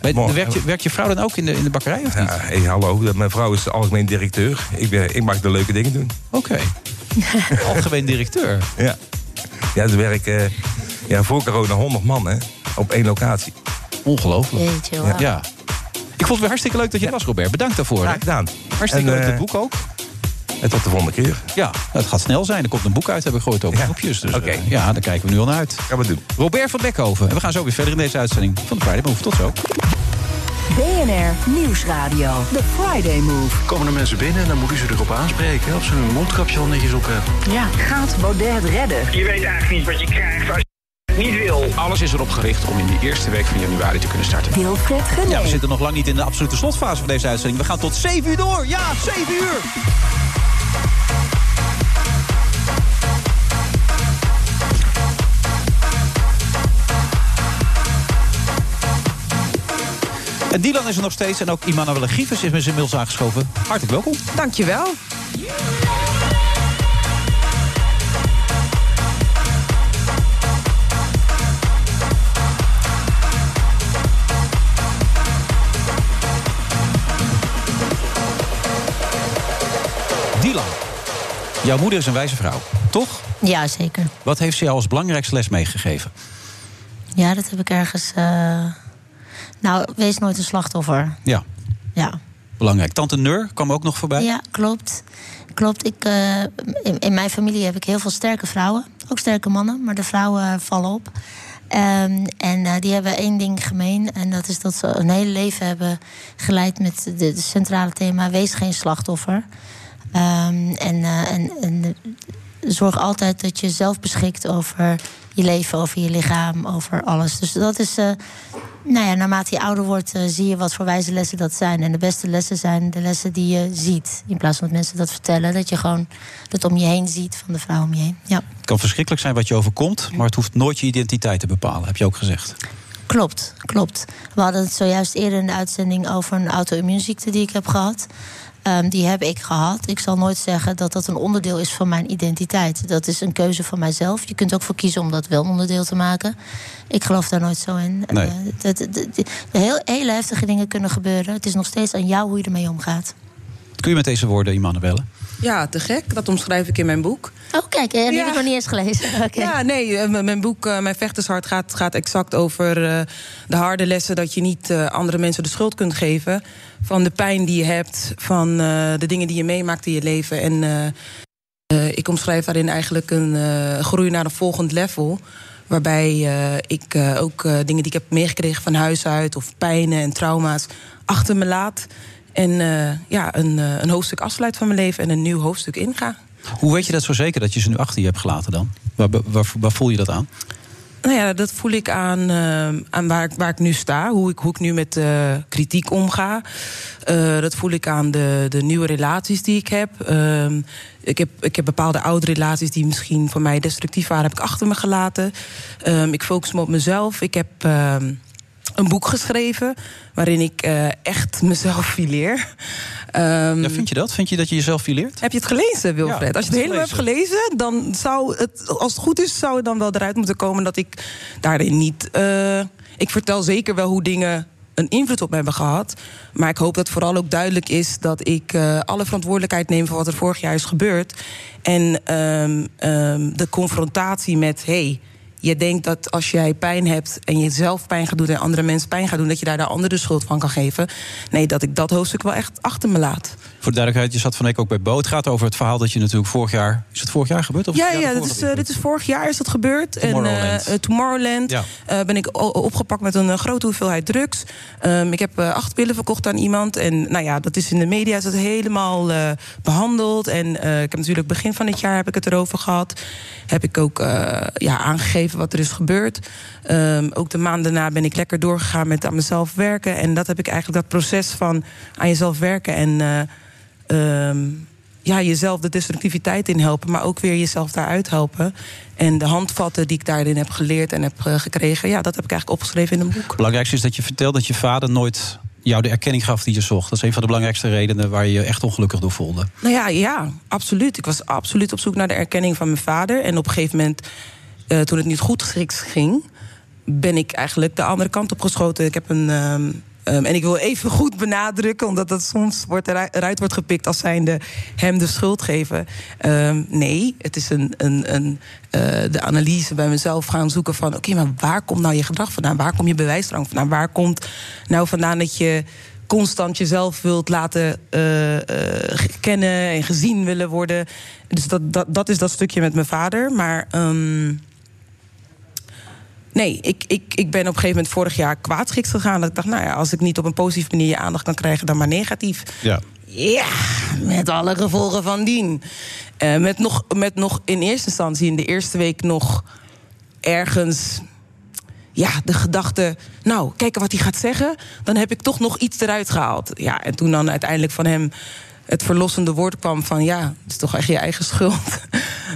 Werkt je, werkt je vrouw dan ook in de, in de bakkerij of niet? Ja, hey, hallo. Mijn vrouw is de algemeen directeur. Ik, ben, ik mag de leuke dingen doen. Oké. (laughs) Algemeen directeur. Ja. Ja, ze werken ja, voor corona 100 man hè, op één locatie. Ongelooflijk. Jeetje. Ja. Ik vond het weer hartstikke leuk dat je er was, Robert. Bedankt daarvoor. Graag gedaan. Hartstikke En, leuk, eh, het boek ook. En tot de volgende keer. Ja, het gaat snel zijn. Er komt een boek uit, heb ik gehoord, over groepjes. Dus Oké. eh, ja, daar kijken we nu al naar uit. Gaan we doen. Robert van Beckhoven. En we gaan zo weer verder in deze uitzending van de Friday Move. Tot zo. BNR Nieuwsradio. The Friday Move. Komen er mensen binnen en dan moet u ze erop aanspreken. Of ze hun mondkapje al netjes op hebben. Ja, gaat Baudet het redden? Je weet eigenlijk niet wat je krijgt als Alles is erop gericht om in de eerste week van januari te kunnen starten. Wilfred Genee. Ja, we zitten nog lang niet in de absolute slotfase van deze uitzending. We gaan tot 7 uur door. Ja, 7 uur. En Dylan is er nog steeds. En ook Immanuele Gievers is met zijn inmiddels aangeschoven. Hartelijk welkom. Dankjewel. Jouw moeder is een wijze vrouw, toch? Ja, zeker. Wat heeft ze jou als belangrijkste les meegegeven? Ja, dat heb ik ergens... eh, Nou, wees nooit een slachtoffer. Ja, Ja. belangrijk. Tante Neur kwam ook nog voorbij. Ja, klopt. Klopt. Ik, eh, in, in mijn familie heb ik heel veel sterke vrouwen. Ook sterke mannen, maar de vrouwen vallen op. Ehm, en eh, die hebben één ding gemeen. En dat is dat ze een hele leven hebben geleid met het centrale thema: wees geen slachtoffer. Ehm, en, eh, en, en zorg altijd dat je zelf beschikt over je leven, over je lichaam, over alles. Dus dat is. eh, nou ja, naarmate je ouder wordt, eh, zie je wat voor wijze lessen dat zijn. En de beste lessen zijn de lessen die je ziet. In plaats van dat mensen dat vertellen. Dat je gewoon het om je heen ziet van de vrouw om je heen. Ja, Het kan verschrikkelijk zijn wat je overkomt, maar het hoeft nooit je identiteit te bepalen, heb je ook gezegd. klopt, klopt. We hadden het zojuist eerder in de uitzending over een auto-immuunziekte die ik heb gehad. Ehm, die heb ik gehad. Ik zal nooit zeggen dat dat een onderdeel is van mijn identiteit. Dat is een keuze van mijzelf. Je kunt ook voor kiezen om dat wel onderdeel te maken. Ik geloof daar nooit zo in. Nee. Eh, dat, dat- dat- heel, hele heftige dingen kunnen gebeuren. Het is nog steeds aan jou hoe je ermee omgaat. Kun je met deze woorden iemand bellen? Ja, te gek. Dat omschrijf ik in mijn boek. Oh, kijk, die heb ik nog niet eens gelezen. (laughs) Ja, nee, eh, mijn boek eh, Mijn Vechtershart gaat, gaat exact over eh, de harde lessen... dat je niet andere mensen de schuld kunt geven... van de pijn die je hebt, van de dingen die je meemaakt in je leven. En ik omschrijf daarin eigenlijk een groei naar een volgend level... waarbij ik ook dingen die ik heb meegekregen van huis uit... of pijnen en trauma's achter me laat... en eh, ja, een, eh, een hoofdstuk afsluit van mijn leven en een nieuw hoofdstuk inga. Hoe weet je dat zo zeker dat je ze nu achter je hebt gelaten dan? Waar, waar, waar voel je dat aan? Nou ja, dat voel ik aan, eh, aan waar, ik, waar ik nu sta. Hoe ik, hoe ik nu met kritiek omga. Dat voel ik aan de, de nieuwe relaties die ik heb. Ehm, ik heb. Ik heb bepaalde oude relaties die misschien voor mij destructief waren... heb ik achter me gelaten. Ehm, ik focus me op mezelf. Ik heb ehm, een boek geschreven... waarin ik eh, echt mezelf fileer. Ehm, Ja, vind je dat? Vind je dat je jezelf fileert? heb je het gelezen, Wilfred? Ja, Als je het helemaal hebt gelezen, dan zou het, als het goed is, zou het dan wel eruit moeten komen dat ik daarin niet. eh, ik vertel zeker wel hoe dingen een invloed op me hebben gehad. Maar ik hoop dat vooral ook duidelijk is dat ik eh, alle verantwoordelijkheid neem voor wat er vorig jaar is gebeurd. En ehm, ehm, de confrontatie met hey, je denkt dat als jij pijn hebt en je zelf pijn gaat doen en andere mensen pijn gaat doen, dat je daar de ander de schuld van kan geven. Nee, dat ik dat hoofdstuk wel echt achter me laat. Voor de duidelijkheid, je zat van week ook bij Bo. Het gaat over het verhaal dat je natuurlijk vorig jaar... Is het vorig jaar gebeurd? Of Ja, ja is, eh, dit is vorig jaar is dat gebeurd. Tomorrowland. En, eh, eh, Tomorrowland Ja. eh, ben ik opgepakt met een eh, grote hoeveelheid drugs. Ehm, ik heb eh, acht pillen verkocht aan iemand. En nou ja, dat is in de media is dat helemaal eh, behandeld. En eh, ik heb natuurlijk begin van het jaar heb ik het erover gehad. Heb ik ook eh, ja, aangegeven wat er is gebeurd. Ehm, ook de maand daarna ben ik lekker doorgegaan met aan mezelf werken. En dat heb ik eigenlijk dat proces van aan jezelf werken en eh, ehm, ja, jezelf de destructiviteit in helpen, maar ook weer jezelf daaruit helpen. En de handvatten die ik daarin heb geleerd en heb eh, gekregen, ja, dat heb ik eigenlijk opgeschreven in een boek. Het belangrijkste is dat je vertelt dat je vader nooit jou de erkenning gaf die je zocht. Dat is een van de belangrijkste redenen waar je je echt ongelukkig door voelde. Nou ja, ja, absoluut. Ik was absoluut op zoek naar de erkenning van mijn vader. En op een gegeven moment, eh, toen het niet goed ging, ben ik eigenlijk de andere kant op geschoten. Ik heb een. ehm, ehm, en ik wil even goed benadrukken, omdat dat soms wordt eruit, wordt gepikt als zijnde hem de schuld geven. Ehm, nee, het is een, een, een, eh, de analyse bij mezelf gaan zoeken van: oké, maar waar komt nou je gedrag vandaan? Waar komt je bewijsdrang vandaan? Waar komt nou vandaan dat je constant jezelf wilt laten eh, eh, kennen en gezien willen worden. Dus dat, dat, dat is dat stukje met mijn vader. Maar ehm, nee, ik, ik, ik ben op een gegeven moment vorig jaar kwaadschiks gegaan. Dat ik dacht, nou ja, als ik niet op een positieve manier je aandacht kan krijgen, dan maar negatief. Ja. Ja, met alle gevolgen van dien. Eh, met, nog, met nog in eerste instantie, in de eerste week nog ergens ja, de gedachte, nou, kijken wat hij gaat zeggen. Dan heb ik toch nog iets eruit gehaald. Ja, en toen dan uiteindelijk van hem het verlossende woord kwam van... ja, het is toch echt je eigen schuld.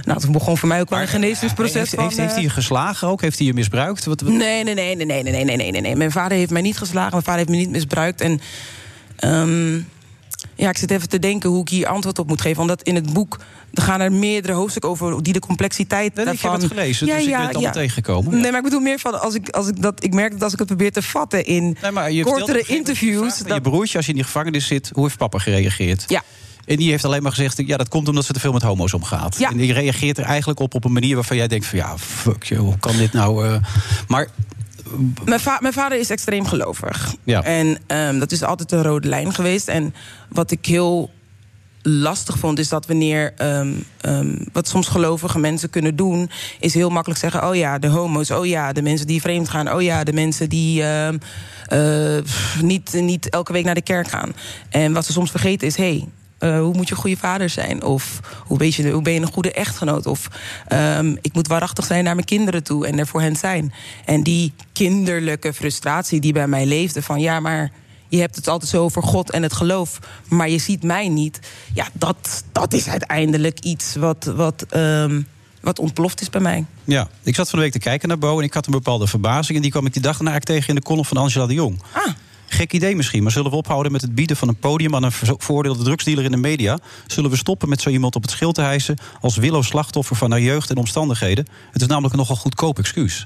Nou, toen begon voor mij ook wel een genezingsproces Heeft, van... heeft, heeft hij eh, je geslagen ook? Heeft hij je misbruikt? Wat, wat- Nee, nee, nee, nee, nee, nee, nee, nee, nee, nee. Mijn vader heeft mij niet geslagen. Mijn vader heeft me niet misbruikt. En ehm, ja, ik zit even te denken hoe ik hier antwoord op moet geven. Omdat in het boek er gaan er meerdere hoofdstukken over die de complexiteit Nee, ik daarvan. heb het gelezen, dus ik ben het allemaal tegengekomen. Ja. Nee, maar ik bedoel meer van als ik, als ik dat. Ik merk dat als ik het probeer te vatten in kortere interviews. aan Je broertje, als je in die gevangenis zit, hoe heeft papa gereageerd? Ja. En die heeft alleen maar gezegd, ja, dat komt omdat ze te veel met homo's omgaat. Ja. En die reageert er eigenlijk op op een manier waarvan jij denkt van, ja, fuck, joh, hoe kan dit nou? eh? Maar Mijn, va- mijn vader is extreem gelovig. Ja. En ehm, dat is altijd een rode lijn geweest. En wat ik heel lastig vond, is dat wanneer. ehm, ehm, wat soms gelovige mensen kunnen doen, is heel makkelijk zeggen: oh ja, de homo's, oh ja, de mensen die vreemd gaan, oh ja, de mensen die. eh, niet, niet elke week naar de kerk gaan. En wat ze soms vergeten is: hey, eh, hoe moet je een goede vader zijn? Of hoe, weet je, hoe ben je een goede echtgenoot? Of ehm, ik moet waarachtig zijn naar mijn kinderen toe en er voor hen zijn. En die kinderlijke frustratie die bij mij leefde: van ja, maar je hebt het altijd zo over God en het geloof, maar je ziet mij niet. Ja, dat, dat is uiteindelijk iets wat, wat, ehm, wat ontploft is bij mij. ja, ik zat van de week te kijken naar Bo en ik had een bepaalde verbazing. En die kwam ik die dag eigenlijk tegen in de column van Angela de Jong. Ah. Gek idee misschien, maar zullen we ophouden met het bieden van een podium aan een ver- veroordeelde drugsdealer in de media? Zullen we stoppen met zo iemand op het schild te hijsen als willow slachtoffer van haar jeugd en omstandigheden? Het is namelijk een nogal goedkoop excuus.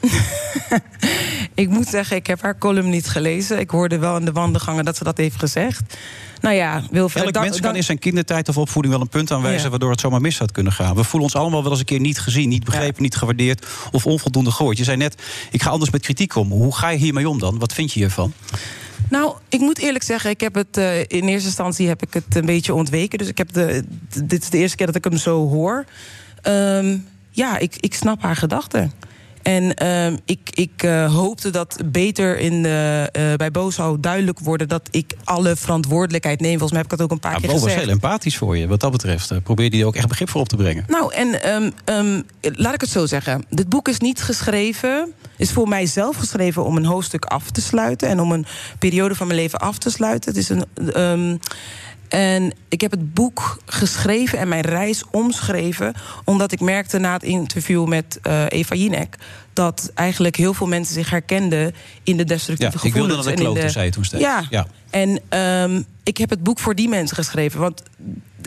(laughs) Ik moet zeggen, ik heb haar column niet gelezen. Ik hoorde wel in de wandelgangen dat ze dat heeft gezegd. Nou ja, Wilfred... Elk mens kan in zijn kindertijd of opvoeding wel een punt aanwijzen Ja. waardoor het zomaar mis had kunnen gaan. We voelen ons allemaal wel eens een keer niet gezien, niet begrepen, niet gewaardeerd of onvoldoende gehoord. Je zei net, ik ga anders met kritiek om. Hoe ga je hiermee om dan? Wat vind je hiervan? Nou, ik moet eerlijk zeggen, ik heb het eh, in eerste instantie heb ik het een beetje ontweken. Dus ik heb de, dit is de eerste keer dat ik hem zo hoor. Ehm, ja, ik, ik snap haar gedachten. En ehm, ik, ik eh, hoopte dat beter in de, eh, bij Bo zou duidelijk worden dat ik alle verantwoordelijkheid neem. Volgens mij heb ik dat ook een paar Ja, keer Bo was gezegd. heel empathisch voor je. Wat dat betreft eh, probeer die er ook echt begrip voor op te brengen. Nou, en ehm, ehm, laat ik het zo zeggen. Dit boek is niet geschreven, is voor mij zelf geschreven om een hoofdstuk af te sluiten en om een periode van mijn leven af te sluiten. Het is een. En ik heb het boek geschreven en mijn reis omschreven. Omdat ik merkte na het interview met eh, Eva Jinek. dat eigenlijk heel veel mensen zich herkenden in de destructieve Ja, ik wilde gevoelens. naar de en in kloten, zei je toen steeds. Ja, Ja. en ehm, ik heb het boek voor die mensen geschreven. Want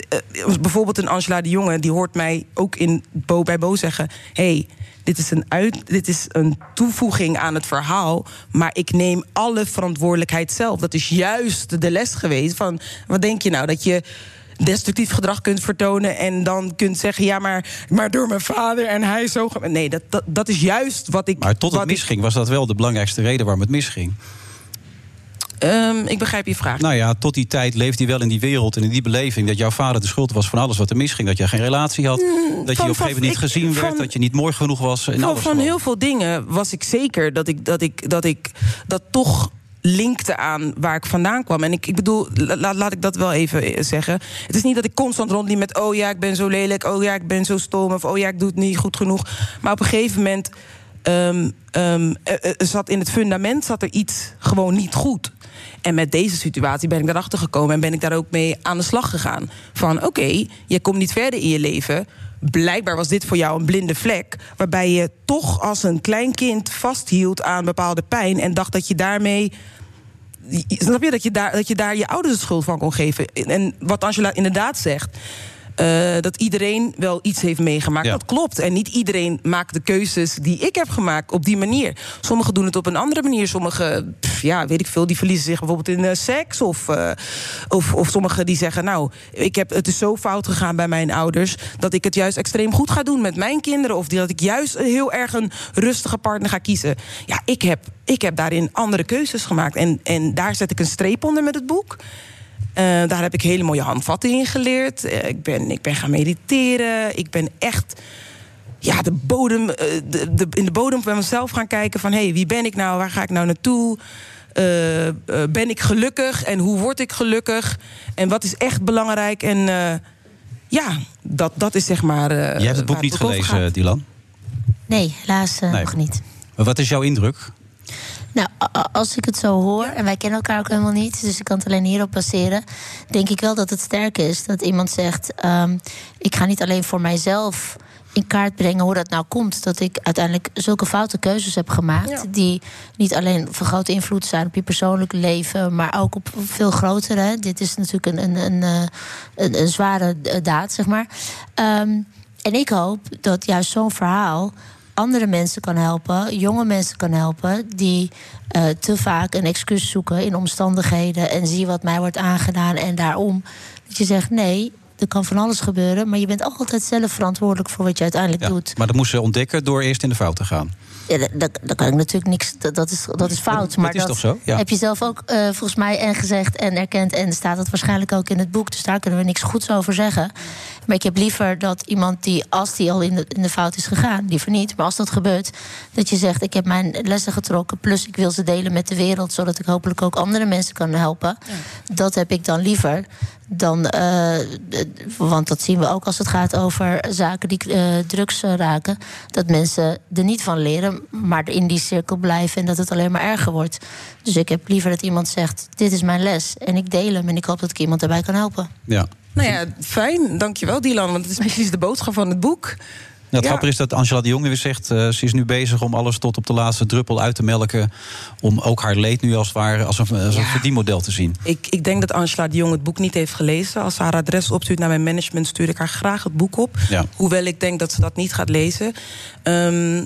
eh, bijvoorbeeld een Angela de Jonge, die hoort mij ook in Bo bij Bo zeggen: hey, dit is, een uit, dit is een toevoeging aan het verhaal, maar ik neem alle verantwoordelijkheid zelf. Dat is juist de les geweest van: wat denk je nou dat je destructief gedrag kunt vertonen en dan kunt zeggen: ja, maar, maar door mijn vader en hij zo. ge-" Nee, dat, dat, dat is juist wat ik. Maar tot het misging was dat wel de belangrijkste reden waarom het misging. Ehm, ik begrijp je vraag. Nou ja, tot die tijd leefde hij wel in die wereld en in die beleving... dat jouw vader de schuld was van alles wat er misging. Dat je geen relatie had, dat je op een gegeven moment niet gezien werd... van- dat je niet mooi genoeg was. En Van, alles van heel veel dingen was ik zeker dat ik dat, ik, dat, ik dat toch linkte aan waar ik vandaan kwam. En ik, ik bedoel, la- laat ik dat wel even eh, zeggen. Het is niet dat ik constant rondliep met... oh ja, ik ben zo lelijk, oh ja, ik ben zo stom... of oh ja, ik doe het niet goed genoeg. Maar op een gegeven moment... ehm, ehm, er- er zat in het fundament zat er iets gewoon niet goed. En met deze situatie ben ik daarachter gekomen... en ben ik daar ook mee aan de slag gegaan. Van oké, je komt niet verder in je leven... Blijkbaar was dit voor jou een blinde vlek... waarbij je toch als een klein kind vasthield aan bepaalde pijn... en dacht dat je daarmee Snap je dat je daar, dat je, daar je ouders de schuld van kon geven? En wat Angela inderdaad zegt. Eh, dat iedereen wel iets heeft meegemaakt. Dat klopt. En niet iedereen maakt de keuzes die ik heb gemaakt op die manier. Sommigen doen het op een andere manier. Sommigen, pff, ja, weet ik veel, die verliezen zich bijvoorbeeld in eh, seks. Of, eh, of, of sommigen die zeggen, nou, ik heb, het is zo fout gegaan bij mijn ouders... dat ik het juist extreem goed ga doen met mijn kinderen. Of dat ik juist heel erg een rustige partner ga kiezen. Ja, ik heb, ik heb daarin andere keuzes gemaakt. En, en daar zet ik een streep onder met het boek. Eh, daar heb ik hele mooie handvatten in geleerd. Eh, ik, ben, ik ben gaan mediteren. Ik ben echt ja, de bodem, eh, de, de, in de bodem van mezelf gaan kijken van... hé, hey, wie ben ik nou? Waar ga ik nou naartoe? Ben ik gelukkig? En hoe word ik gelukkig? En wat is echt belangrijk? En eh, ja, dat, dat is zeg maar... eh, Je hebt het boek niet gelezen, gaat. Dylan. Nee, helaas Nee. nog niet. Maar wat is jouw indruk? Nou, als ik het zo hoor, en wij kennen elkaar ook helemaal niet, dus ik kan het alleen hierop baseren, denk ik wel dat het sterk is dat iemand zegt: ehm, Ik ga niet alleen voor mijzelf in kaart brengen hoe dat nou komt. Dat ik uiteindelijk zulke foute keuzes heb gemaakt. Die niet alleen van grote invloed zijn op je persoonlijk leven, maar ook op veel grotere. Dit is natuurlijk een, een, een, eh, een, een zware eh, daad, zeg maar. Ehm, en ik hoop dat juist zo'n verhaal andere mensen kan helpen, jonge mensen kan helpen, die eh, te vaak een excuus zoeken in omstandigheden en zie wat mij wordt aangedaan en daarom. Dat je zegt nee. Er kan van alles gebeuren, maar je bent altijd zelf verantwoordelijk voor wat je uiteindelijk doet. Maar dat moest ze ontdekken door eerst in de fout te gaan. Ja, da- da- daar kan ik natuurlijk niks. Dat, dat, is, dat is fout. Dat maar is toch zo? Ja. heb je zelf ook eh, volgens mij en gezegd en erkend. En staat dat waarschijnlijk ook in het boek. Dus daar kunnen we niks goeds over zeggen. Maar ik heb liever dat iemand die, als die al in de, in de fout is gegaan, liever niet. Maar als dat gebeurt, dat je zegt: Ik heb mijn lessen getrokken. Plus ik wil ze delen met de wereld. Zodat ik hopelijk ook andere mensen kan helpen. Dat heb ik dan liever. Dan, eh, want dat zien we ook als het gaat over zaken die eh, drugs raken. Dat mensen er niet van leren, maar in die cirkel blijven en dat het alleen maar erger wordt. Dus ik heb liever dat iemand zegt: Dit is mijn les. En ik deel hem en ik hoop dat ik iemand daarbij kan helpen. Ja. Nou ja, fijn. Dankjewel, Dylan. Want het is precies de boodschap van het boek. Ja, het Ja. grappige is dat Angela de Jong weer zegt... eh, ze is nu bezig om alles tot op de laatste druppel uit te melken... om ook haar leed nu als het ware als een, als een verdienmodel te zien. Ik, ik denk dat Angela de Jong het boek niet heeft gelezen. Als ze haar adres opstuurt naar mijn management, stuur ik haar graag het boek op. Ja. Hoewel ik denk dat ze dat niet gaat lezen. Ehm,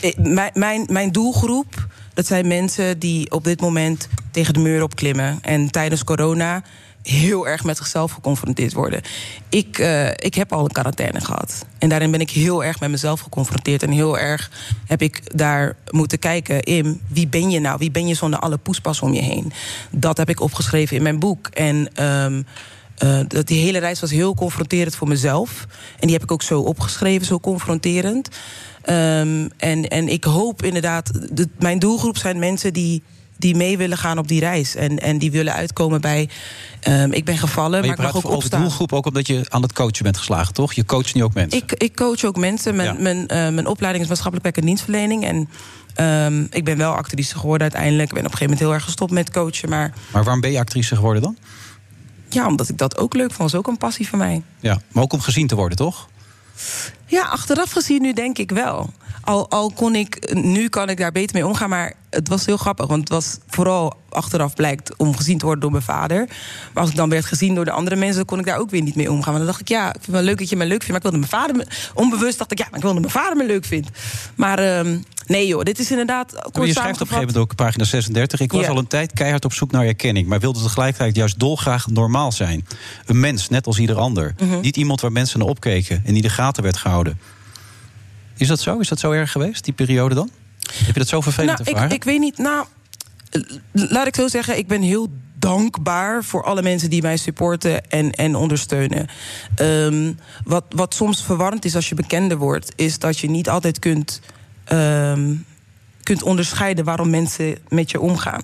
ik- mijn, mijn, mijn doelgroep, dat zijn mensen die op dit moment tegen de muur opklimmen. En tijdens corona heel erg met zichzelf geconfronteerd worden. Ik, eh, ik heb al een quarantaine gehad. En daarin ben ik heel erg met mezelf geconfronteerd. En heel erg heb ik daar moeten kijken in wie ben je nou? Wie ben je zonder alle poespas om je heen? Dat heb ik opgeschreven in mijn boek. En ehm, eh, dat die hele reis was heel confronterend voor mezelf. En die heb ik ook zo opgeschreven, zo confronterend. Ehm, en, en ik hoop inderdaad, de, mijn doelgroep zijn mensen die, die mee willen gaan op die reis. En, en die willen uitkomen bij. ehm, ik ben gevallen, Maar ik mag ook over de doelgroep ook omdat je aan het coachen bent geslagen, toch? Je coacht nu ook mensen. Ik, ik coach ook mensen. Mijn, Ja. mijn, eh, mijn opleiding is maatschappelijk werk en dienstverlening. En ehm, ik ben wel actrice geworden uiteindelijk. Ik ben op een gegeven moment heel erg gestopt met coachen. Maar Maar waarom ben je actrice geworden dan? ja, omdat ik dat ook leuk vond. was ook een passie van mij. Ja, maar ook om gezien te worden, toch? Ja, achteraf gezien nu denk ik wel. Al, al kon ik, nu kan ik daar beter mee omgaan, maar het was heel grappig. Want het was vooral achteraf blijkt om gezien te worden door mijn vader. Maar als ik dan werd gezien door de andere mensen, dan kon ik daar ook weer niet mee omgaan. Want dan dacht ik, ja, ik vind het wel leuk dat je me leuk vindt. Maar ik wilde mijn vader, me, onbewust dacht ik, ja, maar ik wilde mijn vader me leuk vindt. Maar ehm, nee joh, dit is inderdaad kort Maar je schrijft op een gegeven moment ook pagina 36. Ik was Ja. al een tijd keihard op zoek naar erkenning, maar wilde tegelijkertijd juist dolgraag normaal zijn. Een mens, net als ieder ander. Mhm. Niet iemand waar mensen naar opkeken en die de gaten werd gehouden. Is dat zo? Is dat zo erg geweest, die periode dan? Heb je dat zo vervelend Nou, ik, ervaren? ik weet niet. Nou, laat ik zo zeggen, ik ben heel dankbaar voor alle mensen die mij supporten en, en ondersteunen. Ehm, wat, wat soms verwarrend is als je bekender wordt, is dat je niet altijd kunt. ehm, kunt onderscheiden waarom mensen met je omgaan.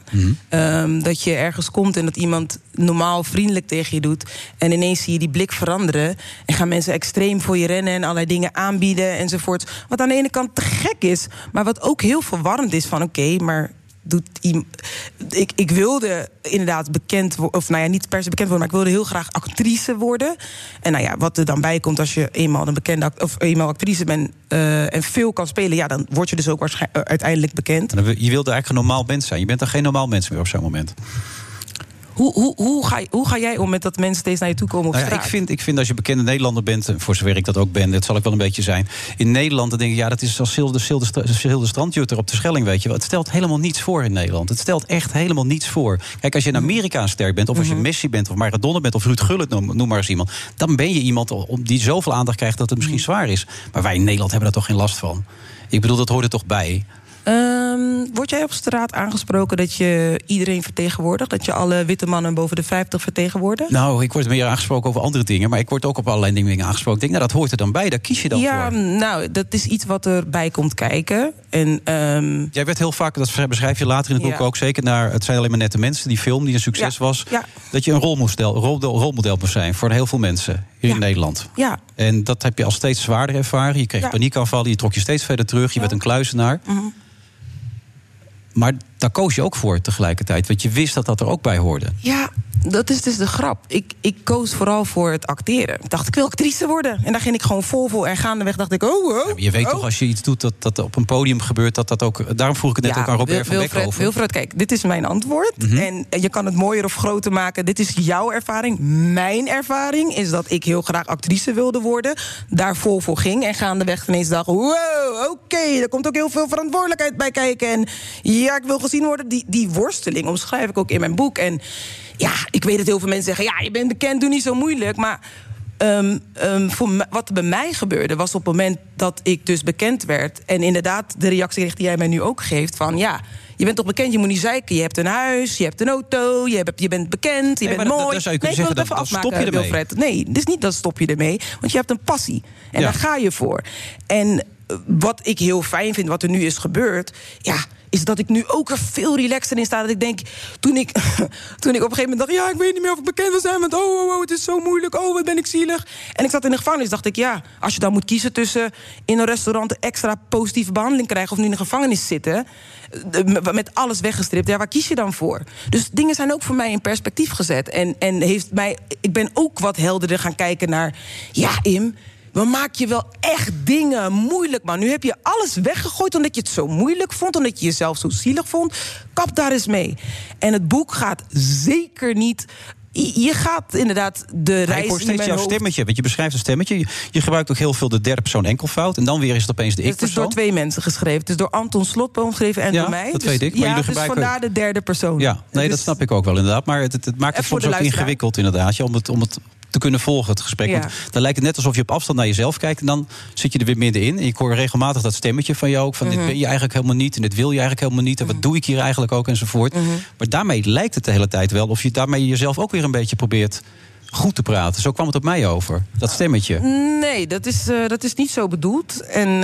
Ehm, dat je ergens komt en dat iemand normaal vriendelijk tegen je doet. En ineens zie je die blik veranderen. En gaan mensen extreem voor je rennen en allerlei dingen aanbieden enzovoort. Wat aan de ene kant te gek is, maar wat ook heel verwarrend is van oké, maar. Doet ik, ik wilde inderdaad bekend worden, of nou ja, niet per se bekend worden, maar ik wilde heel graag actrice worden. En nou ja, wat er dan bij komt als je eenmaal een bekende of eenmaal actrice bent eh, en veel kan spelen, ja, dan word je dus ook waarschijnlijk uiteindelijk bekend. Je wilde eigenlijk een normaal mens zijn. Je bent dan geen normaal mens meer op zo'n moment. Hoe, hoe, hoe, ga, hoe ga jij om met dat mensen steeds naar je toe komen op Nou ja, ik, vind, ik vind als je bekende Nederlander bent, en voor zover ik dat ook ben, dat zal ik wel een beetje zijn. In Nederland dan denk ik, ja, dat is als Silde, Silde, Silde Strandjutter op de Schelling, weet je wel. Het stelt helemaal niets voor in Nederland. Het stelt echt helemaal niets voor. Kijk, als je in Amerika een ster bent, of als je Messi bent, of Maradona bent, of Ruud Gullit, noem, noem maar eens iemand. Dan ben je iemand die zoveel aandacht krijgt dat het misschien zwaar is. Maar wij in Nederland hebben daar toch geen last van. Ik bedoel, dat hoort er toch bij. Ehm, word jij op straat aangesproken dat je iedereen vertegenwoordigt? Dat je alle witte mannen boven de 50 vertegenwoordigt? Nou, ik word meer aangesproken over andere dingen, maar ik word ook op allerlei dingen aangesproken. Ik denk, nou, dat hoort er dan bij, daar kies je dan ja, voor. nou, dat is iets wat erbij komt kijken. En, ehm, Jij werd heel vaak, dat beschrijf je later in het boek Ja. ook, zeker naar Het zijn alleen maar nette mensen, die film die een succes Ja, was. ja. Dat je een rolmodel, rol- rolmodel moest zijn voor heel veel mensen hier in Nederland. ja. En dat heb je al steeds zwaarder ervaren. Je kreeg paniekaanvallen, je trok je steeds verder terug, je werd een kluizenaar. Mhm. Maar daar koos je ook voor tegelijkertijd, want je wist dat dat er ook bij hoorde. Ja, dat is dus de grap. Ik, ik koos vooral voor het acteren. Ik dacht, ik wil actrice worden. En daar ging ik gewoon vol voor. En gaandeweg dacht ik, oh, oh. Je weet oh. toch, als je iets doet dat, dat op een podium gebeurt, dat dat ook. Daarom vroeg ik het net ook aan Robert van Wilfred, Beckhoven. Wilfred, kijk, dit is mijn antwoord. Mhm. En je kan het mooier of groter maken. Dit is jouw ervaring. Mijn ervaring is dat ik heel graag actrice wilde worden. Daar vol voor ging. En gaandeweg ineens dacht, wow, oké, er komt ook heel veel verantwoordelijkheid bij kijken. En ja, ik wil gezien worden. Die, die worsteling omschrijf ik ook in mijn boek. En ja, ik weet dat heel veel mensen zeggen, ja, je bent bekend, doe niet zo moeilijk. Maar Ehm, ehm, voor wat er bij mij gebeurde was op het moment dat ik dus bekend werd. En inderdaad, de reactie die jij mij nu ook geeft: van ja, je bent toch bekend, je moet niet zeiken. Je hebt een huis, je hebt een auto, je, hebt, je bent bekend, je Nee, bent dat- mooi. dat zou je nee, zeggen, dan- dan afmaken, stop je ermee. Wilfred. Nee, het is niet dat stop je ermee, want je hebt een passie. En Ja. daar ga je voor. En eh, wat ik heel fijn vind, wat er nu is gebeurd, ja, is dat ik nu ook er veel relaxter in sta. Dat ik denk, toen ik, (laughs) toen ik op een gegeven moment dacht, ja, ik weet niet meer of ik bekend wil zijn, want oh, oh, oh, het is zo moeilijk, oh, wat ben ik zielig. En ik zat in de gevangenis, dacht ik, ja, als je dan moet kiezen tussen in een restaurant extra positieve behandeling krijgen of nu in de gevangenis zitten, eh, met alles weggestript, ja, waar kies je dan voor? Dus dingen zijn ook voor mij in perspectief gezet. En, en heeft mij, ik ben ook wat helderder gaan kijken naar, ja, Im we maken je wel echt dingen moeilijk, man. Nu heb je alles weggegooid omdat je het zo moeilijk vond, omdat je jezelf zo zielig vond. Kap daar eens mee. En het boek gaat zeker niet. Je gaat inderdaad de reis ik hoor steeds jouw hoofd- stemmetje, want je beschrijft een stemmetje. Je, je gebruikt ook heel veel de derde persoon enkelvoud. En dan weer is het opeens de Het is ik-persoon. door twee mensen geschreven. Het is door Anton Slotboom geschreven en Ja, door mij. dat Dus- weet ik, maar ja, dus gebruiken- vandaar de derde persoon. Ja, nee, dat snap ik ook wel inderdaad. Maar het, het, het maakt het soms ook ingewikkeld inderdaad. Ja, om, het, om het te kunnen volgen, het gesprek. Ja. Want dan lijkt het net alsof je op afstand naar jezelf kijkt... en dan zit je er weer middenin. En ik hoor regelmatig dat stemmetje van jou ook... van Mhm. dit ben je eigenlijk helemaal niet en dit wil je eigenlijk helemaal niet... en wat doe ik hier eigenlijk ook enzovoort. Mhm. Maar daarmee lijkt het de hele tijd wel... of je daarmee jezelf ook weer een beetje probeert goed te praten. Zo kwam het op mij over, dat stemmetje. Nee, dat is, eh, dat is niet zo bedoeld. En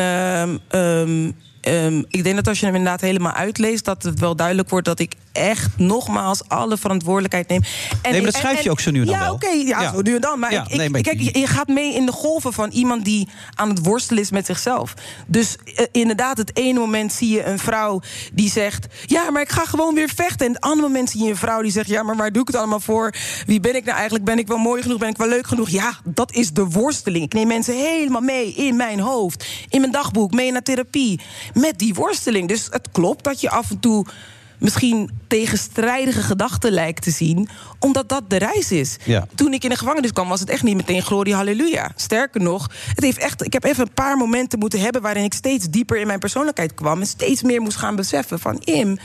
ehm, ehm, ik denk dat als je hem inderdaad helemaal uitleest... dat het wel duidelijk wordt dat ik echt nogmaals alle verantwoordelijkheid neem. En Nee, maar dat schrijf je ook zo nu en dan ja, oké, ja, Ja. zo nu en dan. Maar, Ja, ik, ik- nee, maar- kijk, je, je gaat mee in de golven van iemand die aan het worstelen is met zichzelf. Dus eh, inderdaad, het ene moment zie je een vrouw die zegt... ja, maar ik ga gewoon weer vechten. En het andere moment zie je een vrouw die zegt... ja, maar waar doe ik het allemaal voor? Wie ben ik nou eigenlijk? Ben ik wel mooi genoeg? Ben ik wel leuk genoeg? Ja, dat is de worsteling. Ik neem mensen helemaal mee in mijn hoofd. In mijn dagboek, mee naar therapie. Met die worsteling. Dus het klopt dat je af en toe misschien tegenstrijdige gedachten lijkt te zien, omdat dat de reis is. Ja. Toen ik in de gevangenis kwam, was het echt niet meteen glorie halleluja. Sterker nog, het heeft echt, ik heb even een paar momenten moeten hebben waarin ik steeds dieper in mijn persoonlijkheid kwam en steeds meer moest gaan beseffen van Im.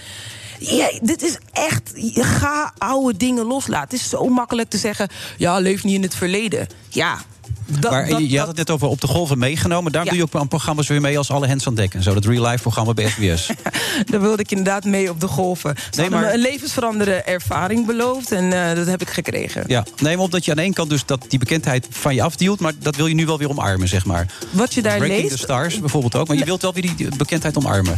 Ja, dit is echt. Ga oude dingen loslaten. Het is zo makkelijk te zeggen. Ja, leef niet in het verleden. Ja. Dat, maar dat- je, had het net over op de golven meegenomen. Daarom Ja. doe je ook aan programma's weer mee als Alle Hens aan Dek. En zo, dat real-life programma bij SBS. (laughs) Daar wilde ik inderdaad mee op de golven. Ze Nee, hadden maar- me een levensveranderende ervaring beloofd. En eh, dat heb ik gekregen. Ja, nee, maar omdat je aan de ene kant dus dat die bekendheid van je afduwt... maar dat wil je nu wel weer omarmen, zeg maar. Wat je daar Breaking leest... the Stars bijvoorbeeld ook. Maar je wilt wel weer die bekendheid omarmen.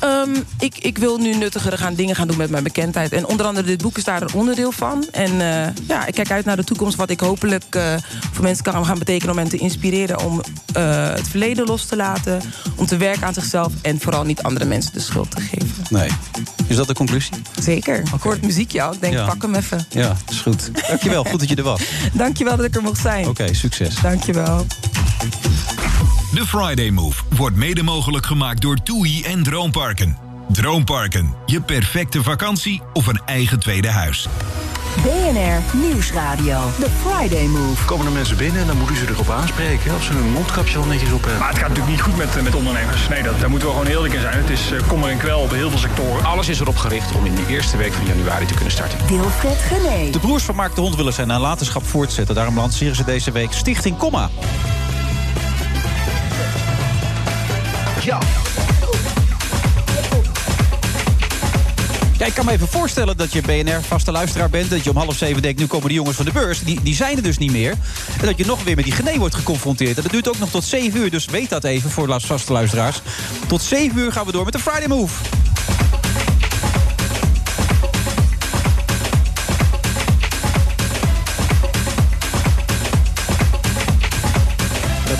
Ehm, ik, ik wil nu nuttigere gaan, dingen gaan doen met mijn bekendheid. En onder andere dit boek is daar een onderdeel van. En eh, ja, ik kijk uit naar de toekomst. Wat ik hopelijk eh, voor mensen kan gaan betekenen om hen te inspireren. Om eh, het verleden los te laten. Om te werken aan zichzelf. En vooral niet andere mensen de schuld te geven. Nee. Is dat de conclusie? Zeker. Ik hoor het muziekje al. Ik denk, Ja. pak hem even. Ja, is goed. Dankjewel, goed dat je er was. (laughs) Dankjewel dat ik er mocht zijn. Oké, succes. Dankjewel. De Friday Move wordt mede mogelijk gemaakt door TUI en Droomparken. Droomparken, je perfecte vakantie of een eigen tweede huis. BNR Nieuwsradio. The Friday Move. Komen er mensen binnen en dan moeten ze erop aanspreken. Of ze hun mondkapje al netjes op hebben. Maar het gaat natuurlijk niet goed met, eh, met ondernemers. Nee, dat, daar moeten we gewoon eerlijk in zijn. Het is eh, kommer en kwel op heel veel sectoren. Alles is erop gericht om in de eerste week van januari te kunnen starten. Wilfred Gené. De broers van Mark de Hond willen zijn nalatenschap voortzetten. Daarom lanceren ze deze week Stichting Komma. Ja. Ik kan me even voorstellen dat je BNR-vaste luisteraar bent. Dat je om half zeven denkt, nu komen de jongens van de beurs. Die, die zijn er dus niet meer. En dat je nog weer met die genee wordt geconfronteerd. En dat duurt ook nog tot zeven uur. Dus weet dat even voor vaste luisteraars. Tot zeven uur gaan we door met de Friday Move.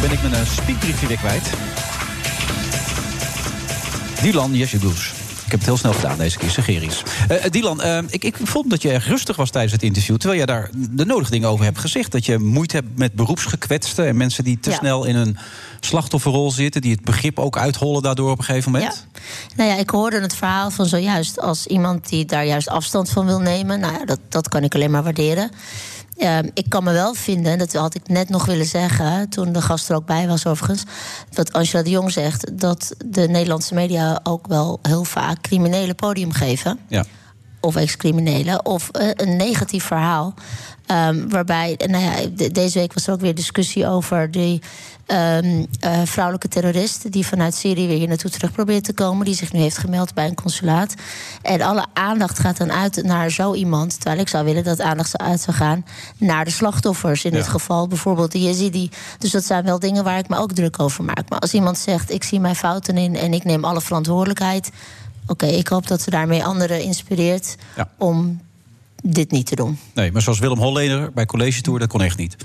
Ben ik mijn eh, speakbriefje weer kwijt. Dylan Jesjegoes. Ik heb het heel snel gedaan deze keer, Segerius. Eh Dylan, eh, ik, ik vond dat je erg rustig was tijdens het interview... terwijl je daar de nodige dingen over hebt gezegd. Dat je moeite hebt met beroepsgekwetsten... en mensen die te Ja. snel in een slachtofferrol zitten... die het begrip ook uithollen daardoor op een gegeven moment. Nou ja, ik hoorde het verhaal van zojuist als iemand die daar juist afstand van wil nemen. Nou ja, dat, dat kan ik alleen maar waarderen. Ehm, ik kan me wel vinden, dat had ik net nog willen zeggen... toen de gast er ook bij was overigens... wat Angela de Jong zegt... dat de Nederlandse media ook wel heel vaak criminelen podium geven Ja. of ex-criminelen, of eh, een negatief verhaal. Ehm, waarbij, nou ja, de- deze week was er ook weer discussie over die ehm, eh, vrouwelijke terrorist die vanuit Syrië weer hier naartoe terug probeert te komen, die zich nu heeft gemeld bij een consulaat. En alle aandacht gaat dan uit naar zo iemand, terwijl ik zou willen dat aandacht zou uit zou gaan naar de slachtoffers. In Ja. dit geval bijvoorbeeld de Yazidi. Dus dat zijn wel dingen waar ik me ook druk over maak. Maar als iemand zegt, ik zie mijn fouten in en ik neem alle verantwoordelijkheid. Oké, ik hoop dat ze daarmee anderen inspireert Ja. om dit niet te doen. Nee, maar zoals Willem Holleder bij College Tour, dat kon echt niet.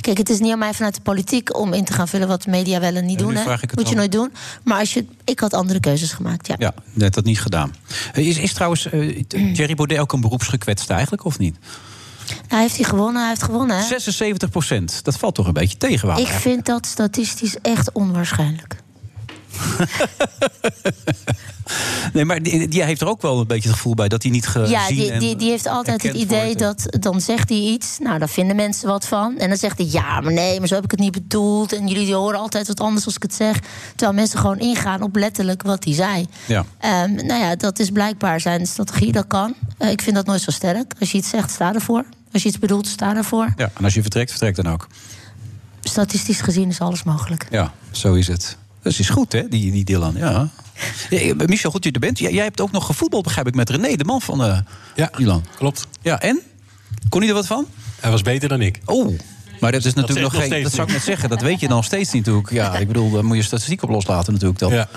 Kijk, het is niet aan mij vanuit de politiek om in te gaan vullen wat de media wel en niet doen. hè. het Moet je nooit doen. Maar als je, ik had andere keuzes gemaakt, ja. Ja, net dat niet gedaan. Eh, Is, is trouwens eh, (clears throat) Thierry Baudet ook een beroepsgekwetste eigenlijk, of niet? Nou, heeft hij gewonnen? Hij heeft gewonnen, hè? 76 procent. Dat valt toch een beetje tegen? Ik vind dat statistisch echt onwaarschijnlijk. (laughs) Nee, maar die, die heeft er ook wel een beetje het gevoel bij dat hij niet gezien Ja, die, die, die heeft altijd het idee dat dan zegt hij iets. Nou, daar vinden mensen wat van. En dan zegt hij ja, maar nee, maar zo heb ik het niet bedoeld. En jullie horen altijd wat anders als ik het zeg. Terwijl mensen gewoon ingaan op letterlijk wat hij zei. Ja. Ehm, nou ja, dat is blijkbaar zijn strategie, dat kan. Eh, ik vind dat nooit zo sterk. Als je iets zegt, sta ervoor. Als je iets bedoelt, sta ervoor. Ja, en als je vertrekt, vertrekt dan ook. Statistisch gezien is alles mogelijk. Ja, zo is het. Dat is goed, hè, die, die Dylan. Ja. Ja, Michel, goed dat je er bent. Jij, jij hebt ook nog gevoetbald, begrijp ik, met René, de man van eh ja, Dylan. Klopt. Ja, en? Kon hij er wat van? Hij was beter dan ik. Oh, maar dat is natuurlijk nog geen. Dat zou ik net zeggen. Dat weet je nog steeds niet natuurlijk. Ja, ik bedoel, daar moet je statistiek op loslaten natuurlijk dan. Ja.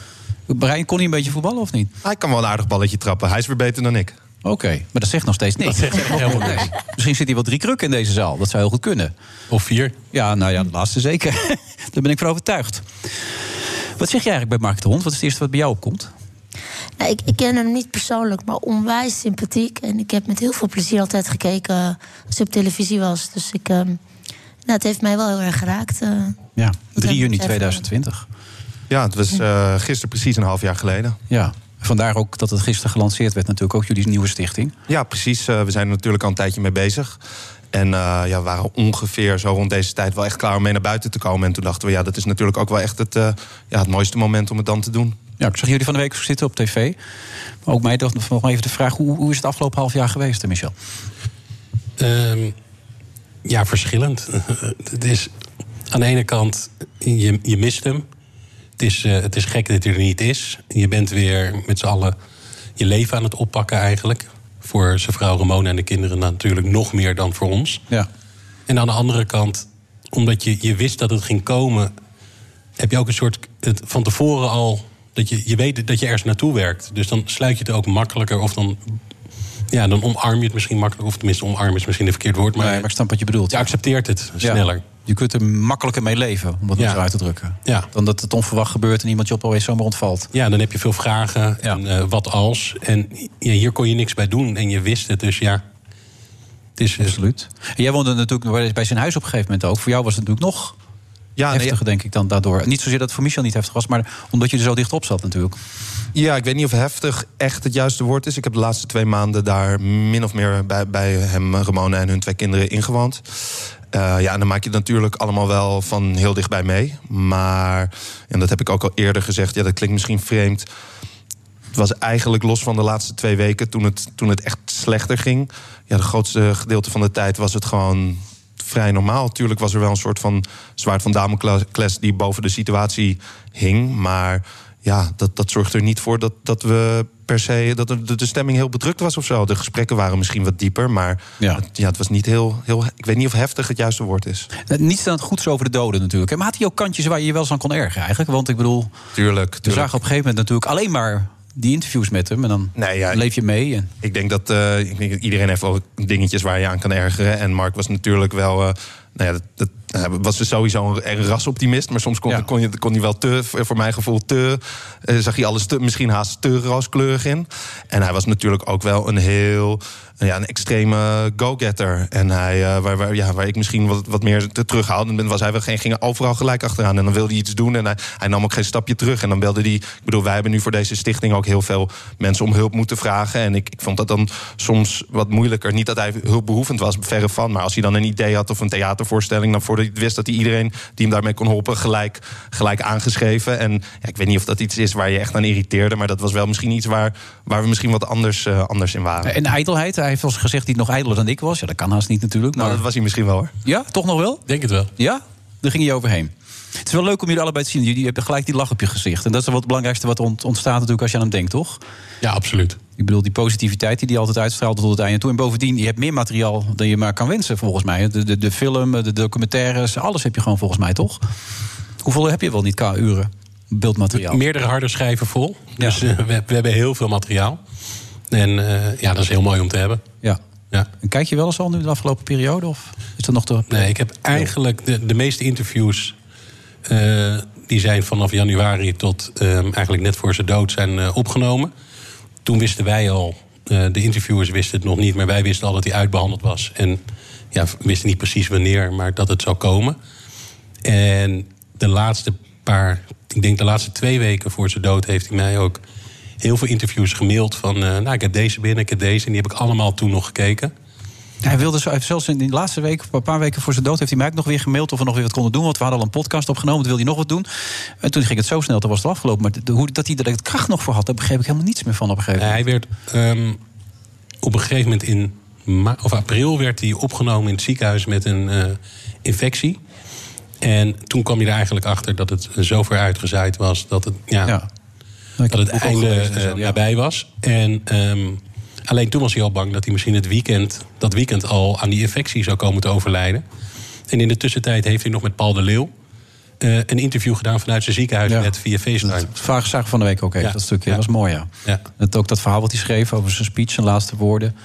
Brian, kon hij een beetje voetballen of niet? Hij kan wel een aardig balletje trappen. Hij is weer beter dan ik. Oké, maar dat zegt nog steeds niks. Dat zegt helemaal niks. Misschien zit hij wel drie krukken in deze zaal. Dat zou heel goed kunnen. Of vier. Ja, nou ja, de laatste zeker. (laughs) Daar ben ik van overtuigd. Wat zeg je eigenlijk bij Mark de Hond? Wat is het eerste wat bij jou opkomt? Nou, ik, ik ken hem niet persoonlijk, maar onwijs sympathiek. En ik heb met heel veel plezier altijd gekeken als hij op televisie was. Dus ik, ehm, nou, het heeft mij wel heel erg geraakt. eh. Ja, Wat 3 heb juni ik even- 2020. Ja, het was eh, gisteren precies een half jaar geleden. Ja, vandaar ook dat het gisteren gelanceerd werd natuurlijk ook jullie nieuwe stichting. Ja, precies. Eh, we zijn er natuurlijk al een tijdje mee bezig. En eh, ja, we waren ongeveer zo rond deze tijd wel echt klaar om mee naar buiten te komen. En toen dachten we, ja, dat is natuurlijk ook wel echt het, eh, ja, het mooiste moment om het dan te doen. Ja, ik zag jullie van de week zitten op tv. Maar ook mij dacht nog even de vraag... hoe, hoe is het afgelopen half jaar geweest, hè, Michel? Ehm, ja, verschillend. (laughs) het is aan de ene kant, je, je mist hem. Het is, eh, het is gek dat hij er niet is. Je bent weer met z'n allen je leven aan het oppakken eigenlijk. Voor zijn vrouw Ramona en de kinderen natuurlijk nog meer dan voor ons. Ja. En aan de andere kant, omdat je, je wist dat het ging komen... heb je ook een soort, het, van tevoren al... dat je, je weet dat je ergens naartoe werkt. Dus dan sluit je het ook makkelijker of dan... Ja, dan omarm je het misschien makkelijker. Of tenminste, omarm is misschien een verkeerd woord. Maar, Nee, maar ik snap wat je bedoelt. Je accepteert het Ja. Je kunt er makkelijker mee leven, om het Ja. zo uit te drukken. Ja. Dan dat het onverwacht gebeurt en iemand je op alweer zomaar ontvalt. Ja, dan heb je veel vragen. En eh, wat als? En ja, hier kon je niks bij doen. En je wist het, dus ja. Het is, eh, Absoluut. En jij woonde natuurlijk bij zijn huis op een gegeven moment ook. Voor jou was het natuurlijk nog Ja, nee, heftiger, denk ik, dan daardoor. Niet zozeer dat het voor Michel niet heftig was, maar omdat je er zo dicht op zat natuurlijk. Ja, ik weet niet of heftig echt het juiste woord is. Ik heb de laatste twee maanden daar min of meer bij, bij hem, Ramona en hun twee kinderen ingewoond. Eh, ja, en dan maak je het natuurlijk allemaal wel van heel dichtbij mee. Maar, en dat heb ik ook al eerder gezegd, ja, dat klinkt misschien vreemd. Het was eigenlijk los van de laatste twee weken, toen het, toen het echt slechter ging. Ja, de grootste gedeelte van de tijd was het gewoon vrij normaal. Tuurlijk was er wel een soort van zwaard van Damocles die boven de situatie hing. Maar ja, dat, dat zorgt er niet voor dat, dat we per se dat de, de stemming heel bedrukt was of zo. De gesprekken waren misschien wat dieper, maar Ja. Het, ja, het was niet heel, heel. Ik weet niet of heftig het juiste woord is. Eh, Niets dan het goeds over de doden natuurlijk. Maar had hij ook kantjes waar je je wel eens aan kon ergeren eigenlijk? Want ik bedoel, Tuurlijk. we zagen op een gegeven moment natuurlijk alleen maar die interviews met hem. En dan Nee, ja, leef je mee. En... Ik denk dat eh, ik denk dat iedereen heeft wel dingetjes waar je aan kan ergeren. En Mark was natuurlijk wel. eh, nou ja, dat, dat hij was dus sowieso een, een rasoptimist. Maar soms kon, kon, je, kon hij wel te, voor mijn gevoel, te. eh, zag hij alles te, misschien haast te rooskleurig in. En hij was natuurlijk ook wel een heel. Ja, een extreme go-getter. En hij, eh, waar, waar, ja, waar ik misschien wat, wat meer te terughoudend ben, was hij wel geen, ging overal gelijk achteraan. En dan wilde hij iets doen en hij, hij nam ook geen stapje terug. En dan belde hij. Ik bedoel, wij hebben nu voor deze stichting ook heel veel mensen om hulp moeten vragen. En ik, ik vond dat dan soms wat moeilijker. Niet dat hij hulpbehoevend was, verre van. Maar als hij dan een idee had of een theatervoorstelling, dan voordat hij het wist dat hij iedereen die hem daarmee kon helpen, gelijk, gelijk aangeschreven. En ja, ik weet niet of dat iets is waar je echt aan irriteerde. Maar dat was wel misschien iets waar, waar we misschien wat anders, eh, anders in waren. En ijdelheid, hij heeft wel eens gezegd dat hij nog ijdeler dan ik was. Ja, dat kan haast niet natuurlijk. Maar... Nou, dat was hij misschien wel hoor. Ja, toch nog wel? Denk het wel. Ja? Daar ging je overheen. Het is wel leuk om jullie allebei te zien. Jullie hebben gelijk die lach op je gezicht. En dat is wel het belangrijkste wat ont- ontstaat natuurlijk als je aan hem denkt, toch? Ja, absoluut. Ik bedoel, die positiviteit die hij altijd uitstraalt tot het einde toe. En bovendien, je hebt meer materiaal dan je maar kan wensen, volgens mij. De, de, de film, de documentaires, alles heb je gewoon volgens mij, toch? Hoeveel heb je wel niet qua uren beeldmateriaal? Meerdere harde schijven vol. Dus eh, we, we hebben heel veel materiaal. En eh, ja, dat is heel mooi om te hebben. Ja. ja. En kijk je wel eens al nu de afgelopen periode? Of is dat nog te... Nee, ik heb eigenlijk de, de meeste interviews... eh, die zijn vanaf januari tot eh, eigenlijk net voor zijn dood zijn opgenomen. Toen wisten wij al eh, de interviewers wisten het nog niet, maar wij wisten al dat hij uitbehandeld was. En ja, wisten niet precies wanneer, maar dat het zou komen. En de laatste paar, ik denk de laatste twee weken voor zijn dood, heeft hij mij ook heel veel interviews gemaild van, eh, nou, ik heb deze binnen, ik heb deze, en die heb ik allemaal toen nog gekeken. Hij wilde zo, zelfs in de laatste week, een paar weken voor zijn dood, heeft hij mij ook nog weer gemaild of we nog weer wat konden doen. Want we hadden al een podcast opgenomen, wil hij nog wat doen. En toen ging het zo snel, toen was het afgelopen. Maar de- hoe, dat hij er de kracht nog voor had, daar begreep ik helemaal niets meer van op een gegeven moment. Hij werd ehm, op een gegeven moment in of april werd hij opgenomen in het ziekenhuis met een eh, infectie. En toen kwam je er eigenlijk achter dat het zo ver uitgezaaid was dat het, ja, dat het einde eh, nabij was. En ehm, alleen toen was hij al bang dat hij misschien het weekend, dat weekend al aan die infectie zou komen te overlijden. En in de tussentijd heeft hij nog met Paul de Leeuw eh, een interview gedaan vanuit zijn ziekenhuisbed via FaceTime. Vraag zagen van de week ook even, dat stukje. Dat was mooi, ja. Ja. Het, ook dat verhaal wat hij schreef over zijn speech, zijn laatste woorden.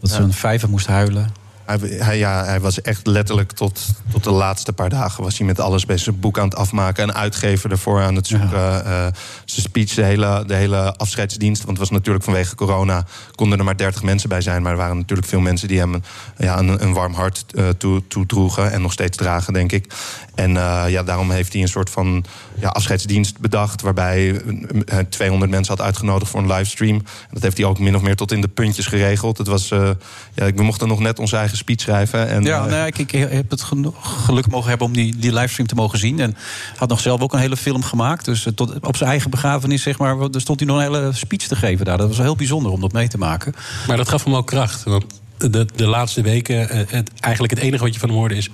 Dat ze een vijver moest huilen. Hij, hij, ja, hij was echt letterlijk tot, tot de laatste paar dagen... was hij met alles bij zijn boek aan het afmaken... en uitgever ervoor aan het zoeken. Eh, zijn speech, de hele, de hele afscheidsdienst... want het was natuurlijk vanwege corona... konden er maar 30 mensen bij zijn... maar er waren natuurlijk veel mensen die hem ja, een, een warm hart eh, toe- toedroegen... en nog steeds dragen, denk ik. En eh, ja, daarom heeft hij een soort van ja, afscheidsdienst bedacht... waarbij eh, 200 mensen had uitgenodigd voor een livestream. Dat heeft hij ook min of meer tot in de puntjes geregeld. Het was, ja, we mochten nog net onze eigen speech schrijven. En, ja, eh, nee, ik, ik heb het geluk mogen hebben om die, die livestream te mogen zien. En had nog zelf ook een hele film gemaakt. Dus eh, tot, op zijn eigen begrafenis, zeg maar, er stond hij nog een hele speech te geven daar. Dat was heel bijzonder om dat mee te maken. Maar dat gaf hem ook kracht. Want de, de laatste weken, eh, het, eigenlijk het enige wat je van hem hoorde is...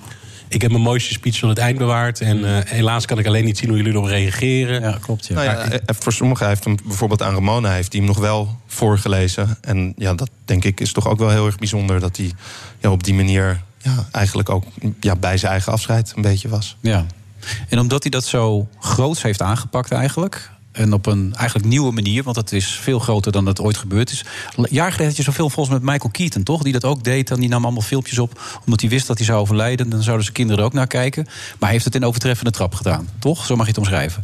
ik heb mijn mooiste speech tot het eind bewaard... en eh, helaas kan ik alleen niet zien hoe jullie erop reageren. Ja, klopt. Nou ja, eh, voor sommigen heeft hem bijvoorbeeld aan Ramona heeft hij hem nog wel voorgelezen. En ja, dat denk ik is toch ook wel heel erg bijzonder dat hij ja, op die manier ja, eigenlijk ook ja, bij zijn eigen afscheid een beetje was. Ja. En omdat hij dat zo groots heeft aangepakt eigenlijk... en op een eigenlijk nieuwe manier, want het is veel groter dan het ooit gebeurd is. Een jaar geleden had je zo'n film volgens mij met Michael Keaton, toch? Die dat ook deed. En die nam allemaal filmpjes op, omdat hij wist dat hij zou overlijden. Dan zouden zijn kinderen er ook naar kijken. Maar hij heeft het in overtreffende trap gedaan, toch? Zo mag je het omschrijven.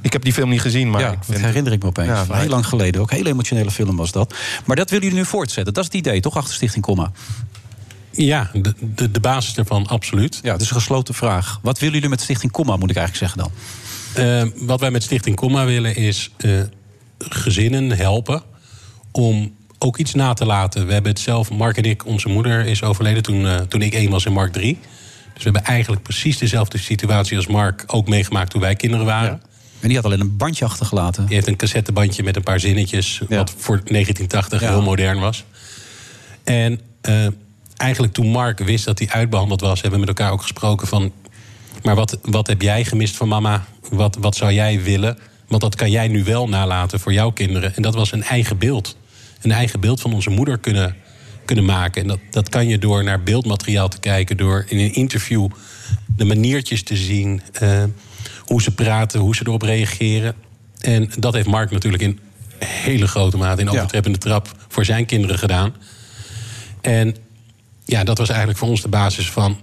Ik heb die film niet gezien, maar ja, ik dat herinner ik me opeens. Ja, heel lang geleden ook. Een hele emotionele film was dat. Maar dat willen jullie nu voortzetten. Dat is het idee, toch? Achter Stichting Comma. Ja, de, de, de basis daarvan absoluut. Ja, het is een gesloten vraag. Wat willen jullie met Stichting Comma, moet ik eigenlijk zeggen dan? Eh, wat wij met Stichting Comma willen is eh, gezinnen helpen om ook iets na te laten. We hebben het zelf, Mark en ik, onze moeder is overleden toen, eh, toen ik één was en Mark drie. Dus we hebben eigenlijk precies dezelfde situatie als Mark ook meegemaakt toen wij kinderen waren. En die had alleen een bandje achtergelaten. Die heeft een cassettebandje met een paar zinnetjes, wat voor 1980 Ja. heel modern was. En eh, eigenlijk toen Mark wist dat hij uitbehandeld was, hebben we met elkaar ook gesproken van. Maar wat, wat heb jij gemist van mama? Wat, wat zou jij willen? Want dat kan jij nu wel nalaten voor jouw kinderen. En dat was een eigen beeld. Een eigen beeld van onze moeder kunnen, kunnen maken. En dat, dat kan je door naar beeldmateriaal te kijken, door in een interview de maniertjes te zien, eh, hoe ze praten, hoe ze erop reageren. En dat heeft Mark natuurlijk in hele grote mate in overtreppende trap voor zijn kinderen gedaan. En ja, dat was eigenlijk voor ons de basis van.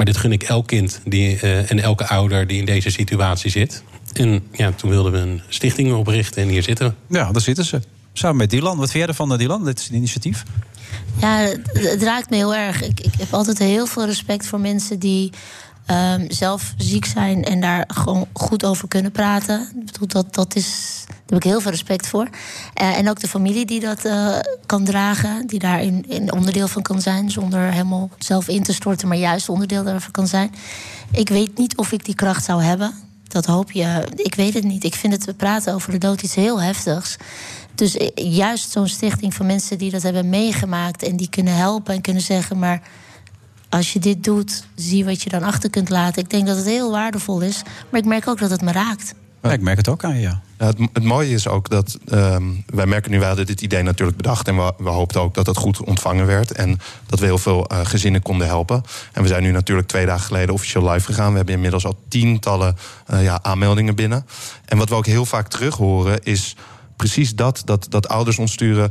Maar dit gun ik elk kind die, eh, en elke ouder die in deze situatie zit. En ja, toen wilden we een stichting oprichten en hier zitten we. Ja, daar zitten ze. Samen met Dylan. Wat vind jij ervan, eh, Dylan? Dit is een initiatief. Ja, het, raakt me heel erg. Ik, ik heb altijd heel veel respect voor mensen die ehm, zelf ziek zijn en daar gewoon goed over kunnen praten. Ik bedoel, dat, dat is, heb ik heel veel respect voor. Eh, en ook de familie die dat eh, kan dragen, die daar in, onderdeel van kan zijn, zonder helemaal zelf in te storten, maar juist onderdeel daarvan kan zijn. Ik weet niet of ik die kracht zou hebben. Dat hoop je. Ik weet het niet. Ik vind het we praten over de dood iets heel heftigs. Dus eh, juist zo'n stichting van mensen die dat hebben meegemaakt en die kunnen helpen en kunnen zeggen: maar als je dit doet, zie wat je dan achter kunt laten. Ik denk dat het heel waardevol is, maar ik merk ook dat het me raakt. Ja, ik merk het ook aan je, ja. Ja, het, mooie is ook dat ehm, wij merken nu, wij hadden dit idee natuurlijk bedacht en we, we hoopten ook dat het goed ontvangen werd en dat we heel veel eh, gezinnen konden helpen. En we zijn nu natuurlijk twee dagen geleden officieel live gegaan. We hebben inmiddels al tientallen eh, ja, aanmeldingen binnen. En wat we ook heel vaak terug horen is precies dat, dat, dat ouders ons sturen.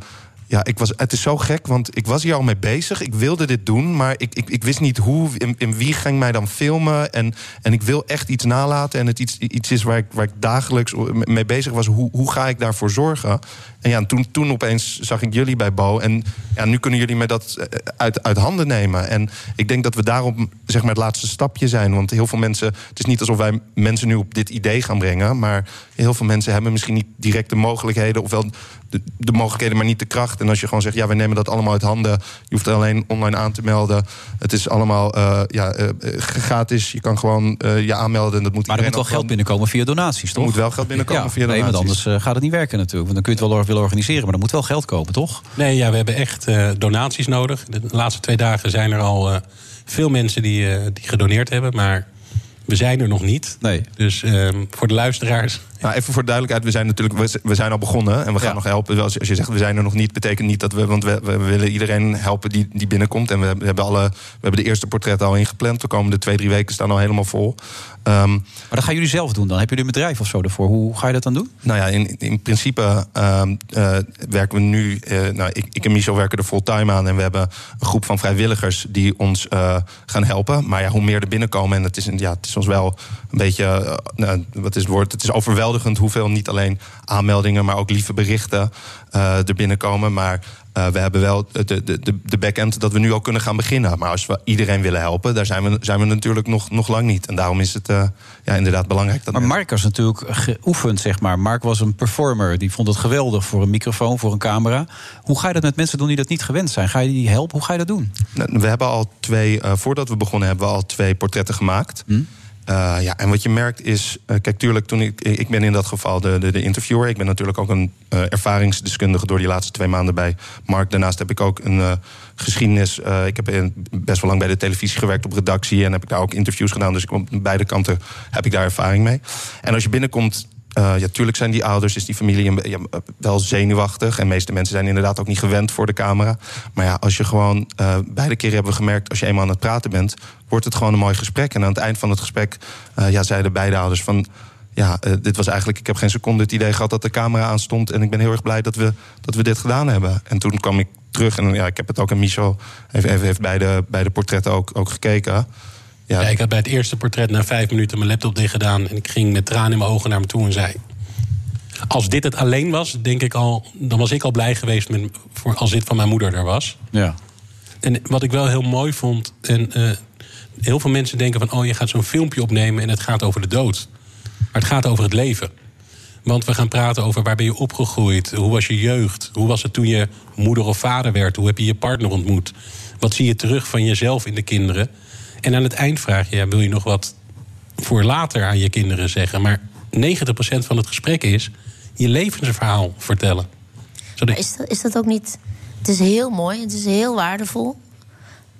Ja, ik was, het is zo gek, want ik was hier al mee bezig. Ik wilde dit doen, maar ik, ik, ik wist niet hoe en, en wie ging mij dan filmen. En, en ik wil echt iets nalaten. En het iets, iets is waar ik, waar ik dagelijks mee bezig was. Hoe, hoe ga ik daarvoor zorgen? En ja, en toen, toen opeens zag ik jullie bij Bo. En ja, nu kunnen jullie mij dat eh, uit, uit handen nemen. En ik denk dat we daarom zeg maar, het laatste stapje zijn. Want heel veel mensen, het is niet alsof wij mensen nu op dit idee gaan brengen. Maar heel veel mensen hebben misschien niet direct de mogelijkheden. Ofwel de, de mogelijkheden, maar niet de kracht. En als je gewoon zegt, ja, we nemen dat allemaal uit handen. Je hoeft er alleen online aan te melden. Het is allemaal eh, ja, eh, gratis. Je kan gewoon je aanmelden. En dat moet Maar er moet wel geld binnenkomen via donaties, Er toch? moet wel geld binnenkomen Ja, via nee, donaties. want anders gaat het niet werken natuurlijk. Want dan kun je het wel willen organiseren, maar er moet wel geld komen, toch? Nee, ja, we hebben echt eh, donaties nodig. De laatste twee dagen zijn er al eh, veel mensen die, eh, die gedoneerd hebben. Maar we zijn er nog niet. Nee. Dus ehm, voor de luisteraars. Nou, even voor de duidelijkheid, we zijn natuurlijk we, zijn al begonnen en we gaan nog helpen. Als, als je zegt we zijn er nog niet, betekent niet dat we, want we, we willen iedereen helpen die, die binnenkomt. En we, we hebben alle, we hebben de eerste portretten al ingepland. De komende twee, drie weken staan al helemaal vol. Ehm, Maar dat gaan jullie zelf doen dan? Hebben jullie een bedrijf of zo ervoor? Hoe ga je dat dan doen? Nou ja, in, in principe ehm, eh, werken we nu. eh, nou, ik, ik en Michel werken er fulltime aan. En we hebben een groep van vrijwilligers die ons eh, gaan helpen. Maar ja, hoe meer er binnenkomen. En het is, ja, het is ons wel een beetje. nou, wat is het woord? Het is overweldigend hoeveel niet alleen aanmeldingen, maar ook lieve berichten eh, er binnenkomen. Maar. eh, we hebben wel de, de, de, de back-end dat we nu al kunnen gaan beginnen. Maar als we iedereen willen helpen, daar zijn we, zijn we natuurlijk nog, nog lang niet. En daarom is het eh, ja, inderdaad belangrijk dat Maar Mark was natuurlijk geoefend, zeg maar. Mark was een performer. Die vond het geweldig voor een microfoon, voor een camera. Hoe ga je dat met mensen doen die dat niet gewend zijn? Ga je die helpen? Hoe ga je dat doen? Nou, We hebben al twee, voordat we begonnen, hebben we al twee portretten gemaakt. Eh, ja, en wat je merkt is, eh, kijk, tuurlijk, toen ik, ik ben in dat geval de, de, de interviewer. Ik ben natuurlijk ook een eh, ervaringsdeskundige door die laatste twee maanden bij Mark. Daarnaast heb ik ook een geschiedenis. ik heb best wel lang bij de televisie gewerkt op redactie en heb ik daar ook interviews gedaan. Dus ik, op beide kanten heb ik daar ervaring mee. En als je binnenkomt. Eh, ja, tuurlijk zijn die ouders, is die familie een, ja, wel zenuwachtig. En de meeste mensen zijn inderdaad ook niet gewend voor de camera. Maar ja, als je gewoon, eh, beide keren hebben we gemerkt, als je eenmaal aan het praten bent, wordt het gewoon een mooi gesprek. En aan het eind van het gesprek eh, ja, zeiden beide ouders van. Ja, eh, dit was eigenlijk. Ik heb geen seconde het idee gehad dat de camera aanstond. En ik ben heel erg blij dat we, dat we dit gedaan hebben. En toen kwam ik terug. En ja, ik heb het ook aan Michel. Heeft, heeft bij, de, bij de portretten ook, ook gekeken. Ja. ik had bij het eerste portret na vijf minuten mijn laptop dicht gedaan. En ik ging met tranen in mijn ogen naar me toe en zei... Als dit het alleen was, denk ik al, dan was ik al blij geweest met, voor, als dit van mijn moeder er was. Ja. En wat ik wel heel mooi vond. En, eh, heel veel mensen denken van: oh, je gaat zo'n filmpje opnemen en het gaat over de dood. Maar het gaat over het leven. Want we gaan praten over waar ben je opgegroeid? Hoe was je jeugd? Hoe was het toen je moeder of vader werd? Hoe heb je je partner ontmoet? Wat zie je terug van jezelf in de kinderen? En aan het eind vraag je: ja, wil je nog wat voor later aan je kinderen zeggen? Maar 90% van het gesprek is je levensverhaal vertellen. Zodat- is dat, is dat ook niet. Het is heel mooi, het is heel waardevol.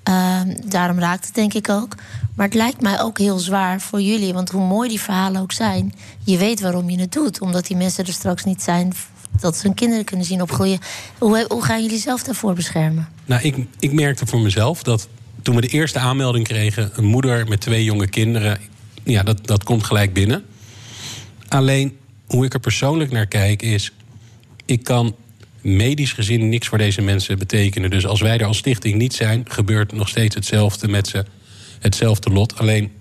Ehm, daarom raakt het denk ik ook. Maar het lijkt mij ook heel zwaar voor jullie. Want hoe mooi die verhalen ook zijn, je weet waarom je het doet. Omdat die mensen er straks niet zijn, dat ze hun kinderen kunnen zien opgroeien. Hoe, hoe gaan jullie zelf daarvoor beschermen? Nou, ik, ik merkte voor mezelf dat toen we de eerste aanmelding kregen, een moeder met twee jonge kinderen, ja, dat, dat komt gelijk binnen. Alleen hoe ik er persoonlijk naar kijk is, ik kan medisch gezien niks voor deze mensen betekenen. Dus als wij er als stichting niet zijn, gebeurt nog steeds hetzelfde met ze, hetzelfde lot. Alleen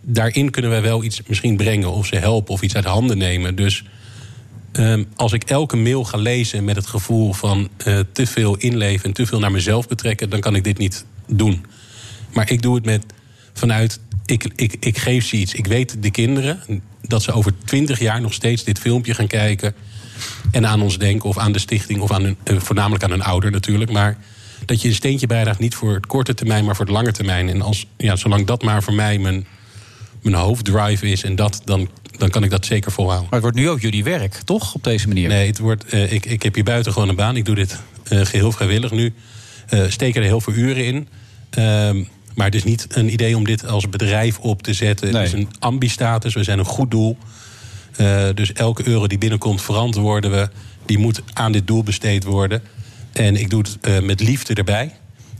daarin kunnen wij wel iets misschien brengen of ze helpen of iets uit handen nemen. Dus Ehm, als ik elke mail ga lezen met het gevoel van eh, te veel inleven en te veel naar mezelf betrekken, dan kan ik dit niet doen. Maar ik doe het met vanuit, ik, ik, ik geef ze iets. Ik weet de kinderen dat ze over twintig jaar nog steeds dit filmpje gaan kijken en aan ons denken of aan de stichting of aan hun, eh, voornamelijk aan hun ouder natuurlijk. Maar dat je een steentje bijdraagt niet voor het korte termijn, maar voor het lange termijn. En als, ja, zolang dat maar voor mij mijn, mijn hoofddrive is en dat, dan, dan kan ik dat zeker volhouden. Maar het wordt nu ook jullie werk, toch? Op deze manier? Nee, het wordt, eh, ik, ik heb hier buiten gewoon een baan. Ik doe dit eh, geheel vrijwillig nu. Eh steken er heel veel uren in. Ehm, maar het is niet een idee om dit als bedrijf op te zetten. Het is een ambistatus. We zijn een goed doel. Eh, dus elke euro die binnenkomt verantwoorden we. Die moet aan dit doel besteed worden. En ik doe het eh, met liefde erbij.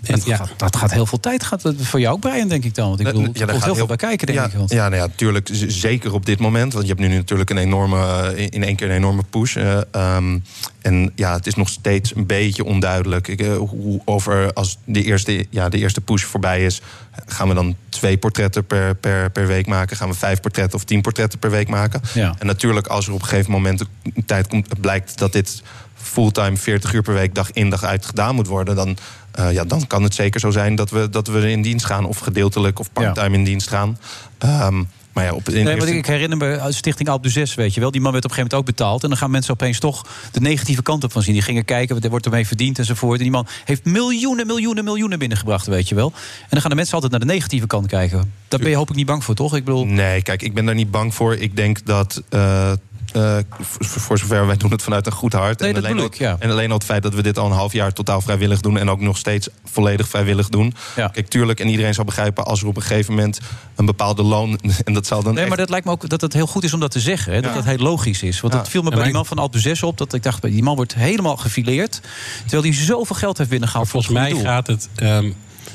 Dat, gaat, dat gaat heel veel tijd. Gaat het voor jou ook, Brian, denk ik dan? Want ik bedoel, er daar komt heel veel bij kijken, denk ja, ik. Want- Ja, nou ja, natuurlijk. Zeker op dit moment. Want je hebt nu natuurlijk een enorme, in in één keer een enorme push. eh, ehm, en ja, het is nog steeds een beetje onduidelijk. Ik, eh, hoe over als de eerste, ja, de eerste push voorbij is, gaan we dan twee portretten per, per, per week maken? Gaan we vijf portretten of tien portretten per week maken? Ja. En natuurlijk, als er op een gegeven moment een tijd komt, blijkt dat dit fulltime 40 uur per week, dag in dag uit gedaan moet worden, dan, eh, ja, dan kan het zeker zo zijn dat we, dat we in dienst gaan, of gedeeltelijk of parttime in dienst gaan. Ehm, maar ja, op Nee, eerste- want ik herinner me Stichting Alpe d'Huez, weet je wel. Die man werd op een gegeven moment ook betaald. En dan gaan mensen opeens toch de negatieve kant op van zien. Die gingen kijken, wat er wordt ermee verdiend enzovoort. En die man heeft miljoenen, miljoenen, miljoenen binnengebracht, weet je wel. En dan gaan de mensen altijd naar de negatieve kant kijken. Daar ben je hoop ik niet bang voor, toch? Ik bedoel... Nee, kijk, ik ben daar niet bang voor. Ik denk dat. eh, eh, voor, zover wij doen het vanuit een goed hart. Nee, en, dat alleen ik, ja. en alleen al het feit dat we dit al een half jaar totaal vrijwillig doen. En ook nog steeds volledig vrijwillig doen. Kijk, tuurlijk, en iedereen zal begrijpen als er op een gegeven moment een bepaalde loon. (laughs) En dat zal dan. Nee, maar dat lijkt me ook dat het heel goed is om dat te zeggen. Hè? Dat Ja. dat heel logisch is. Want Ja. het viel me bij die man van Alpe d'Huez op. Dat ik dacht, die man wordt helemaal gefileerd. Terwijl hij zoveel geld heeft binnengehaald. Volgens mij doel. gaat het. ehm,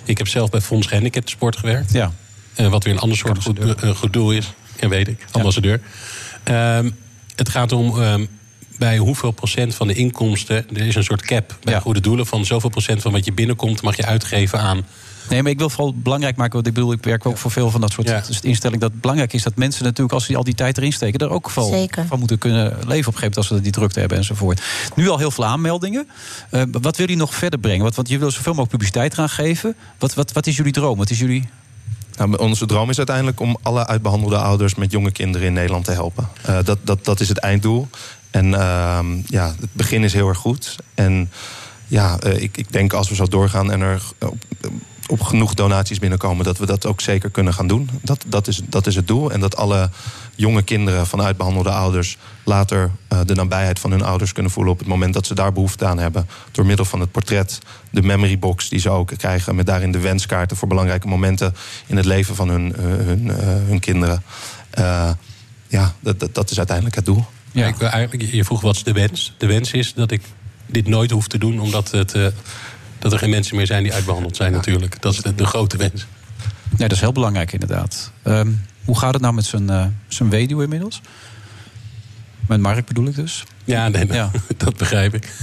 ik heb zelf bij Fonds Gehandicapten Sport gewerkt. Ja. Eh, wat weer een ander soort goed, eh, goed doel is. Ja, weet ik. Ambassadeur. Ehm, het gaat om ehm, bij hoeveel procent van de inkomsten. Er is een soort cap bij goede doelen. Van zoveel procent van wat je binnenkomt mag je uitgeven aan. Nee, maar ik wil vooral belangrijk maken. Want ik bedoel, ik werk ook voor veel van dat soort instellingen. Dat het belangrijk is dat mensen natuurlijk, als ze al die tijd erin steken, er ook Zeker. van moeten kunnen leven op een gegeven moment als ze die drukte hebben enzovoort. Nu al heel veel aanmeldingen. Eh, wat wil je nog verder brengen? Want, want je wil zoveel mogelijk publiciteit gaan geven. Wat, wat, wat is jullie droom? Wat is jullie. Nou, onze droom is uiteindelijk om alle uitbehandelde ouders met jonge kinderen in Nederland te helpen. Eh, dat, dat, dat is het einddoel. En ehm, ja, het begin is heel erg goed. En ja, eh, ik, ik denk als we zo doorgaan en er op genoeg donaties binnenkomen, dat we dat ook zeker kunnen gaan doen. Dat, dat, is, dat is het doel. En dat alle jonge kinderen van uitbehandelde ouders later eh, de nabijheid van hun ouders kunnen voelen op het moment dat ze daar behoefte aan hebben. Door middel van het portret, de memory box die ze ook krijgen, met daarin de wenskaarten voor belangrijke momenten in het leven van hun, eh, hun, eh, hun kinderen. Ja, dat, dat, dat is uiteindelijk het doel. Ja. Ik eigenlijk, je vroeg wat is de wens. De wens is dat ik dit nooit hoef te doen, omdat het, dat er geen mensen meer zijn die uitbehandeld zijn, natuurlijk. Dat is de, de grote wens. Nee, dat is heel belangrijk inderdaad. Ehm, hoe gaat het nou met zijn, eh, zijn weduwe inmiddels? Met Mark bedoel ik dus. Ja, nee, (laughs) dat begrijp ik.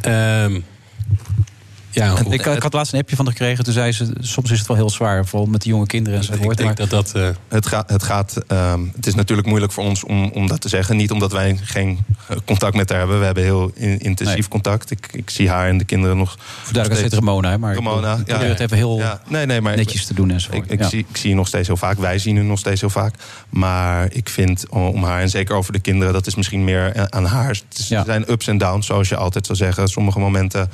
Ehm, ja, En ik, ik had laatst een appje van haar gekregen. Toen zei ze, soms is het wel heel zwaar. Vooral met de jonge kinderen enzovoort. denk maar- dat dat. Het, gaat, het, gaat, ehm, het is natuurlijk moeilijk voor ons om, om dat te zeggen. Niet omdat wij geen eh, contact met haar hebben. We hebben heel in- intensief contact. Ik, ik zie haar en de kinderen nog. Voor duidelijkheid heet Ramona, hè, maar ik Ramona. ik probeer het even heel nee, nee, maar netjes te doen enzovoort. Ik, ik, Ja. zie, ik zie je nog steeds heel vaak. Wij zien u nog steeds heel vaak. Maar ik vind om haar, en zeker over de kinderen, dat is misschien meer aan haar. Het is- zijn ups en downs, zoals je altijd zou zeggen. Sommige momenten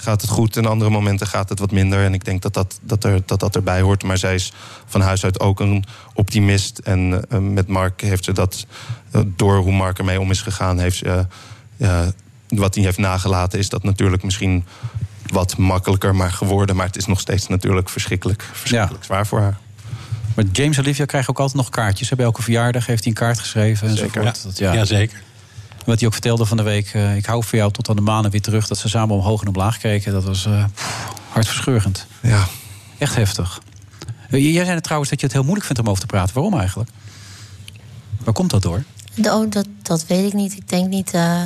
gaat het goed en andere momenten gaat het wat minder. En ik denk dat dat, dat, er, dat, dat erbij hoort. Maar zij is van huis uit ook een optimist. En eh, met Mark heeft ze dat, eh, door hoe Mark ermee om is gegaan, heeft ze, eh, wat hij heeft nagelaten, is dat natuurlijk misschien wat makkelijker maar geworden. Maar het is nog steeds natuurlijk verschrikkelijk, verschrikkelijk zwaar voor haar. Maar James en Olivia krijgen ook altijd nog kaartjes. hè. Bij elke verjaardag heeft hij een kaart geschreven. Zeker. Enzovoort. Ja. Dat, Ja, zeker. Wat hij ook vertelde van de week. eh, ik hou voor jou tot aan de manen weer terug. Dat ze samen omhoog en omlaag keken. Dat was eh, pff, hartverscheurend. Ja. Echt heftig. Eh, Jij zei het trouwens dat je het heel moeilijk vindt om over te praten. Waarom eigenlijk? Waar komt dat door? Oh, dat, dat weet ik niet. Ik denk niet eh,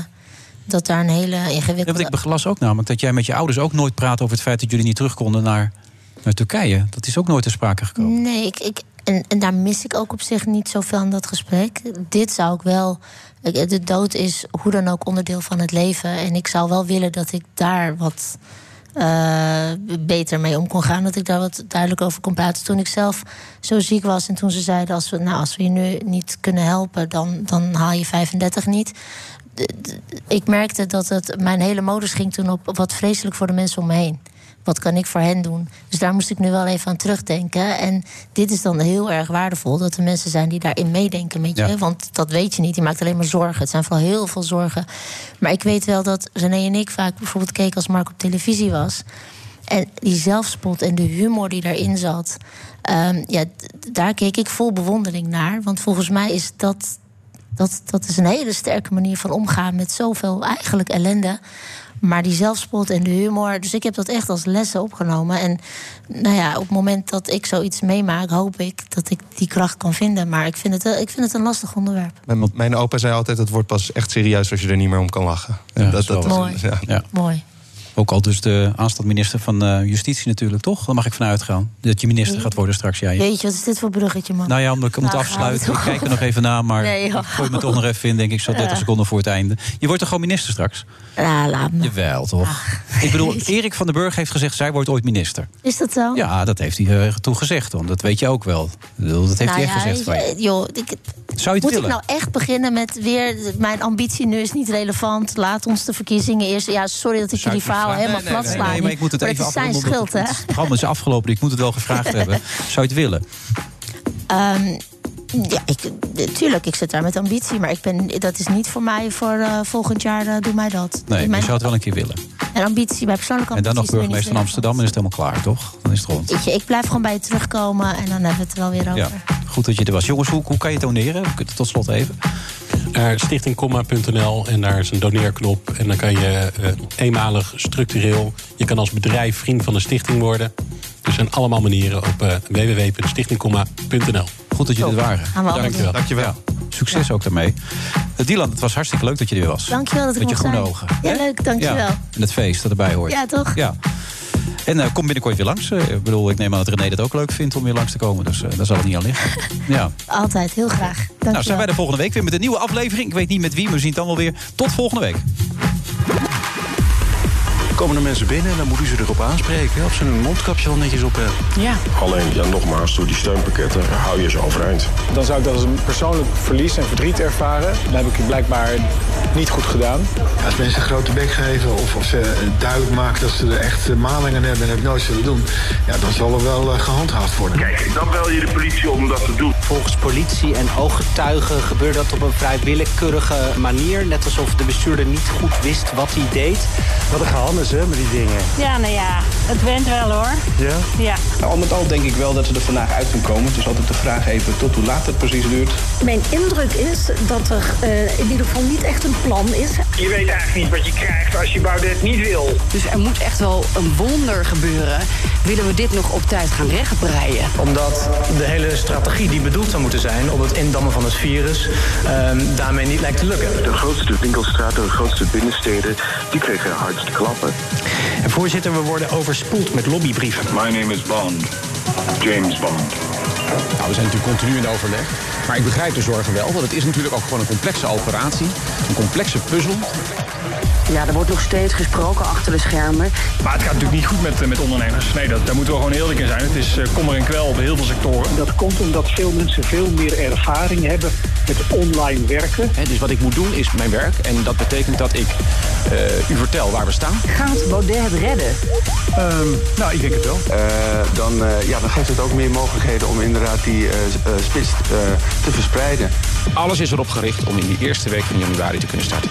dat daar een hele Ja, ingewikkelde... want ik las ook namelijk dat jij met je ouders ook nooit praat over het feit dat jullie niet terug konden naar, naar Turkije. Dat is ook nooit ter sprake gekomen. Nee, ik, ik, en, en daar mis ik ook op zich niet zoveel aan dat gesprek. Dit zou ik wel. De dood is hoe dan ook onderdeel van het leven. En ik zou wel willen dat ik daar wat eh, beter mee om kon gaan. Dat ik daar wat duidelijk over kon praten. Toen ik zelf zo ziek was en toen ze zeiden: als we, nou, als we je nu niet kunnen helpen, dan, dan haal je 35 niet. Ik merkte dat het, mijn hele modus ging toen op wat vreselijk voor de mensen om me heen. Wat kan ik voor hen doen? Dus daar moest ik nu wel even aan terugdenken. En dit is dan heel erg waardevol dat er mensen zijn die daarin meedenken met je. Ja. Want dat weet je niet. Je maakt alleen maar zorgen. Het zijn vooral heel veel zorgen. Maar ik weet wel dat René en ik vaak bijvoorbeeld keken als Mark op televisie was. En die zelfspot en de humor die daarin zat. ehm, ja, daar keek ik vol bewondering naar. Want volgens mij is dat Dat, dat is een hele sterke manier van omgaan met zoveel eigenlijk ellende. Maar die zelfspot en de humor. Dus ik heb dat echt als lessen opgenomen. En nou ja, op het moment dat ik zoiets meemaak, hoop ik dat ik die kracht kan vinden. Maar ik vind het, ik vind het een lastig onderwerp. Mijn, mijn opa zei altijd: het wordt pas echt serieus als je er niet meer om kan lachen. Ja, dat, dat, Mooi. ja. Ja. Mooi. Ook al dus de aanstaande minister van eh, Justitie natuurlijk, toch? Daar mag ik vanuit gaan. Dat je minister gaat worden straks. Ja, Weet je, wat is dit voor bruggetje, man? Nou ja, omdat ik moet Nou, afsluiten. Ik kijk er nog even na, maar Nee, ik gooi me toch nog even in, denk ik, zo 30 Ja. seconden voor het einde. Je wordt toch gewoon minister straks? Ja, laat me. Jawel, toch? Ik bedoel, (laughs) Erik van den Burg heeft gezegd, zij wordt ooit minister. Is dat zo? Ja, dat heeft hij eh, toen gezegd, want dat weet je ook wel. Dat heeft Nou hij echt ja, gezegd van je. Joh, ik, Zou je het moet willen? ik nou echt beginnen met weer... Mijn ambitie nu is niet relevant. Laat ons de verkiezingen eerst... Ja, sorry dat ik jullie verhaal helemaal Nee, plat nee, sla. nee, maar ik moet het Maar even is zijn schuld, hè? Het programma is afgelopen, ik moet het wel gevraagd (laughs) hebben. Zou je het willen? Ehm, ja, ik, tuurlijk, ik zit daar met ambitie. Maar ik ben, dat is niet voor mij voor eh, volgend jaar. eh, doe mij dat. Nee, maar je zou het wel een keer willen. en ambitie, mijn persoonlijke En dan ambitie nog burgemeester van Amsterdam en is het helemaal klaar, toch? Dan is het rond. Je, ik blijf gewoon bij je terugkomen en dan hebben we het er wel weer over. Ja, goed dat je er was. Jongens, hoe, hoe kan je kunnen tot slot even. Naar stichtingkomma.nl en daar is een doneerknop. En dan kan je eh, eenmalig structureel... je kan als bedrijf vriend van de stichting worden. Er zijn allemaal manieren op eh, www.stichtingkomma.nl. Goed dat jullie er waren. Gaan we allemaal Dankjewel. Dankjewel. Succes ook daarmee. Uh, Dylan, het was hartstikke leuk dat je er weer was. Dankjewel dat ik Met je groene zijn. ogen. Ja, leuk, dankjewel. Ja, en het feest dat erbij hoort. Ja, toch? Ja. En eh, kom binnenkort weer langs. Eh, ik bedoel, ik neem aan dat René dat ook leuk vindt om weer langs te komen. Dus eh, daar zal het niet aan liggen. (laughs) Ja. Altijd, heel graag. Nou, zijn wij de volgende week weer met een nieuwe aflevering. Ik weet niet met wie, maar we zien het dan wel weer. Tot volgende week. Komen er mensen binnen en dan moet u ze erop aanspreken. Of ze hun mondkapje al netjes op hebben. Ja. Alleen, ja, nogmaals, door die steunpakketten hou je ze overeind. Dan zou ik dat als een persoonlijk verlies en verdriet ervaren. Dat heb ik blijkbaar niet goed gedaan. Als mensen een grote bek geven of, of ze eh, duidelijk maken dat ze er echt eh, maling aan hebben en het nooit zullen doen, ja, dan zal er wel eh, gehandhaafd worden. Kijk, dan bel je de politie om dat te doen. Volgens politie en ooggetuigen gebeurde dat op een vrij willekeurige manier. Net alsof de bestuurder niet goed wist wat hij deed. Wat een gehannes, hè, met die dingen. Ja, nou ja, het went wel hoor. Ja? Ja. Al met al denk ik wel dat ze er vandaag uit kunnen komen. Het is altijd de vraag even tot hoe laat het precies duurt. Mijn indruk is dat er eh, in ieder geval niet echt een plan is. Je weet eigenlijk niet wat je krijgt als je Baudet niet wil. Dus er moet echt wel een wonder gebeuren. Willen we dit nog op tijd gaan rechtbreien? Omdat de hele strategie die bedoeld zou moeten zijn op het indammen van het virus, ehm, daarmee niet lijkt te lukken. De grootste winkelstraten, de grootste binnensteden, die kregen hardste klappen. En voorzitter, we worden overspoeld met lobbybrieven. My name is Bond. James Bond. Nou, we zijn natuurlijk continu in overleg. Maar ik begrijp de zorgen wel, want het is natuurlijk ook gewoon een complexe operatie. Een complexe puzzel. Ja, er wordt nog steeds gesproken achter de schermen. Maar het gaat natuurlijk niet goed met, eh, met ondernemers. Nee, dat, daar moeten we gewoon eerlijk in zijn. Het is eh, kommer en kwel op heel veel sectoren. Dat komt omdat veel mensen veel meer ervaring hebben met online werken. dus wat ik moet doen is mijn werk. En dat betekent dat ik eh, u vertel waar we staan. Gaat Baudet het redden? nou, ik denk het wel. dan, eh, ja, dan geeft het ook meer mogelijkheden om inderdaad die eh, eh, spits eh, te verspreiden. Alles is erop gericht om in die eerste week van januari te kunnen starten.